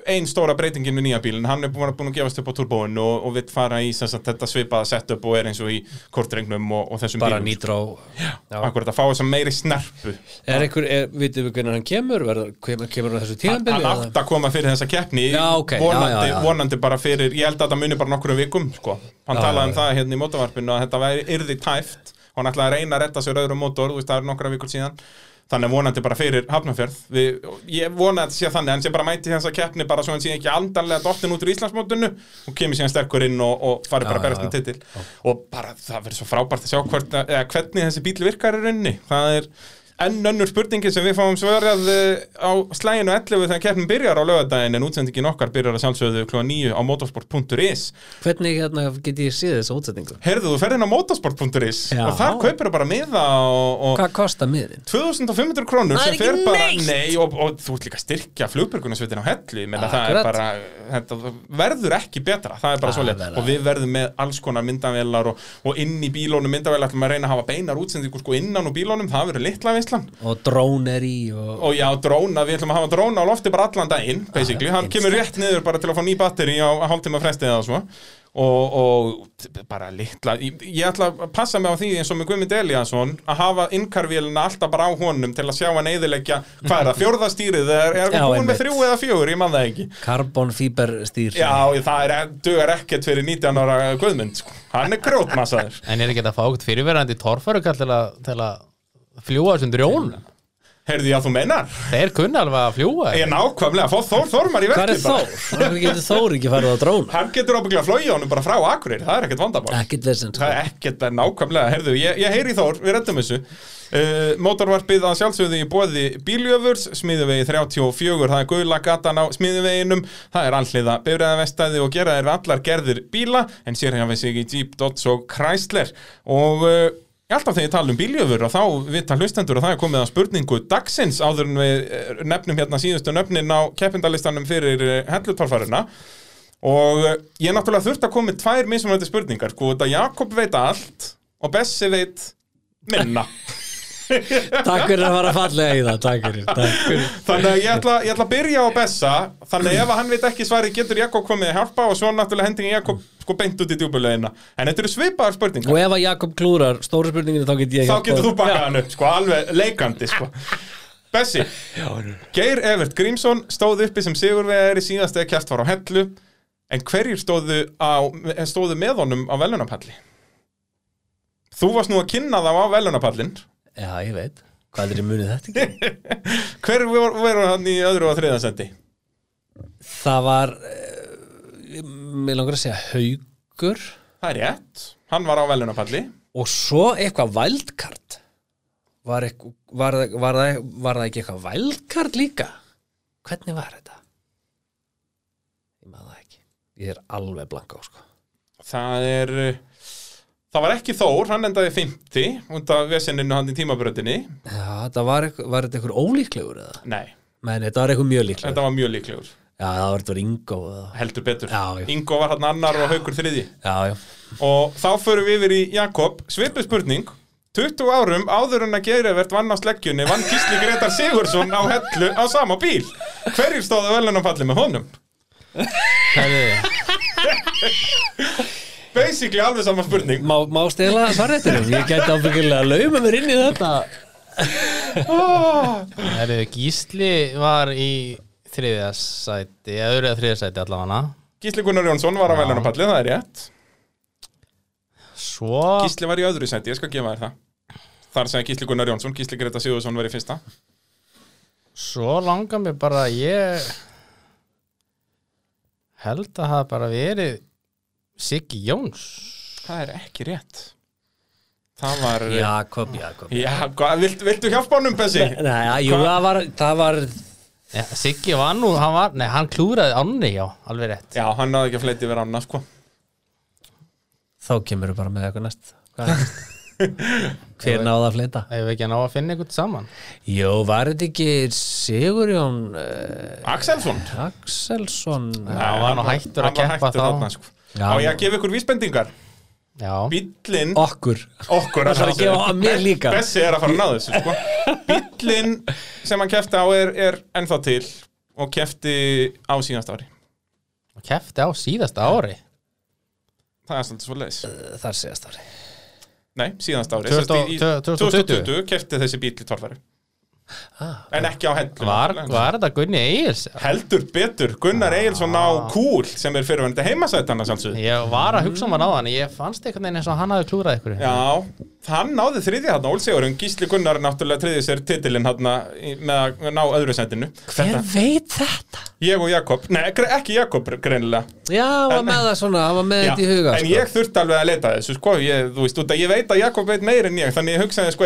ein stóra breytingin við nýja bílinn. Hann er búin að, búin að gefast upp á turbóin og, og vill fara í sagt, þetta svipaða setup og er eins og í kortrengnum og, og þessum Bara bílum nýtró Já. Akkurat að fá þess að meiri snerpu. Er einhver, er, vitum við hvernig hann kemur? Verður, kemur, kemur hann þessu Hann tíðanbili? hann átt að koma fyrir þessa keppni Já, ok, já, vonandi, já, vonandi bara fyrir ég held að þetta muni bara nokkru vikum sko. hann talaði um það hérna í mótavarpinu að þetta væri yrði tæft. Hann ætlaði að reyna að retta sér öðrum mótor þú veist það er nokkra vikur síðan þannig að vonandi bara fyrir hafnafjörð Við, ég vona að þetta sé þannig að hann sé bara mæti þessa keppni bara svo hann sé ekki aldanlega dottin út úr Íslandsmótinu og kemur síðan sterkur inn og, og fari bara að berast um titil. Og bara það verður svo frábært að sjá hvort, eða, hvernig þessi bíl virkar í rauninni. Það er enn önnur spurningi sem við fáum svarað eh, á slæginu 11 þegar keppnin byrjar á lögadaginn en útsendingin okkar byrjar að sjálfsögðu kl. 9 á motorsport.is Hvernig hérna get ég séð þessu útsetningu? Herðu, þú ferð inn á motorsport.is og þar kaupir þú bara miða og, og Hvað kostar miðin? 2500 krónur sem fer bara, nei, og, og þú ert líka styrkja flugbjörgunarsvitin á hellu, er verður ekki betra, það er bara vel, og við verðum með alls konar myndavélar og, og inn í bílónum myndavélar ætlum að reyna að hafa beinar útsendingu sko innan úr bílónum, það verður litla veislan Og drón er í og... og já, dróna, við ætlum að hafa dróna á lofti bara allan daginn, basically, hann kemur rétt niður bara til að fá ný batteri á hálftíma frestið eða svo. Og, og bara litla, ég, ég ætla að passa mig á því eins og með Guðmund Eliasson að hafa innkarvélina alltaf bara á honum til að sjá hann eðilegja, hvað er það, fjórðastýrið er, er við búin með þrjú eða fjögur, ég man það ekki. Carbon fiber stýr. Já, það er, dugar ekkert fyrir 19 ára Guðmund, sko. hann er grjótmassaður En er ekki þetta að fá okkur fyrirverandi torfærukall til að, til að fljúa þessum drjón? Heyrðu, já, þú meinar? Þeir kunna alveg að fljúa Ég er nákvæmlega, fá Þór Þormar í Hvað verkið er Þór? Hvað getur Þór ekki farið á drón? Hann getur ábygglega flóið honum bara frá Akureyri, það er ekkert vandamál Ekkert vesend Það er ekkert að nákvæmlega, herðu, ég, ég heyri Þór, við reddum þessu uh, Mótorvarpið að sjálfsögðu í bóði bíljöfurs, smiðuvegi 34 það er guðla gatan á smiðuveginum það er alliða bifræðavestæði og gera þeir við allar gerðir bíla, en sér alltaf þegar ég tala um bíljöfur og þá vita hlustendur og það er komið að spurningu dagsins áður en við eh, nefnum hérna síðustu nöfnin á keppindalistanum fyrir uh, hellutórfarina og uh, ég náttúrulega þurft að koma með tvær mismunandi spurningar sko, þetta Jakob veit allt og Bessi veit minna Takk fyrir að fara fallega í það Takk fyrir, takk fyrir. þannig að ég ætla, ég ætla að byrja á Bessa. Þannig að ef hann veit ekki svari getur Jakob komið að hjálpa og svo náttúrulega hendingin Jakob sko beint út í djúbulegina en þetta eru svipaðar spurningar. Og ef að Jakob klúrar stóru spurninginu þá get ég þá getur þú bakað hann upp sko alveg leikandi sko. Bessi, Geir Evert Grímsson stóð uppi sem sigurvegari síðast eða kjæft var á hellu. En hverjir stóðu, á, stóðu með honum á velunapalli? Þú varst nú að kynna þá á velunapallin Já, ég veit Hvað er í munið þetta ekki? Hver voru hann í öðru og þriða sendi? Það var uh, Mér langar að segja haugur Það er rétt, hann var á velunapalli Og svo eitthvað vældkart var, eitthvað, var, var, það, var það ekki eitthvað vældkart líka? Hvernig var þetta? Ég maður það ekki Ég er alveg blanka á sko Það er Það var ekki Þór, hann endaði 50 út af vesenninu hann í tímabröndinni Já, þetta var, eitthvað, var þetta eitthvað ólíklegur eða? Nei, Nei, þetta var eitthvað mjög líklegur þetta var mjög líklegur. Já, það var þetta var Ingo eða? heldur betur. Já, já. Ingo var hann annar og haukur þriði Já, já. Og þá förum við yfir í Jakob. Svipu spurning. 20 árum áður en að Geirivert vann á sleggjunni vann Gísli Gretar Sigursson á hellu á sama bíl. Hverjir stóðu velunapalli með honum? Basically alveg sama spurning. Má, má stela svarréttinum? Ég gæti ábyggilega að lauma mér inn í þetta. Herðu, Gísli var í þriðja sæti, eða öðru eða þriðja sæti allavega. Gísli Gunnar Jónsson var á velunapalli, það er rétt. Svo, Gísli var í öðru seti, ég skal gefa þér það. Þar sem Gísli Gunnar Jónsson, Gísli Greta Sigursson var í fyrsta. Svo langar mér bara að ég held að það bara verið Siggi Jóns. Það er ekki rétt. Það var Jakob, Jakob. Já, hvað, vilt, viltu hjálpa honum, Bessi? Nei, jú, það var, það var ja, Siggi var nú, hann var, nei, hann klúraði ánni, já, alveg rétt. Já, hann náði ekki að fleiti vera annað, sko. Þá kemur þú bara með eitthvað næst. Hvað er næst? Hver náða að fleita? Ef við ekki að ná að finna einhvern saman? Jó, var þetta ekki Sigurjón uh, Axelsson? Axelsson hann var nú hættur að Hann var keppa þá. Já. Á ég að gefa ykkur vísbendingar. Já, Bíllinn Okkur. Okkur Það þarf að gefa að mér líka. Bessi er að fara að ná þessu sko. Bíllinn sem hann kefti á er, er ennþá til og kefti á síðast ári. Og kefti á síðasta ári? Það er svolítið svo leiðis Þar séðast ári. Nei, síðast ári. 2000 Sest í- í- 2020. 2020 kefti þessi bíl í torfæri ah, En ekki á hellu Var, var þetta Gunni Egils? Heldur betur Gunnar Egilson á Kúl sem er fyrirvændi heimasætana sjálfsögðu. Ég var að hugsa um hann á hann Ég fannst einhvern veginn eins og hann hafi klúrað ykkur. Já, hann náði þriðja hann, Ólsegurinn, Gísli Gunnar náttúrulega þriðið sér titilinn hann með að ná öðru sendinu Hver veit þetta? Ég og Jakob, nei ekki Jakob greinilega. Já, hann var með það svona, hann var með þetta í huga en sko. ég þurfti alveg að leita að þessu sko, ég, þú veist, ég veit að Jakob veit meir en ég þannig ég hugsaði, sko,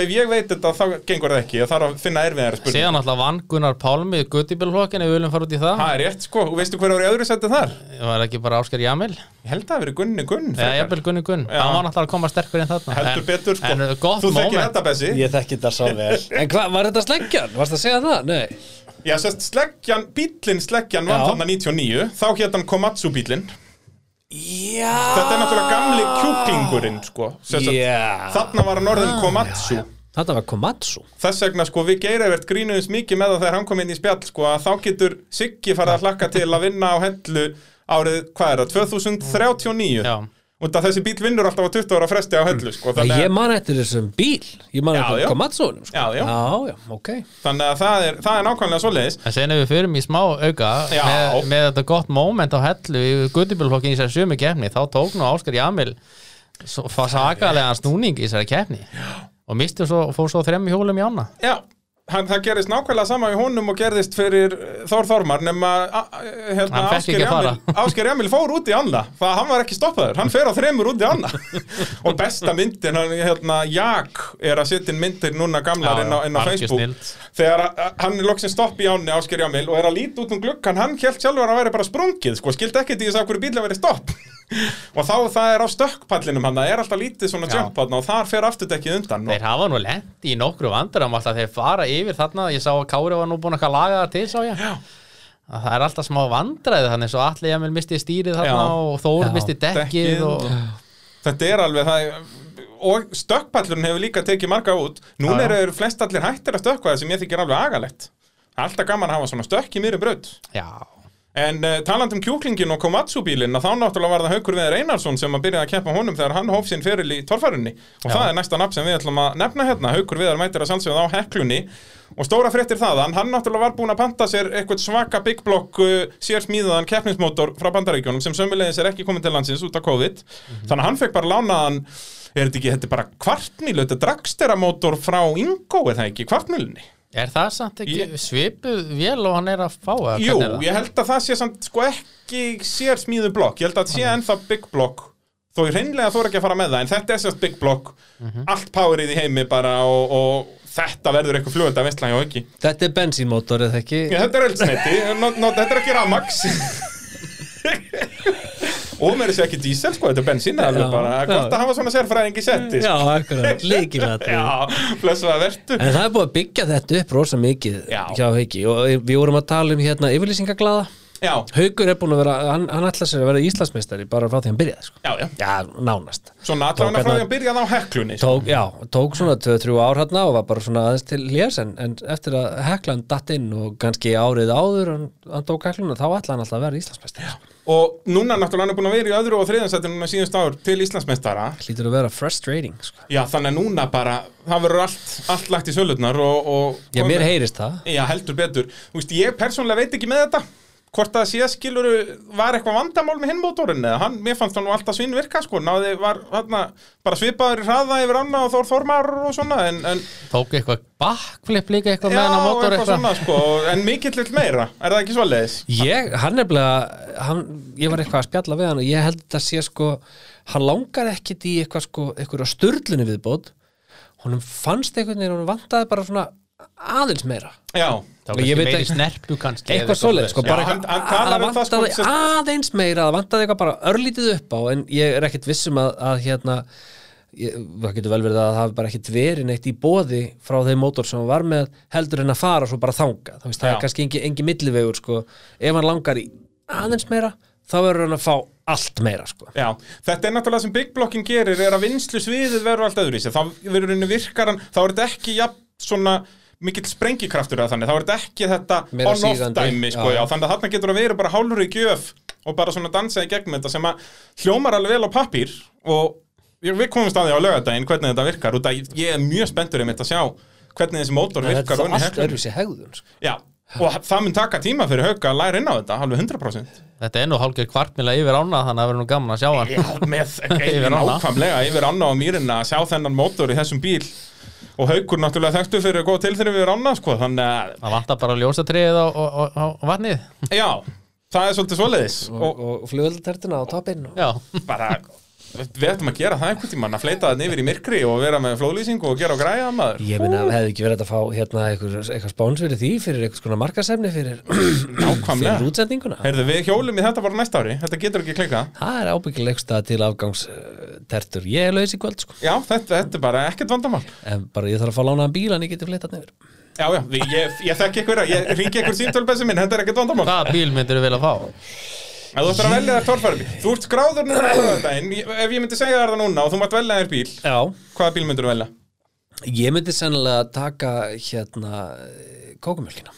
ég það ég að erfiðar spurning. Síðan alltaf vann Gunnar Pálmi Guttibillflokkin ef við viljum fara út í það. Það er rétt, sko, og veistu hver í öðru seti þar? Var ekki bara Ásker Jamil? Ég held að það hafi verið Gunni Gunn Já, frekar. jafnvel Gunni Gunn. Hann var náttúrulega að koma sterkur inn þarna. Heldur En- betur, sko. En gott Þú þekkir þetta, Bessi. Ég þekki þetta svo vel. En hvað, var þetta sleggjan? Varst það að segja það? Nei. Já, sérst, sleggjan, bíllinn sleggjan var þarna 99 Þá hétt hann Komatsu bíllinn. Já. Þetta er náttúrulega gamli kjúklingurinn, sko. Já. Þarna var hann orðin Komatsu Þetta var Komatsu Þess vegna sko við Geirivert grínuðum mikið með það þegar hann kom inn í spjall sko að þá getur Siggi farið að hlakka til að vinna á hellu árið, hvað er það, 2039 Já. og það þessi bíl vinnur alltaf á 20 ára fresti á hellu sko Ég man eftir þessum bíl Ég man Já, eftir já. Komatsunum sko. Já, já. já, já, ok þannig að það er, það er nákvæmlega svoleiðis En sen ef við förum í smá auka Já. með, með þetta gott moment á hellu í Guttibillflokkin í þessari sömu keppni þá tók nú Ásker Jamil sagalega snúning í þessari keppni og misti svo, fór svo þremmi hjólum í ána Já, hann, það gerist nákvæmlega sama í honum og gerðist fyrir eh, Þór Þormar nema a- a- hérna, fara. Jamil, fór út í anna það hann var ekki stoppaður, hann fer á þremur út í anna og besta myndin hérna, Jak er að setja inn myndir núna gamlar inn á, inn á Facebook snilld. Þegar hann er loksinn stopp í ánni Ásgeir Jamil og er að líta út um gluggan hann held sjálfur að væri bara sprungið sko, skildi ekki því þess að hverju bíl að veri stopp og þá það er á stökkpallinum hann það er alltaf lítið svona Já. jump þarna og þar fer afturdekkið undan og, Þeir hafa nú lendi í nokkru vandurum alltaf þeir fara yfir þarna, ég sá að Kári var nú búin að laga það til sá ég Já. að það er alltaf smá vandræði þannig svo allir Emil misti stýrið þarna Já. og Þór Já, misti dekkið dekkið og þetta er alveg það og stökkpallurinn hefur líka tekið marga út. Núna Já, eru flest allir hættir að stökkva það sem ég þykir alveg agalegt. Alltaf gaman að hafa svona stökk í miðri braut. Já, en uh, taland um kjúklingin og Komatsu bílinn að þá náttúrulega var það Haukur Viðar Einarsson sem að byrja að keppa honum þegar hann hóf sinn feril í torfærunni. Og Já. það er næsta nafn sem við ætlum að nefna hérna. Haukur Viðar mætir að sannsögða á heklunni og stóra fréttir þaðan, hann náttúrulega var búinn að panta sér eitthvað svaka big block uh, sér smíðaðan keppnismótor frá bandaríkjónum sem sömulegis er ekki komin til landsins út af COVID. Þannig að hann fekk bara lánaðan er þetta ekki, þetta er bara kvartmílu þetta er dragsteramótor frá Ingo er það ekki, kvartmílunni er það samt ekki Ég- svipuð vél og hann er að fá eða Jú, það? ég held að það sé samt sko ekki sér smíðu blokk, ég held að það sé ennþá big block. Þó ég reynlega þóra ekki að fara með það en þetta er sérst big block. Allt powerið í heimi bara og, og þetta verður eitthvað flugölda vestlæg og ekki Þetta er bensínmótor, eða ekki? Já, þetta er no, þetta er ekki ramax og mér er sér ekki dísel sko, þetta er bensín alveg bara, gott að hafa svona sérfræðing í setti Já, sko. akkurat, líkilætt Já, blessu að vertu. En það er búið að byggja þetta upp rosa mikið Já. hjá Hauki og við vorum að tala um hérna yfirlýsingaglada Já, Haukur er búin að vera, hann, hann ætla sér að vera Íslandsmeistari bara frá því hann byrjaði sko. já, já Já, nánast Svona Tók allavega frá því hérna- að byrjaði á heklunni sko. tók, Já, tók svona 2-3 ár hérna og var bara svona aðeins til lés en, en eftir að heklan datt inn og kannski árið áður hann, hann tók hekluna þá ætla hann alltaf að vera Íslandsmeistari sko. Og núna náttúrulega hann er búin að vera í öðru og þriðansætti núna síðust ár til Íslandsmeistara Hlýtur að vera frustrating sko. Já, þannig að núna bara, það verður allt, allt lagt í sölutnar og, og Já, mér heyrist það Já, heldur betur. Þú veist, ég persónulega veit ekki með þetta hvort að sé skiluru var eitthvað vandamál með hinn mótorinn eða? Hann, mér fannst það nú alltaf svinn virka sko, náði var hérna bara svipaður í hraða yfir anna og Þór Þormar og svona en, en tók eitthvað backflip líka eitthvað já, með hann á mótor eitthvað svona sko, en mikill meira, er það ekki svoleiðis? Ég, hann nefnilega hann, ég var eitthvað að spjalla við hann og ég held þetta sé sko, hann langar ekkit í eitthvað sko, eitthvað sturlunni viðbót. Honum fannst einhvern þá kannski veit meiri snerpu kannski eitthvað svoleið, sko, bara eitthvað um það, sko, aðeins meira, það vantaði eitthvað bara örlítið upp á, en ég er ekkit vissum að, að hérna ég, það getur vel verið að það hafi bara ekkit verið neitt í bóði frá þeim mótor sem hann var með heldur en að fara svo bara þanga það, veist, það er kannski engi, engi millivegur sko. ef hann langar í aðeins meira þá verður hann að fá allt meira sko. Já, þetta er náttúrulega sem Big Blocking gerir er að vinslu sviðið verður allt öðru í sig þá verður henni virkar hann, þá er þetta ekki jafn svona mikill sprengikraftur að þannig, þá er þetta ekki þetta on-off dæmi, sko, já. já, þannig að þarna getur að vera bara hálfur í gjöf og bara svona dansa í gegnum þetta sem að hljómar alveg vel á pappír og ég- við komumst að því á lögadaginn hvernig þetta virkar, út að ég er mjög spenntur einmitt að sjá hvernig þessi mótor þetta virkar er í allt öðru sér hegðun sko. Já, og það mun taka tíma fyrir hauka að læra inn á þetta, alveg 100% Þetta er nú hálfgeir kvartmila yfir ána þannig að það verður nú gaman að sjá hann. Já, með nákvæmlega yfir ána á mýrina að sjá þennan mótor í þessum bíl og haukur náttúrulega þekktu fyrir góð tilþrif yfir ána sko, þannig að, Það vantar bara ljósatriðið á, á, á, á vatnið. Já það er svolítið svoleiðis. Og, og og flugöldatertuna á. Já, bara, við ættum að gera það einhvern tímann að fleita það yfir í myrkri og vera með flóðlýsingu og gera og græja maður. Ég meina, hefði ekki verið að fá hérna eitthvað, eitthvað spáns fyrir því, fyrir eitthvað skona markasefni fyrir, Nákvæmlega. fyrir útsendinguna. Heyrðu, við hjólum í þetta bara næsta ári, þetta getur ekki klika Það er ábyggilegsta til afgangstertur Ég er laus í kvöld, sko. Já, þetta, þetta er bara ekkert vandamál. En bara ég þarf að fá lánaðan bíl en ég geti flyttat nefnir Já, já, við, ég, ég þekki ykkur, ég ringi ykkur símtölbessi minn, þetta er ekkert vandamál. Hvaða bíl myndir þú vilja fá? Ef þú ættir að velja þér torfæri bíl Þú ert skráður núna Ef ég myndi segja þér það núna og þú mátt velja þér bíl Já. Hvaða bíl myndir þú velja? Ég myndi sennilega taka hérna kókumjölkina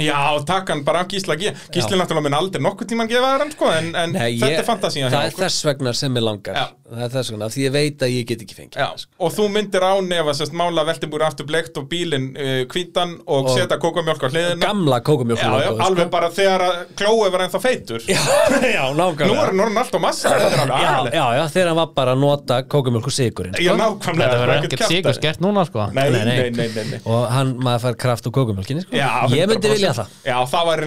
Já, takk hann bara af Gísla G. Gísli náttúrulega mun aldrei nokkuð tíman gefa þér hann sko, en, en Nei, þetta ég- er fantasía hjá Það er þess vegna sem ég langar. Já. Það er þess vegna, af því ég veit að ég get ekki fengið Já, sko. og þú myndir ánefa sérst mála veltibúri aftur bleikt og bílinn uh, hvítan og, Og- setja kókamjólk á hliðina Gamla Já, kókumjölkina já, alveg bara þegar að klói var ennþá feitur Já, já, nákvæmlega Nú er hann alltaf massa Þetta alveg já, já, já, þegar hann var bara að nota kókumjölk og sigurinn Já, sko. nákvæmlega Þetta er verður ekkert sigur skert núna sko Nei, nei, Nei, nei. nei, nei, nei. og hann, maður fær kraft úr kókumjölkinni sko. Já, Ég myndi 100%. vilja það Já, það var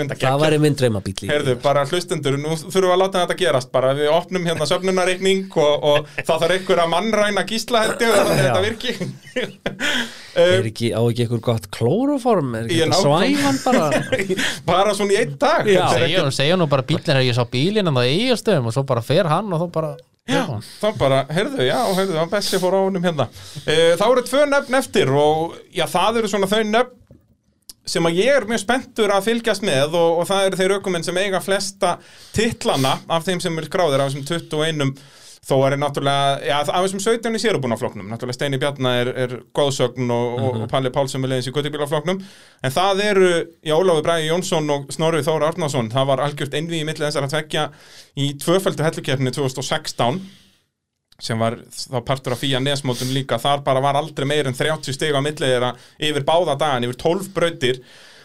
í hérna og, það þarf einhver að mannræna gísla held ég að þetta virki. Er ekki, á ekki eitthvað gott klóroform Er ekki svæfan bara? Bara svona í einn dag. Já. Er Segja, segja nú bara bílinn er ég sá bílinn en það eiga stöðum og svo bara fer hann og þá bara Já, þá bara, heyrðu, já, heyrðu, hann Bessi fór á honum hérna. E, þá eru tvö nöfn eftir og já, það eru svona þau nöfn sem að ég er mjög spenntur að fylgjast með og, og það eru þeir aukumenn sem eiga flesta titlana af þeim sem er skráðir af þessum 21 þó er náttúrulega, já, af þessum 17 í sérubúnafloknum, náttúrulega Steini Bjarna er, er góðsögn og, og, og Palli Pálsson með leiðins í göttubílafloknum, en það eru já, Ólafur Bræði Jónsson og Snorri Þóra Arnason, það var algjört einvið í milli þessar að tvekja í tvöföldu hellukefni 2016 sem var þá partur af fíja nesmótum líka. Þar bara var aldrei meir en 30 stig á milli þeirra yfir báða dagan, yfir 12 brautir.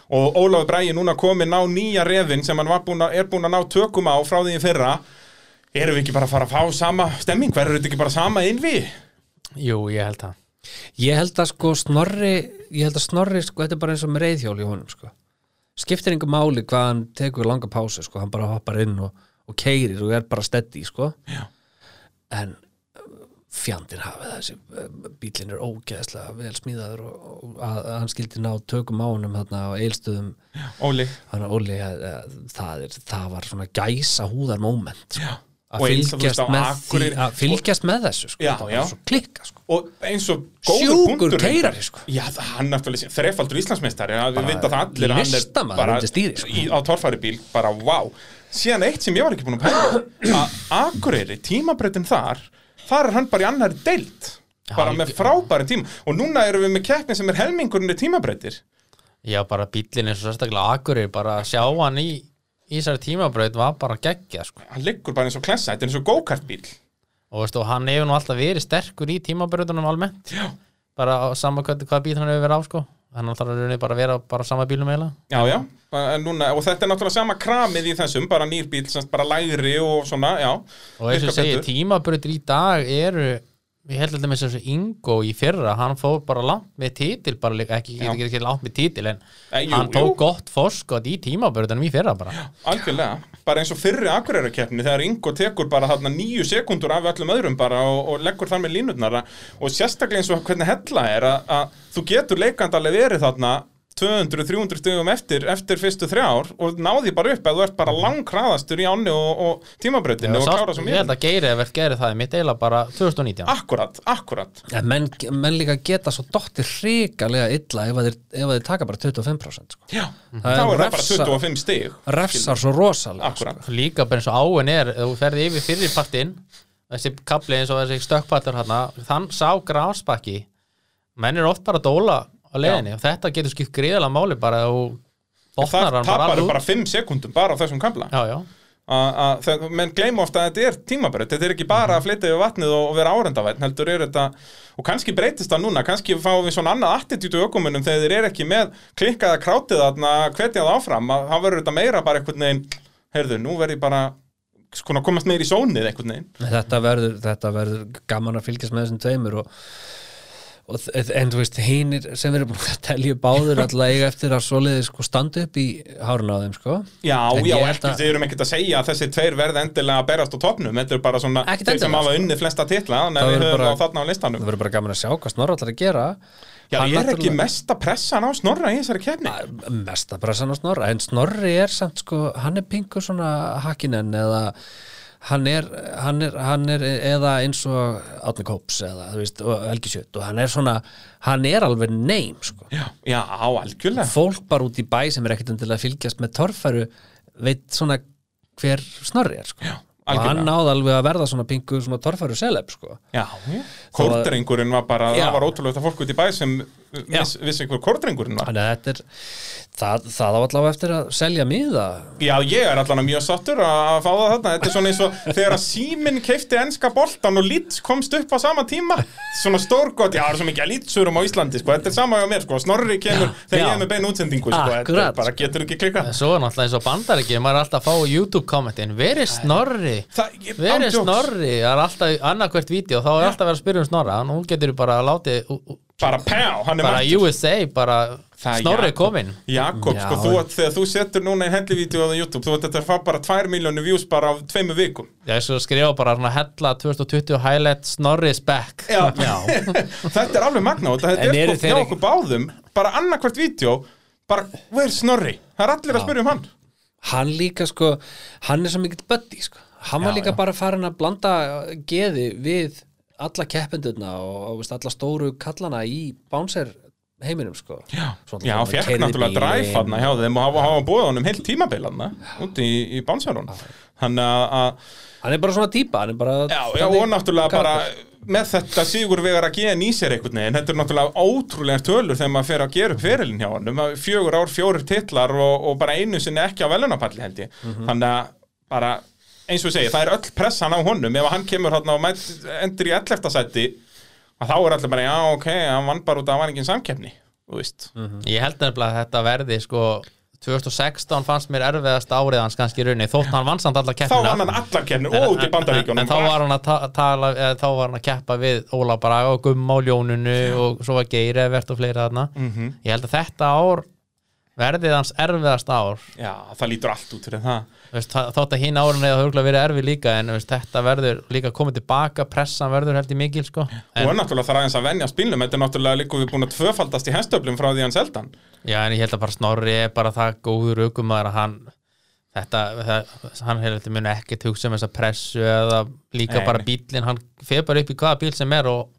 Og Ólafur Bræði núna komin á nýja refin sem hann búin að, er búin að ná tökum á frá því fyrra erum við ekki bara að fara að fá sama stemming verður þetta ekki bara sama innví? Jú, ég held það Ég held að sko snorri Ég held að snorri, sko, þetta er bara eins og með reyðhjól í honum sko. Skiptir einhver máli hvað hann tekur langa pásu sko. Hann bara hoppar inn og, og keirir og er bara steady sko. Já. En fjandinn hafið þessi uh, bílinn er ógeðslega vel smíðaður og, og að, að hann skildi ná tökum á honum þarna á eilstöðum Óli hann að Óli að, að, það, er, það var svona gæsa húðar moment sko. Og að fylgjast, með, að fylgjast með þessu sko. Já, já. svo klikka sko. og eins og góður Sjúkur keyrari, sko. Já, hann náttúrulega þrefaldur Íslandsmeistari við vita það allir að hann er bara sko. í, á torfæri bíl, bara wow síðan eitt sem ég var ekki búin að pæla að Akureyri, tímabreytin þar þar er hann bara í annari deild bara með frábæri tíma og núna erum við með keppni sem er helmingurinn í tímabreytir Já, bara bílinn eins og sérstaklega Akureyri bara að sjá hann í í þessari tímabraut var bara geggja sko. hann liggur bara eins og klessa, þetta er eins og go-kart-bíl og veistu, hann hefur nú alltaf verið sterkur í tímabrautunum almennt Já. bara á sama hvað, hvað bíl hann hefur verið á sko. hann þarf bara að vera bara sama bílum eiginlega Já, já, núna, og þetta er náttúrulega sama kramið í þessum, bara nýr bíl, semst bara lægri og svona, já og eins og betur. tímabrautur í dag eru ég held að með þessu Ingo í fyrra hann fór bara langt með titil bara líka, ekki, ekki, ekki langt með titil en Eh, jú, hann jú. tók gott forskot í tímabrautunum í fyrra bara. Algjörlega, bara eins og fyrri akureyrakeppni þegar Ingo tekur bara þarna nýju sekundur af öllum öðrum bara og, og leggur þar með línutnar og sérstaklega eins og hvernig hella er að, að þú getur leikandalega verið þarna 200-300 stugum eftir, eftir fyrstu þrjár og náði bara upp að þú ert bara langkraðastur í ánni og, og tímabrautinu og klára svo ég held mjög að Geiri verð gerði það í mitt eiginlega bara 2019 Akkurat, akkurat. Ja, menn, menn líka geta svo dottir hrikalega illa ef að þeir, ef að þeir taka bara 25% sko. Já, Það þá er það bara refsa- 25 stig refsar svo rosalega sko. Akkurat, líka bara eins og áin er ef þú ferði yfir fyrirpartinn þessi kapli eins og þessi stökkpartur hérna þann sá grásbakki menn er oft bara að dóla á leiðinni. Og þetta getur skipt greiðlega máli bara og það botnar hann bara tapar alveg bara 5 sekundum bara á þessum kamla já, já, menn gleyma ofta að þetta er tímabreytt þetta er ekki bara að flytja yfir vatnið og, og vera árendavætt heldur er þetta, og kannski breytist það núna. Kannski fáum við svona annað attitútu ökumunum þegar þeir eru ekki með klikkaða krátið þarna hvetja það áfram, að þá verður þetta meira bara einhvern veginn, heyrðu, nú verður ég bara skona, komast meira í sónið einhvern veginn. Þetta verður, þetta verður gaman að fylgjast með þessum tveimur og, en þú veist, hinir sem við erum búin að telja báður alltaf eiga eftir að svoleiði sko standa upp í hárun á þeim sko. Já, En já, ekki, þið erum ekkert að segja að þessi tveir verða endilega að berast á topnum, þetta er bara svona þeir sem hafa sko. unnið flesta titla, Það að við höfum á þarna á listanum. það verður bara gaman að sjá hvað Snorra ætlar að gera. Já, ég er ekki mesta pressan á snorra í þessari kefni mesta pressan á Snorra en Snorri er samt sko, hann er pingur svona hakkinen eða hann er, hann er, hann er eða eins og Átni Kóps eða veist, og Helgi Sjöt og hann er svona, hann er alveg neym sko. Já, já, algjörlega fólk bara út í bæ sem er ekkert að fylgjast með torfæru veit svona hver Snorri er sko. Já, og hann náði alveg að verða svona pingur svona torfæru seleb sko. Já, já. Kórdrengurinn var bara, Já. það var ótrúlega þetta fólk út í bæ sem viss, vissi hver kórdrengurinn var. Þannig að þetta er það, það á allavega eftir að selja miða. Já, ég er allan mjög sattur að fá það þarna. Þetta er svona eins og þegar að síminn keifti enska boltan og Leeds komst upp á sama tíma. Svona stórgott, já, það er svo mikið að Leedsurum á Íslandi, sko. Þetta er sama hjá mér, sko, Snorri kemur þegar já. ég er með bein útsendingu, sko. Þetta bara getur ekki klika Svo er náttúrulega eins og bandaríkjum, maður er alltaf að fá YouTube kommentin, veri Snorri, Það, ég, veri ándjóks. Snorri, það er alltaf annarkvært vídeo, þá er alltaf verið að spyrja um Snorra, nú getur þú bara að láti, Bara pjá, hann er bara mættur. USA, bara er Snorri kominn. Jakob, Já. sko, þú, þegar þú setur núna í hellivídeó á YouTube, þú veit að þetta fá bara 2 miljónu views bara á tveimu vikum Ég svo skrifa bara svona hella 2020 highlight Snorri's back. Já, þetta er alveg magna og þetta En er sko hjá ekki- okkur báðum bara annarkvært vídeo bara, where's Snorri? Það er allir að spyrja um hann hann líka sko hann er svo mikill buddy sko hann var Já, líka já. bara farin að blanda geði við alla keppendurna og, og veist, alla stóru kallana í bouncer heiminum sko. Já, já keyrði náttúrulega dræf hann hjá þeim og hafa, hafa búið honum heilt tímabil hann úti í, í Bánsarún Þannig að, að, hann er bara svona típa hann bara já, já, og náttúrulega bara með þetta sigur vegar að geða sér einhvern veginn, þetta er náttúrulega ótrúlega tölur þegar maður fer að gera upp ferilin hjá hann fjögur ár, fjórir titlar og, og bara einu sinni ekki á velunapalli held ég. Þannig að bara eins og ég segi, það er öll pressan á honum. Ef hann kemur hann og endur í 11. sæti að þá er allir bara, já ok, hann vann bara út af engin samkeppni þú veist. Ég held nefnilega að þetta verði sko 2016 fannst mér erfiðast árið hans kannski í rauninni, þótt hann vann samt alla þá keppnina. vann hann allar keppnir og út í bandaríkjunum. en, en þá var hann að ta tala eða, þá var hann að keppa við Óla Braga og Gumma og Ljónunu og svo var Geir Evert og fleiri þarna. Mhm. ég held að þetta ár verðið hans erfiðast ár. Já, það lítur allt út fyrir það. Veist, þótt að hinn árin eða huglega verið erfið líka en veist, þetta verður líka komið tilbaka pressan verður held í mikil sko. Og er en, náttúrulega þarf aðeins að venja spilnum þetta er náttúrulega líka við búin að tvöfaldast í hestöflum frá því hann seldan já, en ég held að bara Snorri er bara það góður aukumæður að hann þetta, það, hann hefur muni ekkert hugsa um þessa pressu eða líka Nei, bara bílinn, hann fer bara upp í hvaða bíl sem er og,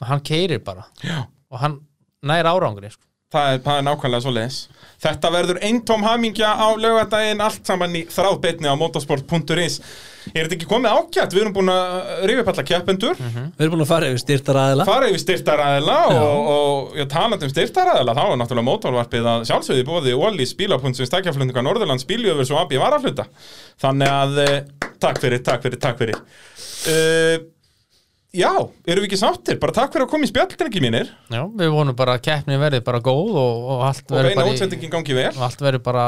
og hann keirir bara. Já. og hann nær árangri sko. Það er, það er nákvæmlega svo leiðis Þetta verður eintóm hamingja á laugardaginn allt saman í þráðbeitni á motorsport.is Er þetta ekki komið ágætt? Við erum búin að rifja upp alla keppendur. Við erum búin að fara yfir styrtar aðila fara yfir styrtaræðila og, og já, talandi um styrtaræðila þá er náttúrulega mótorvarpið að sjálfsögði bóði Ólís bílapunnsins stakjaflutninga Norðurlands bíljöfur svo AB varafluta þannig að eh, takk fyrir, takk fyrir, takk fyrir. Uh, Já, erum við ekki sáttir? Bara takk fyrir að koma í spjalltrengi mínir. Já, við vonum bara að keppni verði bara góð og, og allt beina bara, í- útsendingin gangi vel. og allt verður bara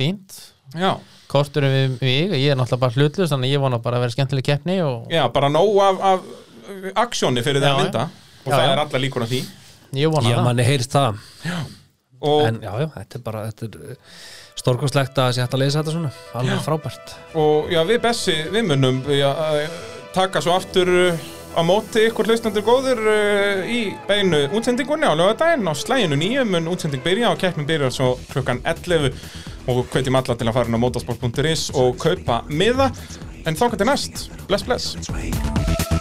fínt. Já, kosturum við mig, ég er náttúrulega bara hlutlust þannig að ég vona bara að vera skemmtileg keppni og já bara nóg af, af aksjóni fyrir það Já, að mynda og Já, það já. er alla líkur á því. Ég vona já, það. manni heyrist það. Og, en já, já, þetta er bara þetta er stórkostlegt að sé hægt að leysa þetta svona. Alveg frábært. Og já, við Bessi, við munum já, uh, taka svo aftur uh, á móti ykkur hlustandur góður uh, í beinu útsendingunni á lögadaginn á slæginu nýjum mun útsending byrja og keppnin byrjar svo klukkan 11 og hvetjum alla til að fara inn á motorsport.is og kaupa miða. En þá til næst, bless bless